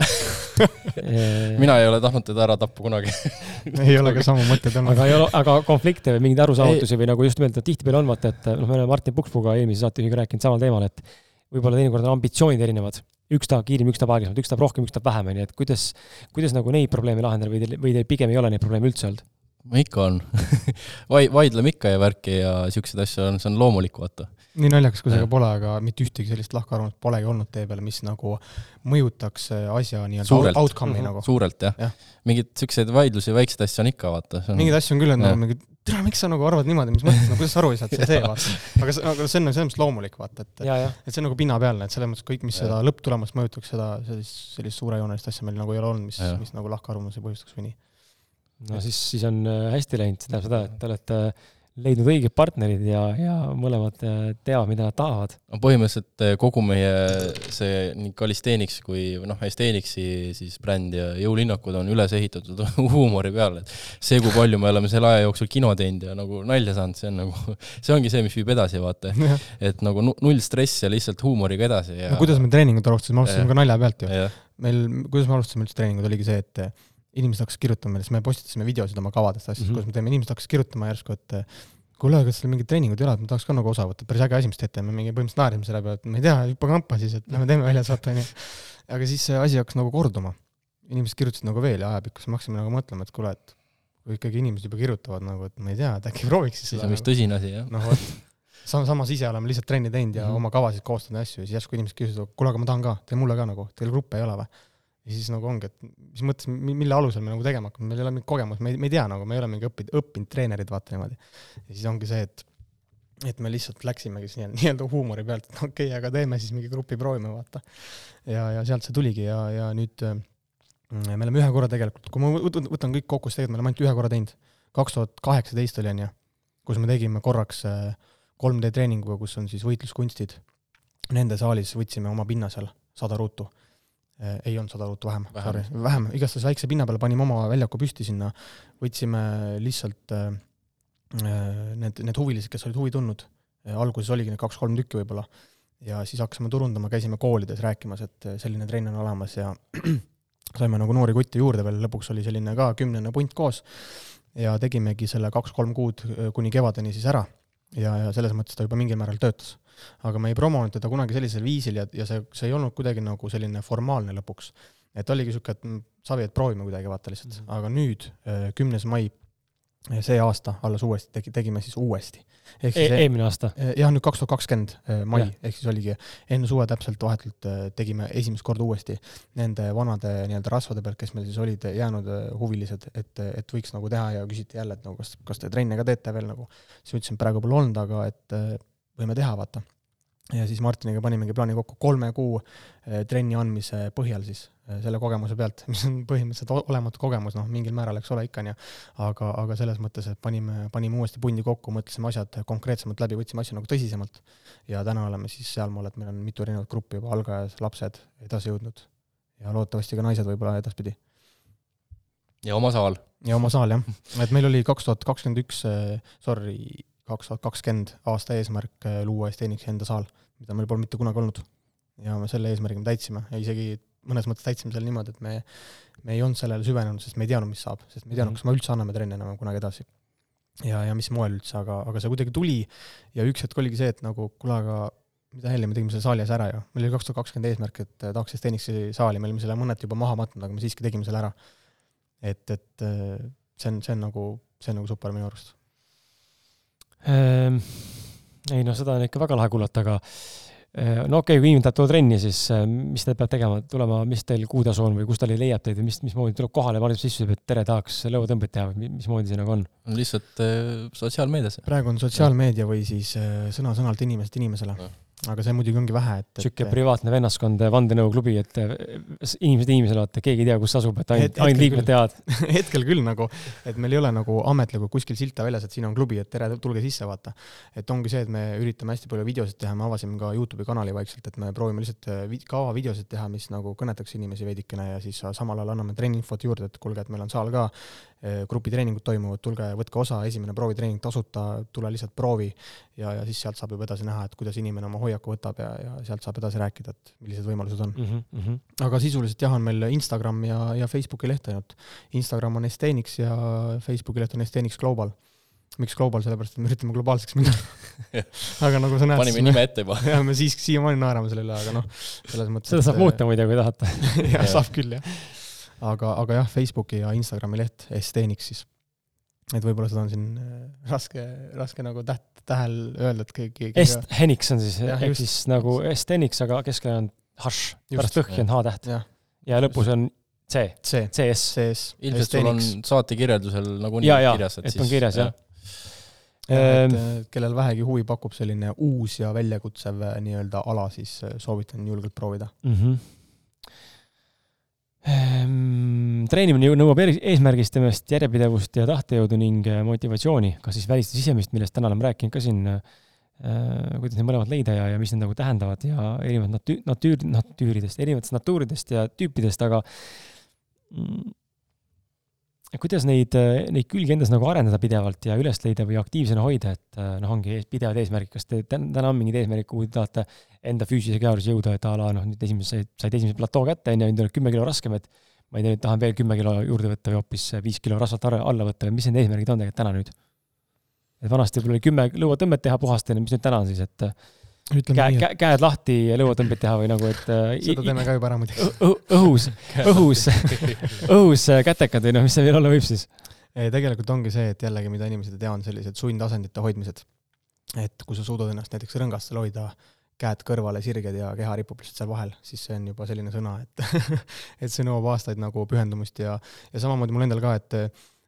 Speaker 2: mina ei ole tahtnud teda ära tappa kunagi.
Speaker 3: ei ole ka samu mõtteid olnud.
Speaker 1: aga ei ole, aga konflikte või mingeid arusaamatusi või nagu just nimelt, et tihtipeale on vaata, et noh, me oleme Martin Pukspuga eelmise saatejuhiga rääkinud samal teemal, et võib-olla teinekord on ambitsioonid erinevad. Üks tahab kiiremini, üks tahab aeglasemalt, üks tahab rohkem, üks tahab vähem, onju, et kuidas, kuidas nagu neid probleeme lahendada või teil, või teil pigem ei ole neid probleeme üldse olnud?
Speaker 2: ikka on Vai-, vaidleme ikka ja värki ja siukseid asju on, see on loomulik, vaata.
Speaker 3: nii naljakas, kui see ka pole, aga mitte ühtegi sellist lahkarvamust polegi olnud tee peal, mis nagu mõjutaks äh, asja nii-öelda outcome'i
Speaker 1: Mhm.
Speaker 3: nagu.
Speaker 2: suurelt jah
Speaker 3: Jah.
Speaker 2: ja.. mingeid siukseid vaidlusi, väikseid asju on ikka, vaata.
Speaker 3: mingeid asju on küll, et nagu mingi, tere, miks sa nagu arvad niimoodi, mis mõttes, no kuidas sa aru ei saa, et see on see, vaata. aga see, aga see on selles mõttes loomulik, vaata, et
Speaker 1: ja,
Speaker 3: et see on nagu pinnapealne, et selles mõttes kõik, mis
Speaker 2: Jah.
Speaker 3: seda lõpptulemust mõjutaks, seda sellist, sellist suurejoonelist asja meil nagu ei ole olnud, mis mis nagu lahkarvamusi põhjustaks või nii.
Speaker 1: no siis, siis on äh, hästi läinud, see tähendab seda, et te olete leidnud õiged partnerid ja, ja mõlemad äh, teavad, mida nad tahavad.
Speaker 2: no põhimõtteliselt eh, kogu meie see nii Calisthenics kui noh, Esthenixi siis bränd ja jõulinnakud on üles ehitatud huumori peale, et see, kui palju me oleme selle aja jooksul kino teinud ja nagu nalja saanud, see on nagu, see ongi see, mis viib edasi, vaata. et nagu nu- null stress ja lihtsalt huumoriga edasi ja
Speaker 3: no kuidas me treeningut alustasime, alustasime ka nalja pealt ju. meil, kuidas me alustasime üldse treeningut, oligi see, et inimesed hakkasid kirjutama meile, siis me postitasime videosid oma kavadest, asjadest mm. -hmm. kuidas me teeme, inimesed hakkasid kirjutama järsku, et kuule, kas teil mingit treeningut ei ole, et ma tahaks ka nagu osa võtta, päris äge asi, mis teete, me mingi põhimõtteliselt naersime selle peale, et ma ei tea, hüppa kampa siis, et lähme teeme väljas, vaata onju. aga siis see asi hakkas nagu korduma. inimesed kirjutasid nagu veel ja ajapikku, siis me hakkasime nagu mõtlema, et kuule, et kui ikkagi inimesed juba kirjutavad nagu, et ma ei tea, et äkki prooviks siis
Speaker 2: siis on vist
Speaker 3: nagu.
Speaker 2: tõsine asi, jah.
Speaker 3: noh, vot. sam-, samas ise oleme lihtsalt trenni teinud ja mm. -hmm. oma kavasid koostanud ja asju ja siis järsku inimesed küsivad, kuule, aga ma tahan ka, tee mulle ka nagu, teil gruppe ei ole või? Ja siis nagu ongi, et mis mõttes, mille alusel me nagu tegema hakkame, meil ei ole mingit kogemust, me ei, me ei tea nagu, me ei ole mingi õppinud, õppinud treenerid, vaata niimoodi. ja siis ongi see, et et me lihtsalt läksimegi siis nii- nii-öelda huumori pealt, et okei okay,, aga teeme siis mingi grupi, proovime, vaata. ja, ja sealt see tuligi ja, ja nüüd äh, me oleme ühe korra tegelikult, kui ma võtan, kõik kokku, siis tegelikult me oleme ainult ühe korra teinud. kaks tuhat kaheksateist oli onju, kus me tegime korraks äh, 3D treeninguga, kus on siis võitluskunstid. Nende saalis võtsime oma pinna seal, sada ruutu. Ei olnud sada ruutu vähem,
Speaker 2: Vähem.
Speaker 3: sorry, vähem, igastahes väikse pinna peale panime oma väljaku püsti sinna, võtsime lihtsalt äh, need, need huvilised, kes olid huvi tundnud, alguses oligi neid kaks-kolm tükki võib-olla, ja siis hakkasime turundama, käisime koolides rääkimas, et selline trenn on olemas ja saime nagu noori kutte juurde veel, lõpuks oli selline ka kümnene punt koos. Ja tegimegi selle kaks-kolm kuud kuni kevadeni siis ära. Ja, ja selles mõttes ta juba mingil määral töötas. Aga me ei promonud teda kunagi sellisel viisil ja, ja see, see ei olnud kuidagi nagu selline formaalne lõpuks. et oligi niisugune, et mm, savi, et proovime kuidagi vaata lihtsalt mm. -hmm. aga nüüd, kümnes mai, see aasta alles uuesti tegi, tegime siis uuesti.
Speaker 1: E
Speaker 3: e
Speaker 1: eelmine aasta.
Speaker 3: jah, nüüd kaks tuhat kakskümmend mai ehk siis oligi enne suve täpselt vahetult äh, tegime esimest korda uuesti nende vanade nii-öelda rasvade pealt, kes meil siis olid jäänud äh, huvilised, et, et võiks nagu teha ja küsiti jälle, et nagu kas, kas te trenne ka teete veel nagu. siis ma ütlesin, praegu pole olnud, aga et äh, võime teha, vaata. ja siis Martiniga panimegi plaani kokku kolme kuu äh, trenni andmise põhjal siis äh, selle kogemuse pealt, mis on põhimõtteliselt olematu kogemus, noh, mingil määral, eks ole, ikka onju. aga, aga selles mõttes, et panime, panime uuesti pundi kokku, mõtlesime asjad konkreetsemalt läbi, võtsime asju nagu tõsisemalt. ja täna oleme siis sealmaal, et meil on mitu erinevat gruppi juba, algajad, lapsed edasi jõudnud ja loodetavasti ka naised võib-olla edaspidi.
Speaker 2: ja oma saal.
Speaker 3: ja oma saal jah, et meil oli kaks tuhat kakskümmend üks, sorry, kaks tuhat kakskümmend aasta eesmärk eh, luua Esteeniksi enda saal, mida meil pole mitte kunagi olnud. ja me selle eesmärgi me täitsime ja isegi mõnes mõttes täitsime selle niimoodi, et me, me ei olnud sellele süvenenud, sest me ei teadnud, mis saab, sest me ei teadnud, kas me üldse anname trenne enam kunagi edasi. ja, ja mis moel üldse, aga, aga see kuidagi tuli ja üks hetk oligi see, et nagu kuule, aga mida helli, me tegime selle saali asja ära ju. meil oli kaks tuhat kakskümmend eesmärk, et tahaks Esteniksi saali, me olime selle mõneti juba maha matnud, aga me siiski tegime selle ära. et, et äh, see on, see on nagu, see on nagu super minu arust.
Speaker 1: Ei noh, seda on ikka väga lahe kuulata, aga Äh, no okei okay,, kui inimene tahab tulla trenni, siis äh, mis ta peab tegema, tulema, mis teil kuutasu on või kus ta leiab teid või mis, mismoodi tuleb kohale, paneb sisse, ütleb, et tere, tahaks lõuatõmbeid teha või mismoodi see nagu on?
Speaker 2: lihtsalt äh, sotsiaalmeedias.
Speaker 3: praegu on sotsiaalmeedia või siis sõna-sõnalt inimeselt inimesele aga see muidugi ongi vähe, et,
Speaker 1: niisugune privaatne vennaskond, vandenõuklubi, et eh, inimesed inimesele, vaata, keegi ei tea, kus asub, et ainult, ainult liikmed teavad.
Speaker 3: Hetkel küll nagu, et meil ei ole nagu ametlikult kuskil silta väljas, et siin on klubi, et tere, tulge sisse, vaata. et ongi see, et me üritame hästi palju videosid teha, me avasime ka Youtube'i kanali vaikselt, et me proovime lihtsalt eh, kavavideosid teha, mis nagu kõnetaks inimesi veidikene ja siis samal ajal anname trenniinfot juurde, et kuulge, et meil on saal ka, eh, grupitreeningud toimuvad, tulge võtke osa, esimene proovitreening tasuta, tule lihtsalt proovi ja, ja siis sealt saab juba edasi näha, et kuidas inimene oma hoiaku võtab ja, ja sealt saab edasi rääkida, et millised võimalused on
Speaker 1: mm. -hmm.
Speaker 3: aga sisuliselt jah, on meil Instagram ja, ja Facebooki leht ainult. Instagram on Estenix ja Facebooki leht on Estenix Global. miks Global, sellepärast et me üritame globaalseks minna aga nagu sa näed.
Speaker 2: panime nime ette juba.
Speaker 3: jah, me siiski siiamaani naerame selle üle, aga noh, selles mõttes.
Speaker 1: seda saab muuta muide, kui tahate
Speaker 3: jah, saab küll jah. Aga, aga jah, Facebooki ja Instagrami leht Estenix siis et võib-olla seda on siin äh, raske, raske nagu täht, tähel öelda, et keegi.
Speaker 1: Est Henix on siis, ehk siis nagu Est Henix, aga keskel on hašš, pärast lõhki on H-täht. ja lõpus on C,
Speaker 3: C,
Speaker 1: CS.
Speaker 3: CS.
Speaker 2: ilmselt sul on saate kirjeldusel nagunii kirjas,
Speaker 1: et, et siis. on kirjas, jah.
Speaker 3: Et, kellel vähegi huvi pakub selline uus ja väljakutsev äh, nii-öelda ala, siis äh, soovitan julgelt proovida
Speaker 1: mm. -hmm Ehm, treenimine nõuab eesmärgistamist, järjepidevust ja tahtejõudu ning äh, motivatsiooni, kas siis välist ja sisemist, millest täna oleme rääkinud ka siin, äh, kuidas neid mõlemat leida ja, ja mis need nagu tähendavad ja erinevad natüür, natüür, natüüridest, erinevatest natuuridest ja tüüpidest, aga mm, kuidas neid, neid külgi endas nagu arendada pidevalt ja üles leida või aktiivsena hoida, et noh, ongi pidevad eesmärgid, kas te täna on mingid eesmärgid, kuhu te tahate enda füüsilise keha juures jõuda, et a la noh, nüüd esimese, said esimese platoo kätte, on ju, nüüd on kümme kilo raskem, et ma ei tea, nüüd tahan veel kümme kilo juurde võtta või hoopis viis kilo rasvalt alla võtta või mis need eesmärgid on tegelikult täna nüüd? et vanasti võib-olla oli kümme lõuatõmmet teha puhastena, mis nüüd täna on siis, et käe, käe, käed lahti ja lõuatõmbeid teha või nagu, et
Speaker 3: seda teeme ka juba ära muidugi.
Speaker 1: õhus, õhus, õhus kätekad või noh, mis see veel olla võib siis?
Speaker 3: ei, tegelikult ongi see, et jällegi, mida inimesed ei tea, on sellised sundasendite hoidmised. et kui sa suudad ennast näiteks rõngastel hoida käed kõrvale sirged ja keha ripub lihtsalt seal vahel, siis see on juba selline sõna, et et see nõuab aastaid nagu pühendumust ja, ja samamoodi mul endal ka, et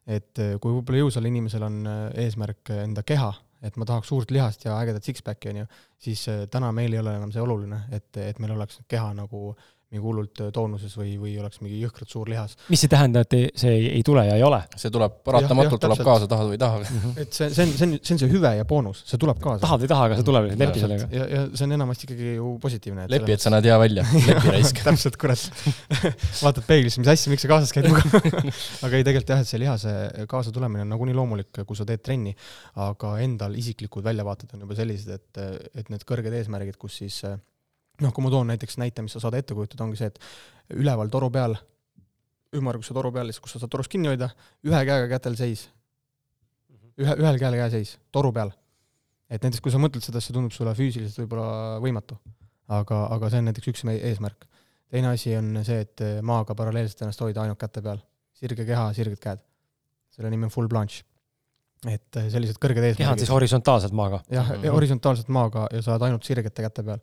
Speaker 3: et kui võib-olla jõusal inimesel on eesmärk enda keha et ma tahaks suurt lihast ja ägedat six-pack'i, on ju, siis äh, täna meil ei ole enam see oluline, et, et meil oleks keha nagu mingi hullult äh, toonuses või, või oleks mingi jõhkralt suur lihas.
Speaker 1: mis ei tähenda, et see ei tule ja ei ole?
Speaker 2: see tuleb paratamatult, tuleb kaasa, tahad või ei taha.
Speaker 3: -hmm. et see, see on, see on, see on see hüve ja boonus, see tuleb kaasa.
Speaker 1: tahad või ei taha, aga see tuleb, lepi sellega.
Speaker 3: ja, ja see on enamasti ikkagi ju positiivne.
Speaker 2: lepi, et sa näed hea välja, lepi raisk
Speaker 3: täpselt, kurat vaatad peeglisse, mis asja, miks sa kaasas käid minuga aga ei, tegelikult jah, et see lihase kaasatulemine on nagunii loomulik, kui sa teed trenni, aga endal isiklikud väljavaated on juba sellised, et, et need kõrged eesmärgid, kus siis noh, kui ma toon näiteks näite, mis sa saad ette kujutada, ongi see, et üleval toru peal, ümmarguse toru peal, kus sa saad torust kinni hoida, ühe käega kätel seis. ühe, ühel käel käeseis, toru peal. et näiteks, kui sa mõtled seda, see tundub sulle füüsiliselt võib-olla võimatu. aga, aga see on näiteks üks meie eesmärk. teine asi on see, et maaga paralleelselt ennast hoida ainult käte peal. sirge keha, sirged käed. selle nimi on full blanche et sellised kõrged eesmärgid.
Speaker 1: keha on siis horisontaalselt maaga?
Speaker 3: jah mm, -hmm. horisontaalselt maaga ja sa oled ainult sirgete käte peal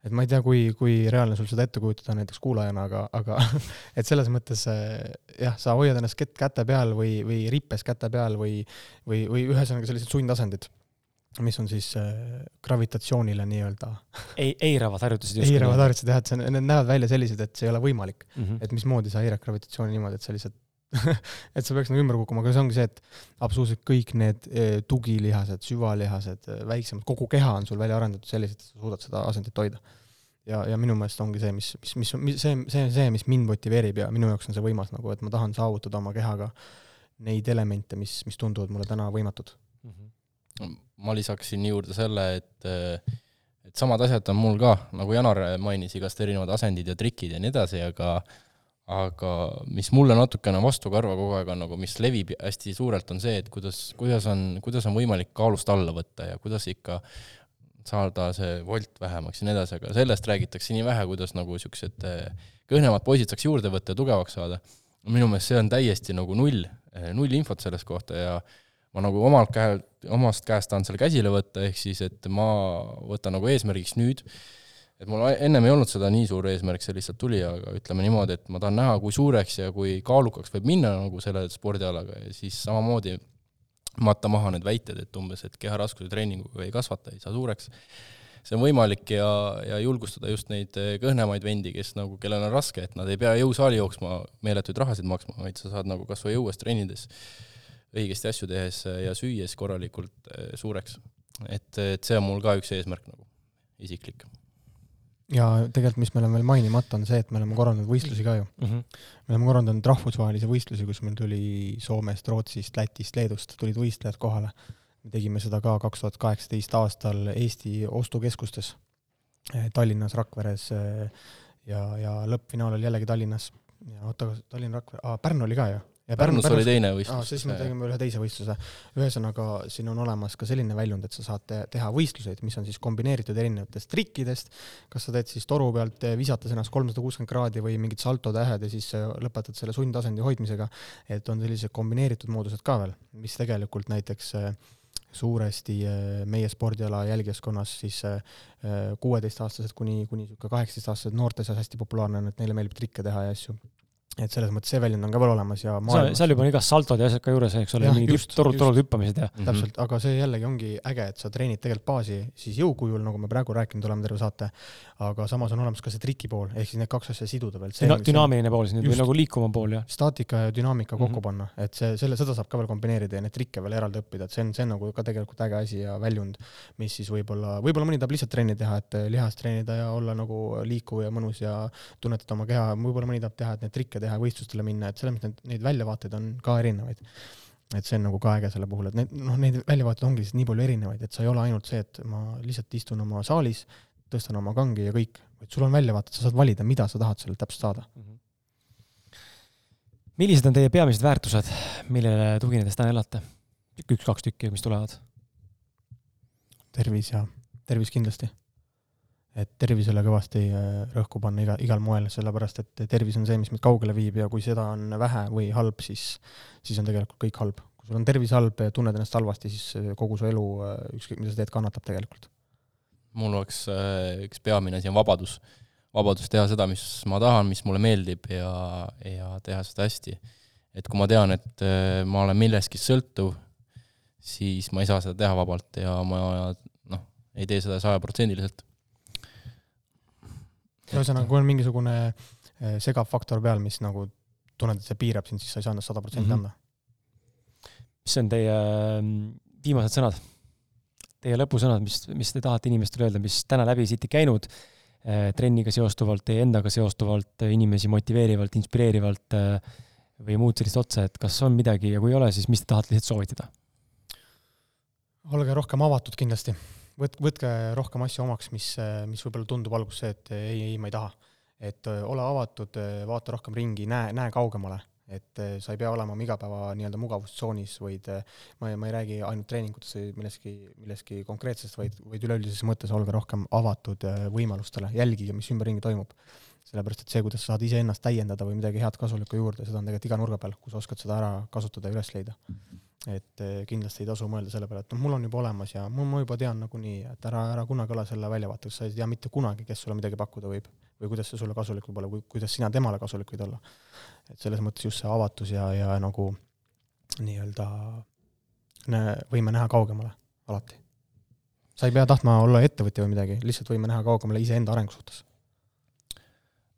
Speaker 3: et ma ei tea, kui, kui reaalne sul seda ette kujutada näiteks kuulajana, aga, aga et selles mõttes eh, jah, sa hoiad ennast kett käte peal või, või rippes käte peal või, või, või ühesõnaga sellised sundasendid, mis on siis äh, gravitatsioonile nii-öelda
Speaker 1: ei, eiravad harjutused
Speaker 3: eiravad harjutused jah, et see, need näevad välja sellised, et see ei ole võimalik mm. -hmm. et mismoodi sa eirad gravitatsiooni niimoodi, et sa lihtsalt et sa peaks nagu ümber kukkuma, aga see ongi see, et absoluutselt kõik need eh, tugilihased, süvalihased, eh, väiksemad, kogu keha on sul välja arendatud selliselt, et sa suudad seda asendit hoida. ja, ja minu meelest ongi see, mis, mis, mis, mis, see, see on see, mis mind motiveerib ja minu jaoks on see võimas nagu, et ma tahan saavutada oma kehaga neid elemente, mis, mis tunduvad mulle täna võimatud mm.
Speaker 2: -hmm. ma lisaksin juurde selle, et et samad asjad on mul ka, nagu Janar mainis, igast erinevad asendid ja trikid ja nii edasi, aga aga mis mulle natukene vastukarva kogu aeg on nagu, mis levib hästi suurelt, on see, et kuidas, kuidas on, kuidas on võimalik kaalust alla võtta ja kuidas ikka saada see volt vähemaks ja nii edasi, aga sellest räägitakse nii vähe, kuidas nagu niisugused eh, kõhnemad poisid saaks juurde võtta ja tugevaks saada. minu meelest see on täiesti nagu null, eh, null infot sellest kohta ja ma nagu omalt käelt, omast käest tahan selle käsile võtta, ehk siis et ma võtan nagu eesmärgiks nüüd, et mul ennem ei olnud seda nii suur eesmärk, see lihtsalt tuli, aga ütleme niimoodi, et ma tahan näha, kui suureks ja kui kaalukaks võib minna nagu selle spordialaga ja siis samamoodi matta maha need väited, et umbes, et keharaskuse treeninguga ei kasvata, ei saa suureks. see on võimalik ja, ja julgustada just neid kõhnemaid vendi, kes nagu, kellel on raske, et nad ei pea jõusaali jooksma meeletuid rahasid maksma, vaid sa saad nagu kas või õues treenides õigesti asju tehes ja süües korralikult suureks. et, et see on mul ka üks eesmärk nagu, isiklik
Speaker 3: ja tegelikult, mis meil on veel mainimata, on see, et me oleme korraldanud võistlusi ka ju mm. -hmm. me oleme korraldanud rahvusvahelisi võistlusi, kus meil tuli Soomest, Rootsist, Lätist, Leedust tulid võistlejad kohale. me tegime seda ka kaks tuhat kaheksateist aastal Eesti ostukeskustes, eh, Tallinnas, Rakveres eh, ja, ja lõppfinaal oli jällegi Tallinnas. oota, Tallinn, Rakvere, Pärnu oli ka ju
Speaker 2: ja Pärnus, Pärnus oli teine võistlus.
Speaker 3: siis me tegime ühe teise võistluse. ühesõnaga, siin on olemas ka selline väljund, et sa saad te teha võistluseid, mis on siis kombineeritud erinevatest trikkidest, kas sa teed siis toru pealt, visates ennast kolmsada kuuskümmend kraadi või mingid saltotähed ja siis lõpetad selle sundtasendi hoidmisega, et on sellised kombineeritud moodused ka veel, mis tegelikult näiteks äh, suuresti äh, meie spordiala jälgijaskonnas siis äh, kuueteistaastased kuni, kuni niisugune kaheksateistaastased noorte seas hästi populaarne on, et neile meeldib trikke teha ja asju et selles mõttes see väljund on ka veel olemas ja
Speaker 1: maailmas... seal juba on igast saltod ja asjad ka juures, eks ole, mingid torud, torud hüppamised ja
Speaker 3: mm -hmm. täpselt, aga see jällegi ongi äge, et sa treenid tegelikult baasi siis jõukujul, nagu me praegu rääkinud oleme terve saate, aga samas on olemas ka see triki pool, ehk siis need kaks asja siduda veel.
Speaker 1: Düna dünaamiline pool siis, või nagu liikuma pool, jah?
Speaker 3: staatika ja dünaamika mm -hmm. kokku panna, et see, selle, seda saab ka veel kombineerida ja neid trikke veel eraldi õppida, et see on, see on nagu ka tegelikult äge asi ja väljund, mis siis võib-olla, võib-olla mõni tahab lihtsalt trenni teha, et lihast treenida ja olla nagu liikuv ja mõnus ja tunnetada oma keha, võib-olla mõni tahab teha, et neid trikke teha ja võistlustele minna, et selles mõttes neid, neid väljavaateid on ka erinevaid. et see on nagu ka äge selle puhul, et need, noh, neid väljavaateid ongi lihtsalt nii palju erinevaid, et sa ei ole ainult see, et ma lihtsalt istun oma saalis, tõstan oma kangi ja kõik, vaid sul on väljavaated, sa saad valida, mida sa tahad sealt täpselt saada mm. -hmm
Speaker 1: millised on teie peamised väärtused, millele tuginedes täna elate? üks-kaks tükki, mis tulevad?
Speaker 3: tervis ja, tervis kindlasti et tervisele kõvasti äh, rõhku panna iga, igal moel, sellepärast et tervis on see, mis meid kaugele viib ja kui seda on vähe või halb, siis, siis on tegelikult kõik halb. kui sul on tervis halb ja tunned ennast halvasti, siis äh, kogu su elu, äh, ükskõik mida sa teed, kannatab tegelikult.
Speaker 2: mul oleks üks peamine asi on vabadus. vabadus teha seda, mis ma tahan, mis mulle meeldib ja, ja teha seda hästi. et kui ma tean, et ma olen millestki sõltuv, siis ma ei saa seda teha vabalt ja ma noh, ei tee seda sajaprotsendiliselt
Speaker 3: ühesõnaga, kui on mingisugune eh, segav faktor peal, mis nagu tunned, et see piirab sind, siis sa ei saa ennast sada protsenti mhm. anda.
Speaker 1: mis on teie mm, viimased sõnad, teie lõpusõnad, mis, mis te tahate inimestele öelda, mis täna läbi siit ei käinud, eh, trenniga seostuvalt, teie endaga seostuvalt, inimesi motiveerivalt, inspireerivalt eh, või muud sellist otsa, et kas on midagi ja kui ei ole, siis mis te tahate lihtsalt soovitada?
Speaker 3: olge rohkem avatud kindlasti võt-, võtke rohkem asju omaks, mis, mis võib-olla tundub alguses et ei, ei, ma ei taha. et ole avatud, vaata rohkem ringi, näe, näe kaugemale, et sa ei pea olema oma igapäeva nii-öelda mugavustsoonis, vaid ma ei, ma ei räägi ainult treeningutest või millestki, millestki konkreetsest, vaid, vaid üleüldises mõttes olge rohkem avatud võimalustele, jälgige, mis ümberringi toimub. sellepärast, et see, kuidas sa saad iseennast täiendada või midagi head kasulikku juurde, seda on tegelikult iga nurga peal, kus oskad seda ära kasutada ja üles leida et eh, kindlasti ei tasu mõelda selle peale, et noh, mul on juba olemas ja mul, ma juba tean nagunii, et ära, ära kunagi ole selle väljavaates, sa ei tea mitte kunagi, kes sulle midagi pakkuda võib või kuidas see sulle kasulik võib olla, kuidas sina temale kasulik võid olla. et selles mõttes just see avatus ja, ja nagu nii-öelda võime näha kaugemale alati. sa ei pea tahtma olla ettevõtja või midagi, lihtsalt võime näha kaugemale iseenda arengu suhtes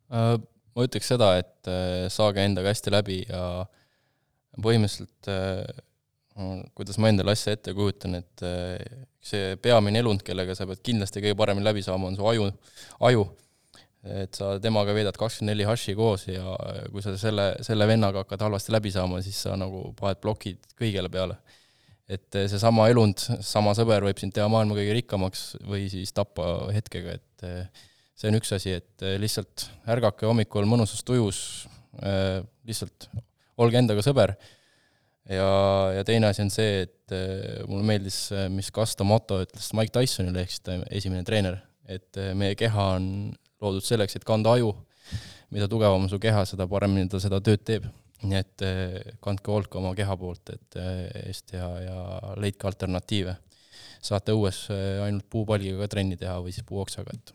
Speaker 2: äh,. ma ütleks seda, et äh, saage endaga hästi läbi ja põhimõtteliselt äh, kuidas ma endale asja ette kujutan, et eh, see peamine elund, kellega sa pead kindlasti kõige paremini läbi saama, on su aju, aju. et sa temaga veedad kakskümmend neli haši koos ja kui sa selle, selle vennaga hakkad halvasti läbi saama, siis sa nagu paned plokid kõigele peale. et eh, seesama elund, sama sõber võib sind teha maailma kõige rikkamaks või siis tappa hetkega, et see on üks asi, et lihtsalt ärgake hommikul mõnusas tujus, lihtsalt olge endaga sõber. Ja, ja teine asi on see, et mulle meeldis, mis Kasta moto ütles Mike Tysonile, ehk siis ta esimene treener, et meie keha on loodud selleks, et kanda aju, mida tugevam su keha, seda paremini ta seda tööd teeb nii et kandke hoolt ka oma keha poolt, et eest ja, ja leidke alternatiive. saate õues ainult puupalgiga ka trenni teha või siis puuoksaga, et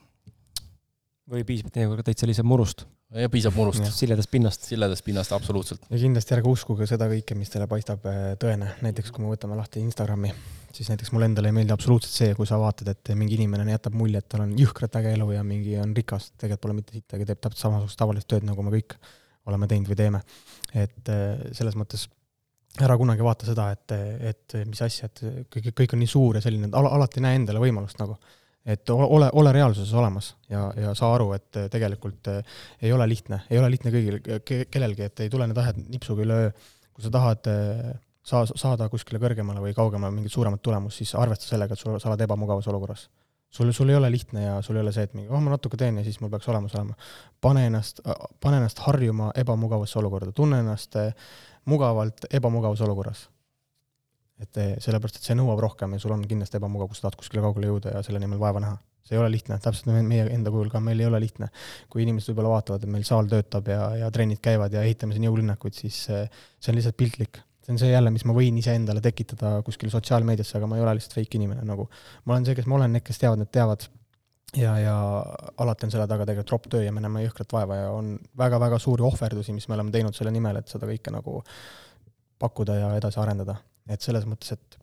Speaker 1: või piisab teinekord täitsa lihtsalt murust?
Speaker 2: Ja piisab murust.
Speaker 1: siledast pinnast.
Speaker 2: siledast pinnast, absoluutselt.
Speaker 3: ja kindlasti ärge uskuge seda kõike, mis teile paistab äh, tõene, näiteks kui me võtame lahti Instagrami, siis näiteks mulle endale ei meeldi absoluutselt see, kui sa vaatad, et mingi inimene jätab mulje, et tal on jõhkralt äge elu ja mingi on rikas, tegelikult pole mitte sittagi, teeb täpselt samasugust tavalist tööd, nagu me kõik oleme teinud või teeme. et äh, selles mõttes ära kunagi vaata seda, et, et mis asja, et kõik, kõik on nii suur ja selline, et alati näe endale võimalust nagu et ole, ole reaalsuses olemas ja, ja saa aru, et tegelikult eh, ei ole lihtne, ei ole lihtne kõigil, kellelgi, et ei tule need asjad nipsuga üleöö. kui sa tahad eh, saa-, saada kuskile kõrgemale või kaugemale mingit suuremat tulemust, siis arvesta sellega, et sul, sa oled ebamugavas olukorras. sul, sul ei ole lihtne ja sul ei ole see, et mingi, oh ma natuke teen ja siis mul peaks olemas olema. pane ennast, pane ennast harjuma ebamugavasse olukorda, tunne ennast eh, mugavalt ebamugavas olukorras et eh, sellepärast, et see nõuab rohkem ja sul on kindlasti ebamugav, kui sa tahad kuskile kaugele jõuda ja selle nimel vaeva näha. see ei ole lihtne, täpselt meie enda kujul ka, meil ei ole lihtne. kui inimesed võib-olla vaatavad, et meil saal töötab ja, ja trennid käivad ja ehitame siin jõulinnakuid, siis eh, see on lihtsalt piltlik. see on see jälle, mis ma võin iseendale tekitada kuskil sotsiaalmeediasse, aga ma ei ole lihtsalt fake inimene, nagu ma olen see, kes ma olen, need, kes teavad, need teavad ja, ja alati on selle taga tegelikult ropp töö ja me näeme jõhkrat vaeva ja on väga-väga suuri ohverdusi, mis me oleme teinud selle nimel, et seda kõike nagu pakkuda ja edasi arendada et selles mõttes, et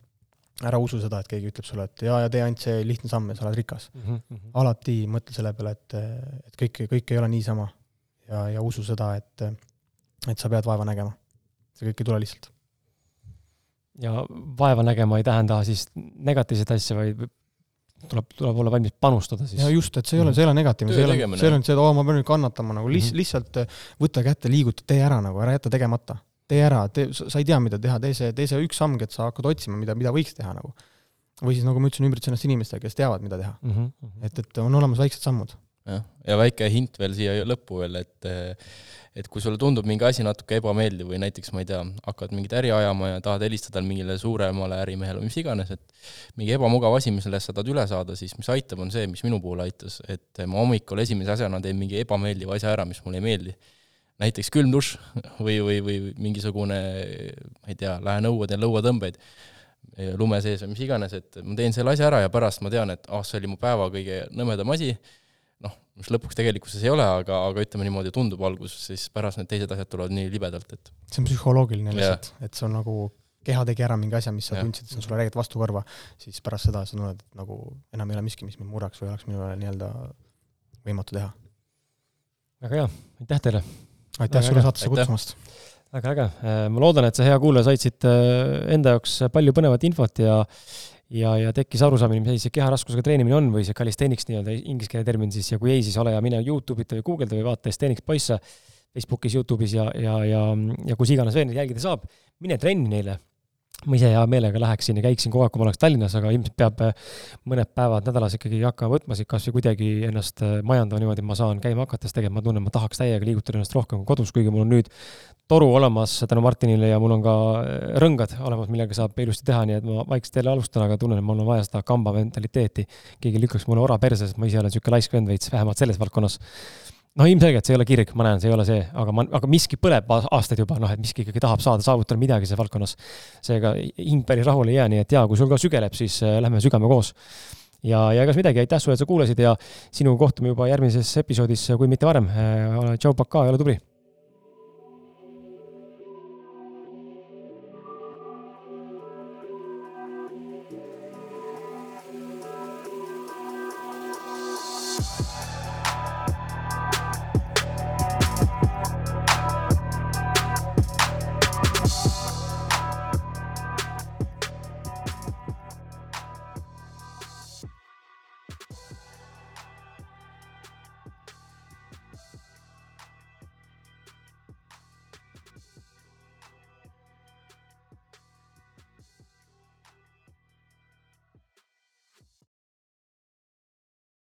Speaker 3: ära usu seda, et keegi ütleb sulle, et jaa, ja tee ainult see lihtne samm ja sa oled rikas mm. -hmm. alati mõtle selle peale, et, et kõik, kõik ei ole niisama. ja, ja usu seda, et, et sa pead vaeva nägema. see kõik ei tule lihtsalt.
Speaker 1: ja vaeva nägema ei tähenda siis negatiivset asja, vaid tuleb, tuleb olla valmis panustada siis.
Speaker 3: ja just, et see ei ole, see ei ole negatiivne, see ei ole, see ei ole nüüd see, et oo, ma pean nüüd kannatama nagu liht- mm, -hmm. lihtsalt võta kätte, liiguta, tee ära nagu, ära jäta tegemata tee ära, tee, sa ei tea, mida teha, tee see, tee see üks samm, et sa hakkad otsima, mida, mida võiks teha nagu. või siis, nagu ma ütlesin, ümbritse ennast inimestega, kes teavad, mida teha mm. -hmm. et, et on olemas väiksed sammud.
Speaker 2: jah, ja väike hint veel siia lõppu veel, et et kui sulle tundub mingi asi natuke ebameeldiv või näiteks ma ei tea, hakkad mingit äri ajama ja tahad helistada mingile suuremale ärimehele või mis iganes, et mingi ebamugav asi, millest sa tahad üle saada, siis mis aitab, on see, mis minu puhul aitas, et ma hommikul esimese asjana teen mingi ebameeldiva asja ära, mis mulle ei meeldi näiteks külm dušš või, või, või mingisugune, ma ei tea, lähen õue, teen lõuatõmbeid lume sees või mis iganes, et ma teen selle asja ära ja pärast ma tean, et ah oh,, see oli mu päeva kõige nõmedam asi, noh, mis lõpuks tegelikkuses ei ole, aga, aga ütleme niimoodi, tundub alguses, siis pärast need teised asjad tulevad nii libedalt, et
Speaker 3: see on psühholoogiline lihtsalt, et see on nagu keha tegi ära mingi asja, mis sa tundsid, et see on sulle räigelt vastu kõrva, siis pärast seda sa tunned, et nagu enam ei ole miski, mis mind murraks või oleks minule nii-öelda võimatu teha.
Speaker 1: väga hea, aitäh teile!
Speaker 3: Aitäh sulle saatesse kutsumast!
Speaker 1: väga äge, äh, ma loodan, et sa, hea kuulaja, said siit äh, enda jaoks palju põnevat infot ja ja, ja tekkis arusaamine, mis asi see keharaskusega treenimine on või see calisthenics nii-öelda ingliskeelne termin siis ja kui ei, siis ole hea, mine Youtube'ita või guugelda või vaata Calisthenics poisse Facebookis, Youtube'is ja, ja, ja, ja kus iganes veel jälgida saab, mine trenni neile ma ise hea meelega läheksin ja käiksin kogu aeg, kui ma oleks Tallinnas, aga ilmselt peab äh, mõned päevad nädalas ikkagi hakkama võtma siit kas või kuidagi ennast äh, majandama niimoodi, et ma saan käima hakates tegema, ma tunnen, ma tahaks täiega liigutada ennast rohkem kui kodus, kuigi mul on nüüd toru olemas tänu Martinile ja mul on ka äh, rõngad olemas, millega saab ilusti teha, nii et ma vaikselt jälle alustan, aga tunnen, et mul on vaja seda kamba mentaliteeti. keegi lükkaks mulle ora perse, sest ma ise olen niisugune laisk vend veits, vähemalt selles valdkonnas no ilmselgelt see ei ole kirg, ma näen, see ei ole see, aga ma, aga miski põleb aastaid juba, noh, et miski ikkagi tahab saada, saavutada midagi selles valdkonnas. seega hing päris rahule ei jää, nii et jaa, kui sul ka sügeleb, siis äh, lähme sügame koos. ja, ja egas midagi, aitäh sulle, et sa kuulasid ja sinuga kohtume juba järgmises episoodis, kui mitte varem. Äh, ole tšau, pakaa ole tubli